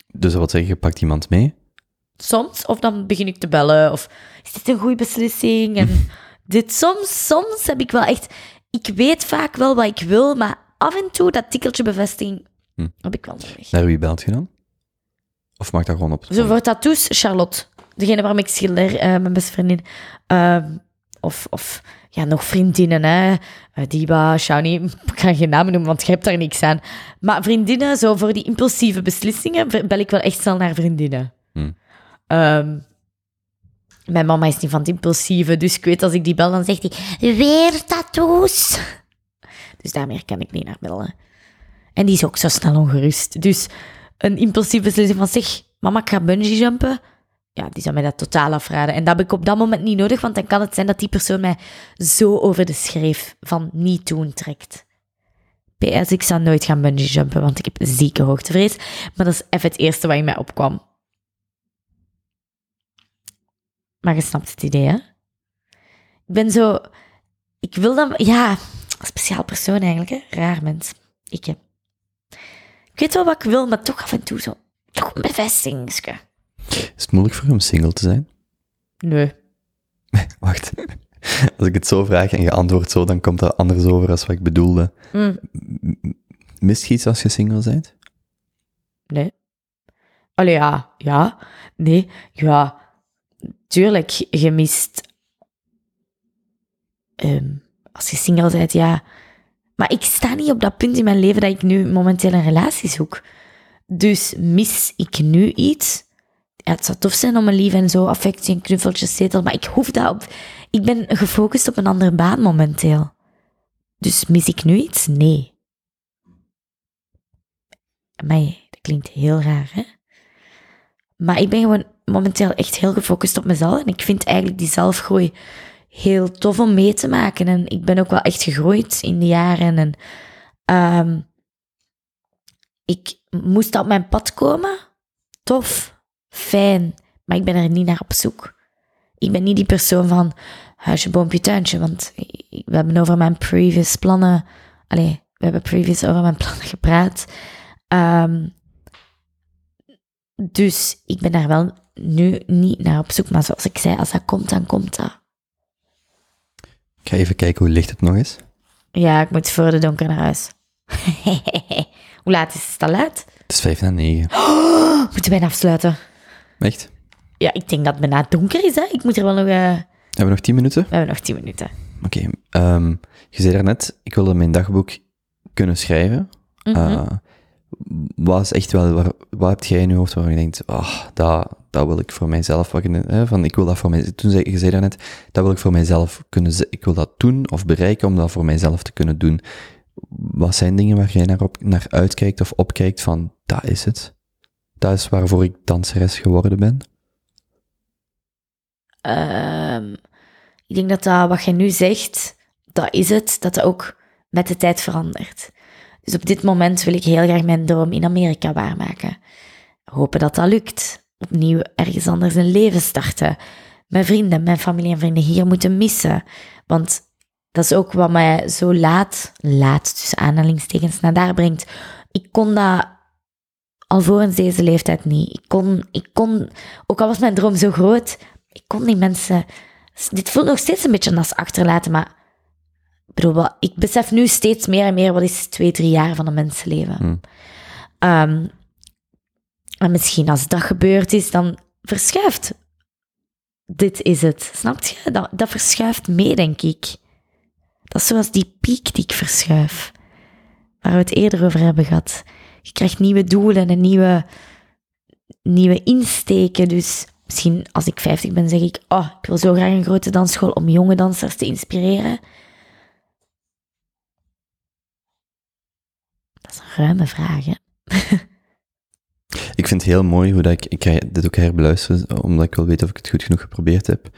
Dus dat wil zeggen, je pakt iemand mee. Soms, of dan begin ik te bellen, of is dit een goede beslissing? En dit soms, soms heb ik wel echt... Ik weet vaak wel wat ik wil, maar af en toe, dat tikkeltje bevestiging, Hm. heb ik wel nodig. Naar wie belt je dan? Of mag dat gewoon op? Zo voor tattoos, Charlotte. Degene waarom ik schilder, eh, mijn beste vriendin. Ehm, of, of ja, nog vriendinnen, hè. Uh, Diba, Shawnee, ik ga geen namen noemen, want je hebt daar niks aan. Maar vriendinnen, zo voor die impulsieve beslissingen, bel ik wel echt snel naar vriendinnen. Hmm. Ehm, mijn mama is niet van het impulsieve, dus ik weet als ik die bel, dan zegt hij, weer tattoos. Dus daarmee kan ik niet naar bellen. En die is ook zo snel ongerust. Dus een impulsieve beslissing van, zeg, mama, ik ga bungee jumpen. Ja, die zou mij dat totaal afraden. En dat heb ik op dat moment niet nodig, want dan kan het zijn dat die persoon mij zo over de schreef van niet doen trekt. PS, ik zou nooit gaan bungee jumpen, want ik heb zieke hoogtevrees. Maar dat is even het eerste wat in mij opkwam. Maar je snapt het idee, hè? Ik ben zo... Ik wil dan... Ja, speciaal persoon eigenlijk, hè? Raar mens. Ik heb... Ik weet wel wat ik wil, maar toch af en toe zo... Toch een bevestigingske. Is het moeilijk voor je om single te zijn? Nee. Wacht. Als ik het zo vraag en je antwoordt zo, dan komt dat anders over als wat ik bedoelde. Mm, Mist je iets als je single bent? nee. Allee, ja. Ja. Nee. Ja. Tuurlijk, je mist... ehm, als je single bent, ja... Maar ik sta niet op dat punt in mijn leven dat ik nu momenteel een relatie zoek. Dus mis ik nu iets? Het zou tof zijn om een lief en zo affectie en knuffeltjes zetel, maar ik hoef dat op... Ik ben gefocust op een andere baan momenteel. Dus mis ik nu iets? Nee. Maar dat klinkt heel raar, hè? Maar ik ben gewoon momenteel echt heel gefocust op mezelf. En ik vind eigenlijk die zelfgroei heel tof om mee te maken. En ik ben ook wel echt gegroeid in de jaren. En ehm, ik moest op mijn pad komen. Tof, fijn. Maar ik ben er niet naar op zoek. Ik ben niet die persoon van huisje, boompje, tuintje. Want we hebben over mijn previous plannen... Allee, we hebben previous over mijn plannen gepraat. Ehm, dus ik ben daar wel nu niet naar op zoek. Maar zoals ik zei, als dat komt, dan komt dat. Ik ga even kijken hoe licht het nog is. Ja, ik moet voor de donker naar huis. Hoe laat is het? Al laat? Het is vijf na negen. Moeten we bijna afsluiten? Echt? Ja, ik denk dat het bijna donker is. Hè? Ik moet er wel nog... eh, Hebben we nog tien minuten? We hebben nog tien minuten. Oké. ehm, je zei daarnet, ik wilde mijn dagboek kunnen schrijven. Eh, wat is echt wel, waar, wat heb jij in je hoofd waarvan je denkt, ah, dat, dat wil ik voor mijzelf, van, ik wil dat voor mij, toen zei je zei daarnet, dat wil ik voor mijzelf kunnen, ik wil dat doen of bereiken om dat voor mijzelf te kunnen doen. Wat zijn dingen waar jij naar, op, naar uitkijkt of opkijkt van, dat is het. Dat is waarvoor ik danseres geworden ben. Ehm, ik denk dat, dat wat je nu zegt, dat is het, dat dat ook met de tijd verandert. Dus op dit moment wil ik heel graag mijn droom in Amerika waarmaken. Hopen dat dat lukt. Opnieuw ergens anders een leven starten. Mijn vrienden, mijn familie en vrienden hier moeten missen. Want dat is ook wat mij zo laat, laat tussen aanhalingstekens, naar daar brengt. Ik kon dat al voor deze leeftijd niet. Ik kon, ik kon, ook al was mijn droom zo groot, ik kon die mensen. Dit voelt nog steeds een beetje als achterlaten, maar bedoel, ik besef nu steeds meer en meer wat is twee, drie jaar van een mensenleven. Hmm. Ehm, en misschien als dat gebeurd is, dan verschuift. Dit is het. Snap je? Dat, dat verschuift mee, denk ik. Dat is zoals die piek die ik verschuif. Waar we het eerder over hebben gehad. Je krijgt nieuwe doelen en nieuwe, nieuwe insteken. Dus misschien als ik 50 ben, zeg ik: Oh, ik wil zo graag een grote dansschool om jonge dansers te inspireren. Dat is een ruime vraag, hè? Ik vind het heel mooi hoe dat ik, ik ga dit ook herbeluisteren, omdat ik wil weten of ik het goed genoeg geprobeerd heb.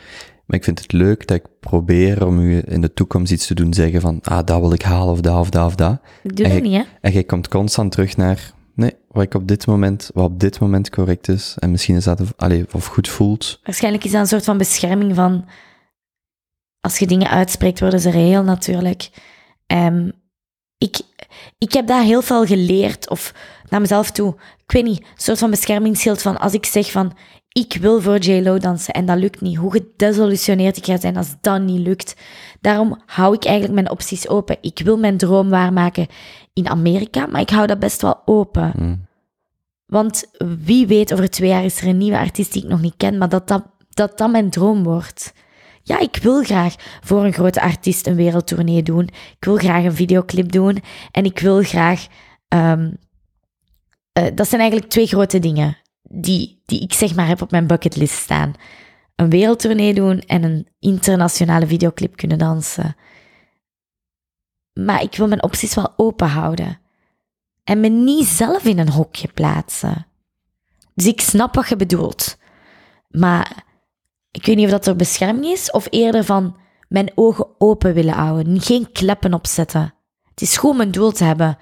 Maar ik vind het leuk dat ik probeer om u in de toekomst iets te doen zeggen van, ah, dat wil ik halen, of dat, of dat, of dat. Ik doe En dat niet, hè? En jij komt constant terug naar, nee, wat ik op dit moment, wat op dit moment correct is, en misschien is dat, of, allee, of goed voelt. Waarschijnlijk is dat een soort van bescherming van... Als je dingen uitspreekt, worden ze reëel natuurlijk. Ehm, ik, ik heb dat heel veel geleerd, of naar mezelf toe. Ik weet niet, een soort van beschermingsschild van als ik zeg van... Ik wil voor J-Lo dansen en dat lukt niet. Hoe gedesillusioneerd ik ga zijn als dat niet lukt. Daarom hou ik eigenlijk mijn opties open. Ik wil mijn droom waarmaken in Amerika, maar ik hou dat best wel open. Mm. Want wie weet, over twee jaar is er een nieuwe artiest die ik nog niet ken, maar dat dat, dat, dat mijn droom wordt. Ja, ik wil graag voor een grote artiest een wereldtournee doen. Ik wil graag een videoclip doen. En ik wil graag. ehm, eh, dat zijn eigenlijk twee grote dingen die, die ik zeg maar heb op mijn bucketlist staan. Een wereldtournee doen en een internationale videoclip kunnen dansen. Maar ik wil mijn opties wel open houden. En me niet zelf in een hokje plaatsen. Dus ik snap wat je bedoelt. Maar ik weet niet of dat er bescherming is of eerder van mijn ogen open willen houden. Geen kleppen opzetten. Het is goed om een doel te hebben.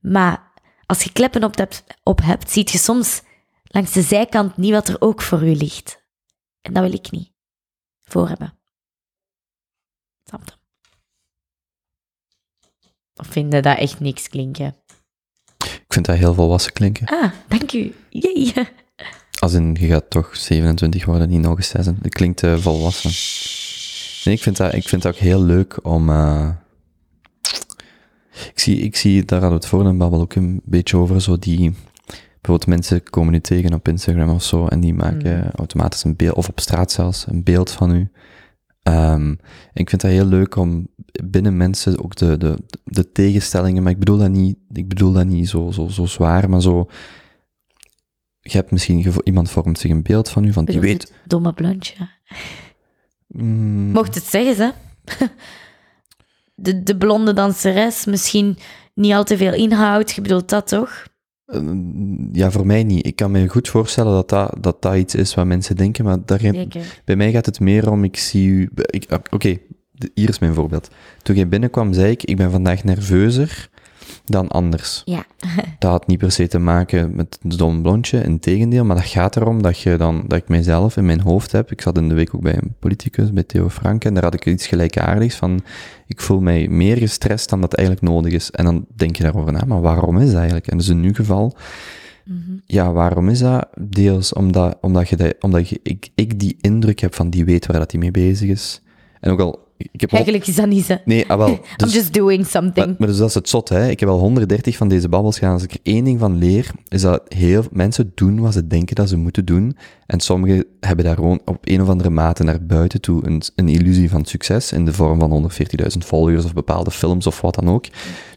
Maar als je kleppen op hebt, op hebt zie je soms langs de zijkant niet wat er ook voor u ligt. En dat wil ik niet voor hebben. Snap je? Of vinden dat echt niks klinken? Ik vind dat heel volwassen klinken. Ah, dank u. Jee. Als in, je gaat toch 27 worden, niet nog eens 6. Het klinkt eh, volwassen. Nee, ik vind, dat, ik vind dat ook heel leuk om... eh, ik, zie, ik zie, daar hadden we het voor een babbel ook een beetje over, zo die... Bijvoorbeeld mensen komen u tegen op Instagram of zo, en die maken automatisch een beeld, of op straat zelfs, een beeld van u. Ehm, en ik vind dat heel leuk om binnen mensen ook de, de, de tegenstellingen, maar ik bedoel dat niet, ik bedoel dat niet zo, zo, zo zwaar, maar zo... Je hebt misschien, iemand vormt zich een beeld van u, van die weet... domme blondje. Mm, Mocht het zeggen, hè? De, de blonde danseres, misschien niet al te veel inhoud. Je bedoelt dat toch? eh, ja, voor mij niet. Ik kan me goed voorstellen dat dat, dat, dat iets is wat mensen denken, maar daarin, bij mij gaat het meer om, ik zie u... ah, Oké, hier is mijn voorbeeld. Toen jij binnenkwam, zei ik, ik ben vandaag nerveuzer dan anders. Ja. Dat had niet per se te maken met het dom blondje, integendeel, maar dat gaat erom dat, je dan, dat ik mijzelf in mijn hoofd heb. Ik zat in de week ook bij een politicus, bij Theo Franke, en daar had ik iets gelijkaardigs van, ik voel mij meer gestrest dan dat eigenlijk nodig is. En dan denk je daarover na, maar waarom is dat eigenlijk? En dus in uw geval, Mhm. ja, waarom is dat? Deels omdat, omdat, je dat, omdat je, ik, ik die indruk heb van die weet waar dat hij mee bezig is. En ook al, ik heb Eigenlijk is dat niet zo. Nee, ah wel. I'm Dus, just doing something. maar, maar dus dat is het zot, hè. Ik heb al 130 van deze babbels gedaan. Als ik er één ding van leer, is dat heel mensen doen wat ze denken dat ze moeten doen. En sommigen hebben daar gewoon op een of andere mate naar buiten toe een, een illusie van succes in de vorm van 140.000 volgers of bepaalde films of wat dan ook.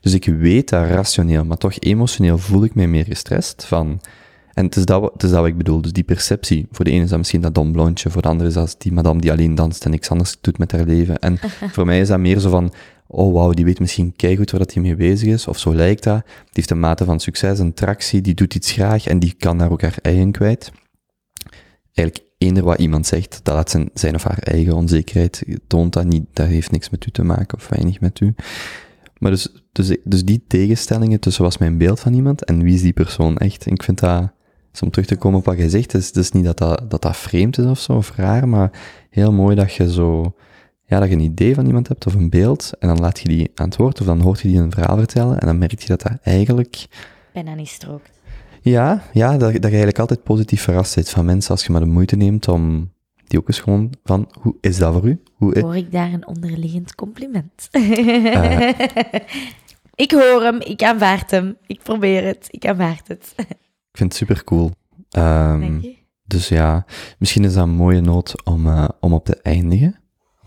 Dus ik weet dat rationeel, maar toch emotioneel voel ik mij meer gestrest van... En het is, dat, wat- het is dat wat ik bedoel. Dus die perceptie. Voor de ene is dat misschien dat dom blondje, voor de andere is dat die madame die alleen danst en niks anders doet met haar leven. En voor mij is dat meer zo van, oh wauw, die weet misschien keigoed waar dat hij mee bezig is, of zo lijkt dat. Die heeft een mate van succes, een tractie, die doet iets graag en die kan daar ook haar eigen kwijt. Eigenlijk eender wat iemand zegt, dat laat zijn, zijn of haar eigen onzekerheid, toont dat niet, dat heeft niks met u te maken, of weinig met u. Maar dus, dus, dus die tegenstellingen tussen was mijn beeld van iemand en wie is die persoon echt? En ik vind dat, dus om terug te komen op wat jij zegt, het is, is niet dat dat, dat dat vreemd is of zo, of raar, maar heel mooi dat je zo, ja, dat je een idee van iemand hebt of een beeld, en dan laat je die aan het woord, of dan hoort je die een verhaal vertellen, en dan merk je dat dat eigenlijk, Bijna niet strookt. ja, ja dat, dat je eigenlijk altijd positief verrast bent van mensen als je maar de moeite neemt om die ook eens gewoon van, hoe is dat voor u? Hoe, Hoor ik daar een onderliggend compliment? Eh. ik hoor hem, ik aanvaard hem. Ik probeer het, ik aanvaard het. Ik vind het super cool. Ehm, Dank je. Dus ja, misschien is dat een mooie noot om, eh, om op te eindigen.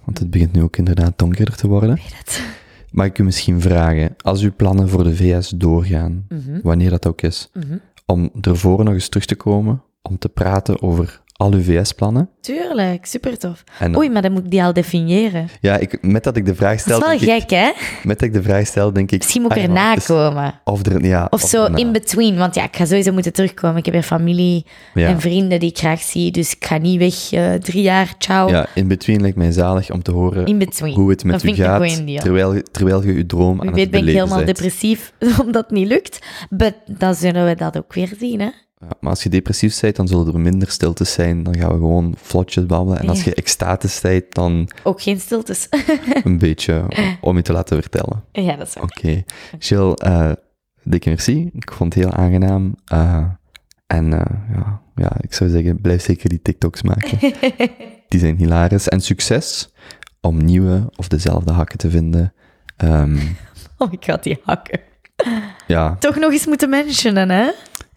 Want het begint nu ook inderdaad donkerder te worden. Weet het. Mag ik u misschien vragen, als uw plannen voor de VS doorgaan, Mhm, wanneer dat ook is, mhm. om ervoor nog eens terug te komen, om te praten over al uw VS-plannen? Tuurlijk, super tof. Oei, maar dan moet ik die al definiëren. ja, ik, met dat ik de vraag Dat stel, is wel ik, gek, hè? met dat ik de vraag stel, denk ik... Misschien moet ik ah erna is- komen. Of, er, ja, Of zo erna. in between. Want ja, ik ga sowieso moeten terugkomen. Ik heb weer familie Ja. en vrienden die ik graag zie. Dus ik ga niet weg. eh, drie jaar, ciao. Ja, in between lijkt mij zalig om te horen In between. hoe het Dat met u gaat, terwijl, terwijl je uw droom Wie aan weet het ben ik helemaal bent. depressief, omdat het niet lukt. But dan zullen we dat ook weer zien, hè? Ja, maar als je depressief bent, dan zullen er minder stiltes zijn. Dan gaan we gewoon vlotjes babbelen. En als je extatisch bent, dan Ook geen stiltes. een beetje om je te laten vertellen. ja, dat is waar. Oké. Jill, eh dikke merci. Ik vond het heel aangenaam. Eh, en eh, ja, ja, ik zou zeggen, blijf zeker die TikToks maken. die zijn hilarisch. En succes om nieuwe of dezelfde hakken te vinden. Ehm, Oh, ik had die hakken. ja, Toch nog eens moeten mentionen, hè?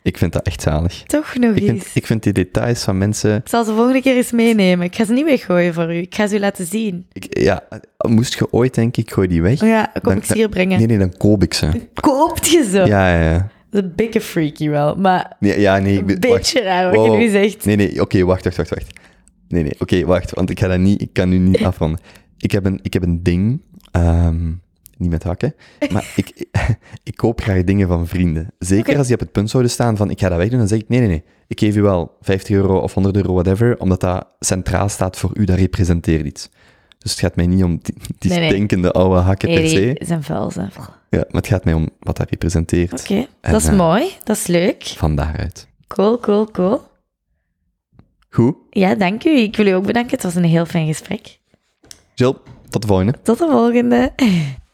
Ik vind dat echt zalig. Toch nog Ik eens. vind, ik vind die details van mensen... Ik zal ze volgende keer eens meenemen. Ik ga ze niet weggooien voor u. Ik ga ze u laten zien. Ik, ja, moest je ooit, denk ik, gooi die weg. Oh ja, kom Dan- ik ze hier brengen. Nee, nee, dan koop ik ze. Koopt je ze? Ja, ja, ja. Dat is een beetje freaky wel, maar Nee, ja, nee, ik een beetje wacht. raar wat Wow. je nu zegt. Nee, nee, oké, wacht, wacht, wacht, wacht. Nee, nee, oké, wacht, want ik ga dat niet, ik kan nu niet afronden. Ik heb een, ik heb een ding, ehm, niet met hakken, maar ik, ik koop graag dingen van vrienden. Zeker Oké. als die op het punt zouden staan van, ik ga dat wegdoen, dan zeg ik, nee, nee, nee, ik geef u wel 50 euro of 100 euro, whatever, omdat dat centraal staat voor u, dat representeert iets. Dus het gaat mij niet om die, die Nee, nee. stinkende oude hakken per Nee, se, die zijn vuil. Oké, ja, maar het gaat mij om wat dat representeert. En, dat is eh, mooi. Dat is leuk. Van daaruit. Cool, cool, cool. Goed, Ja, dank u. Ik wil u ook bedanken. Het was een heel fijn gesprek. Jill, tot de volgende. Tot de volgende.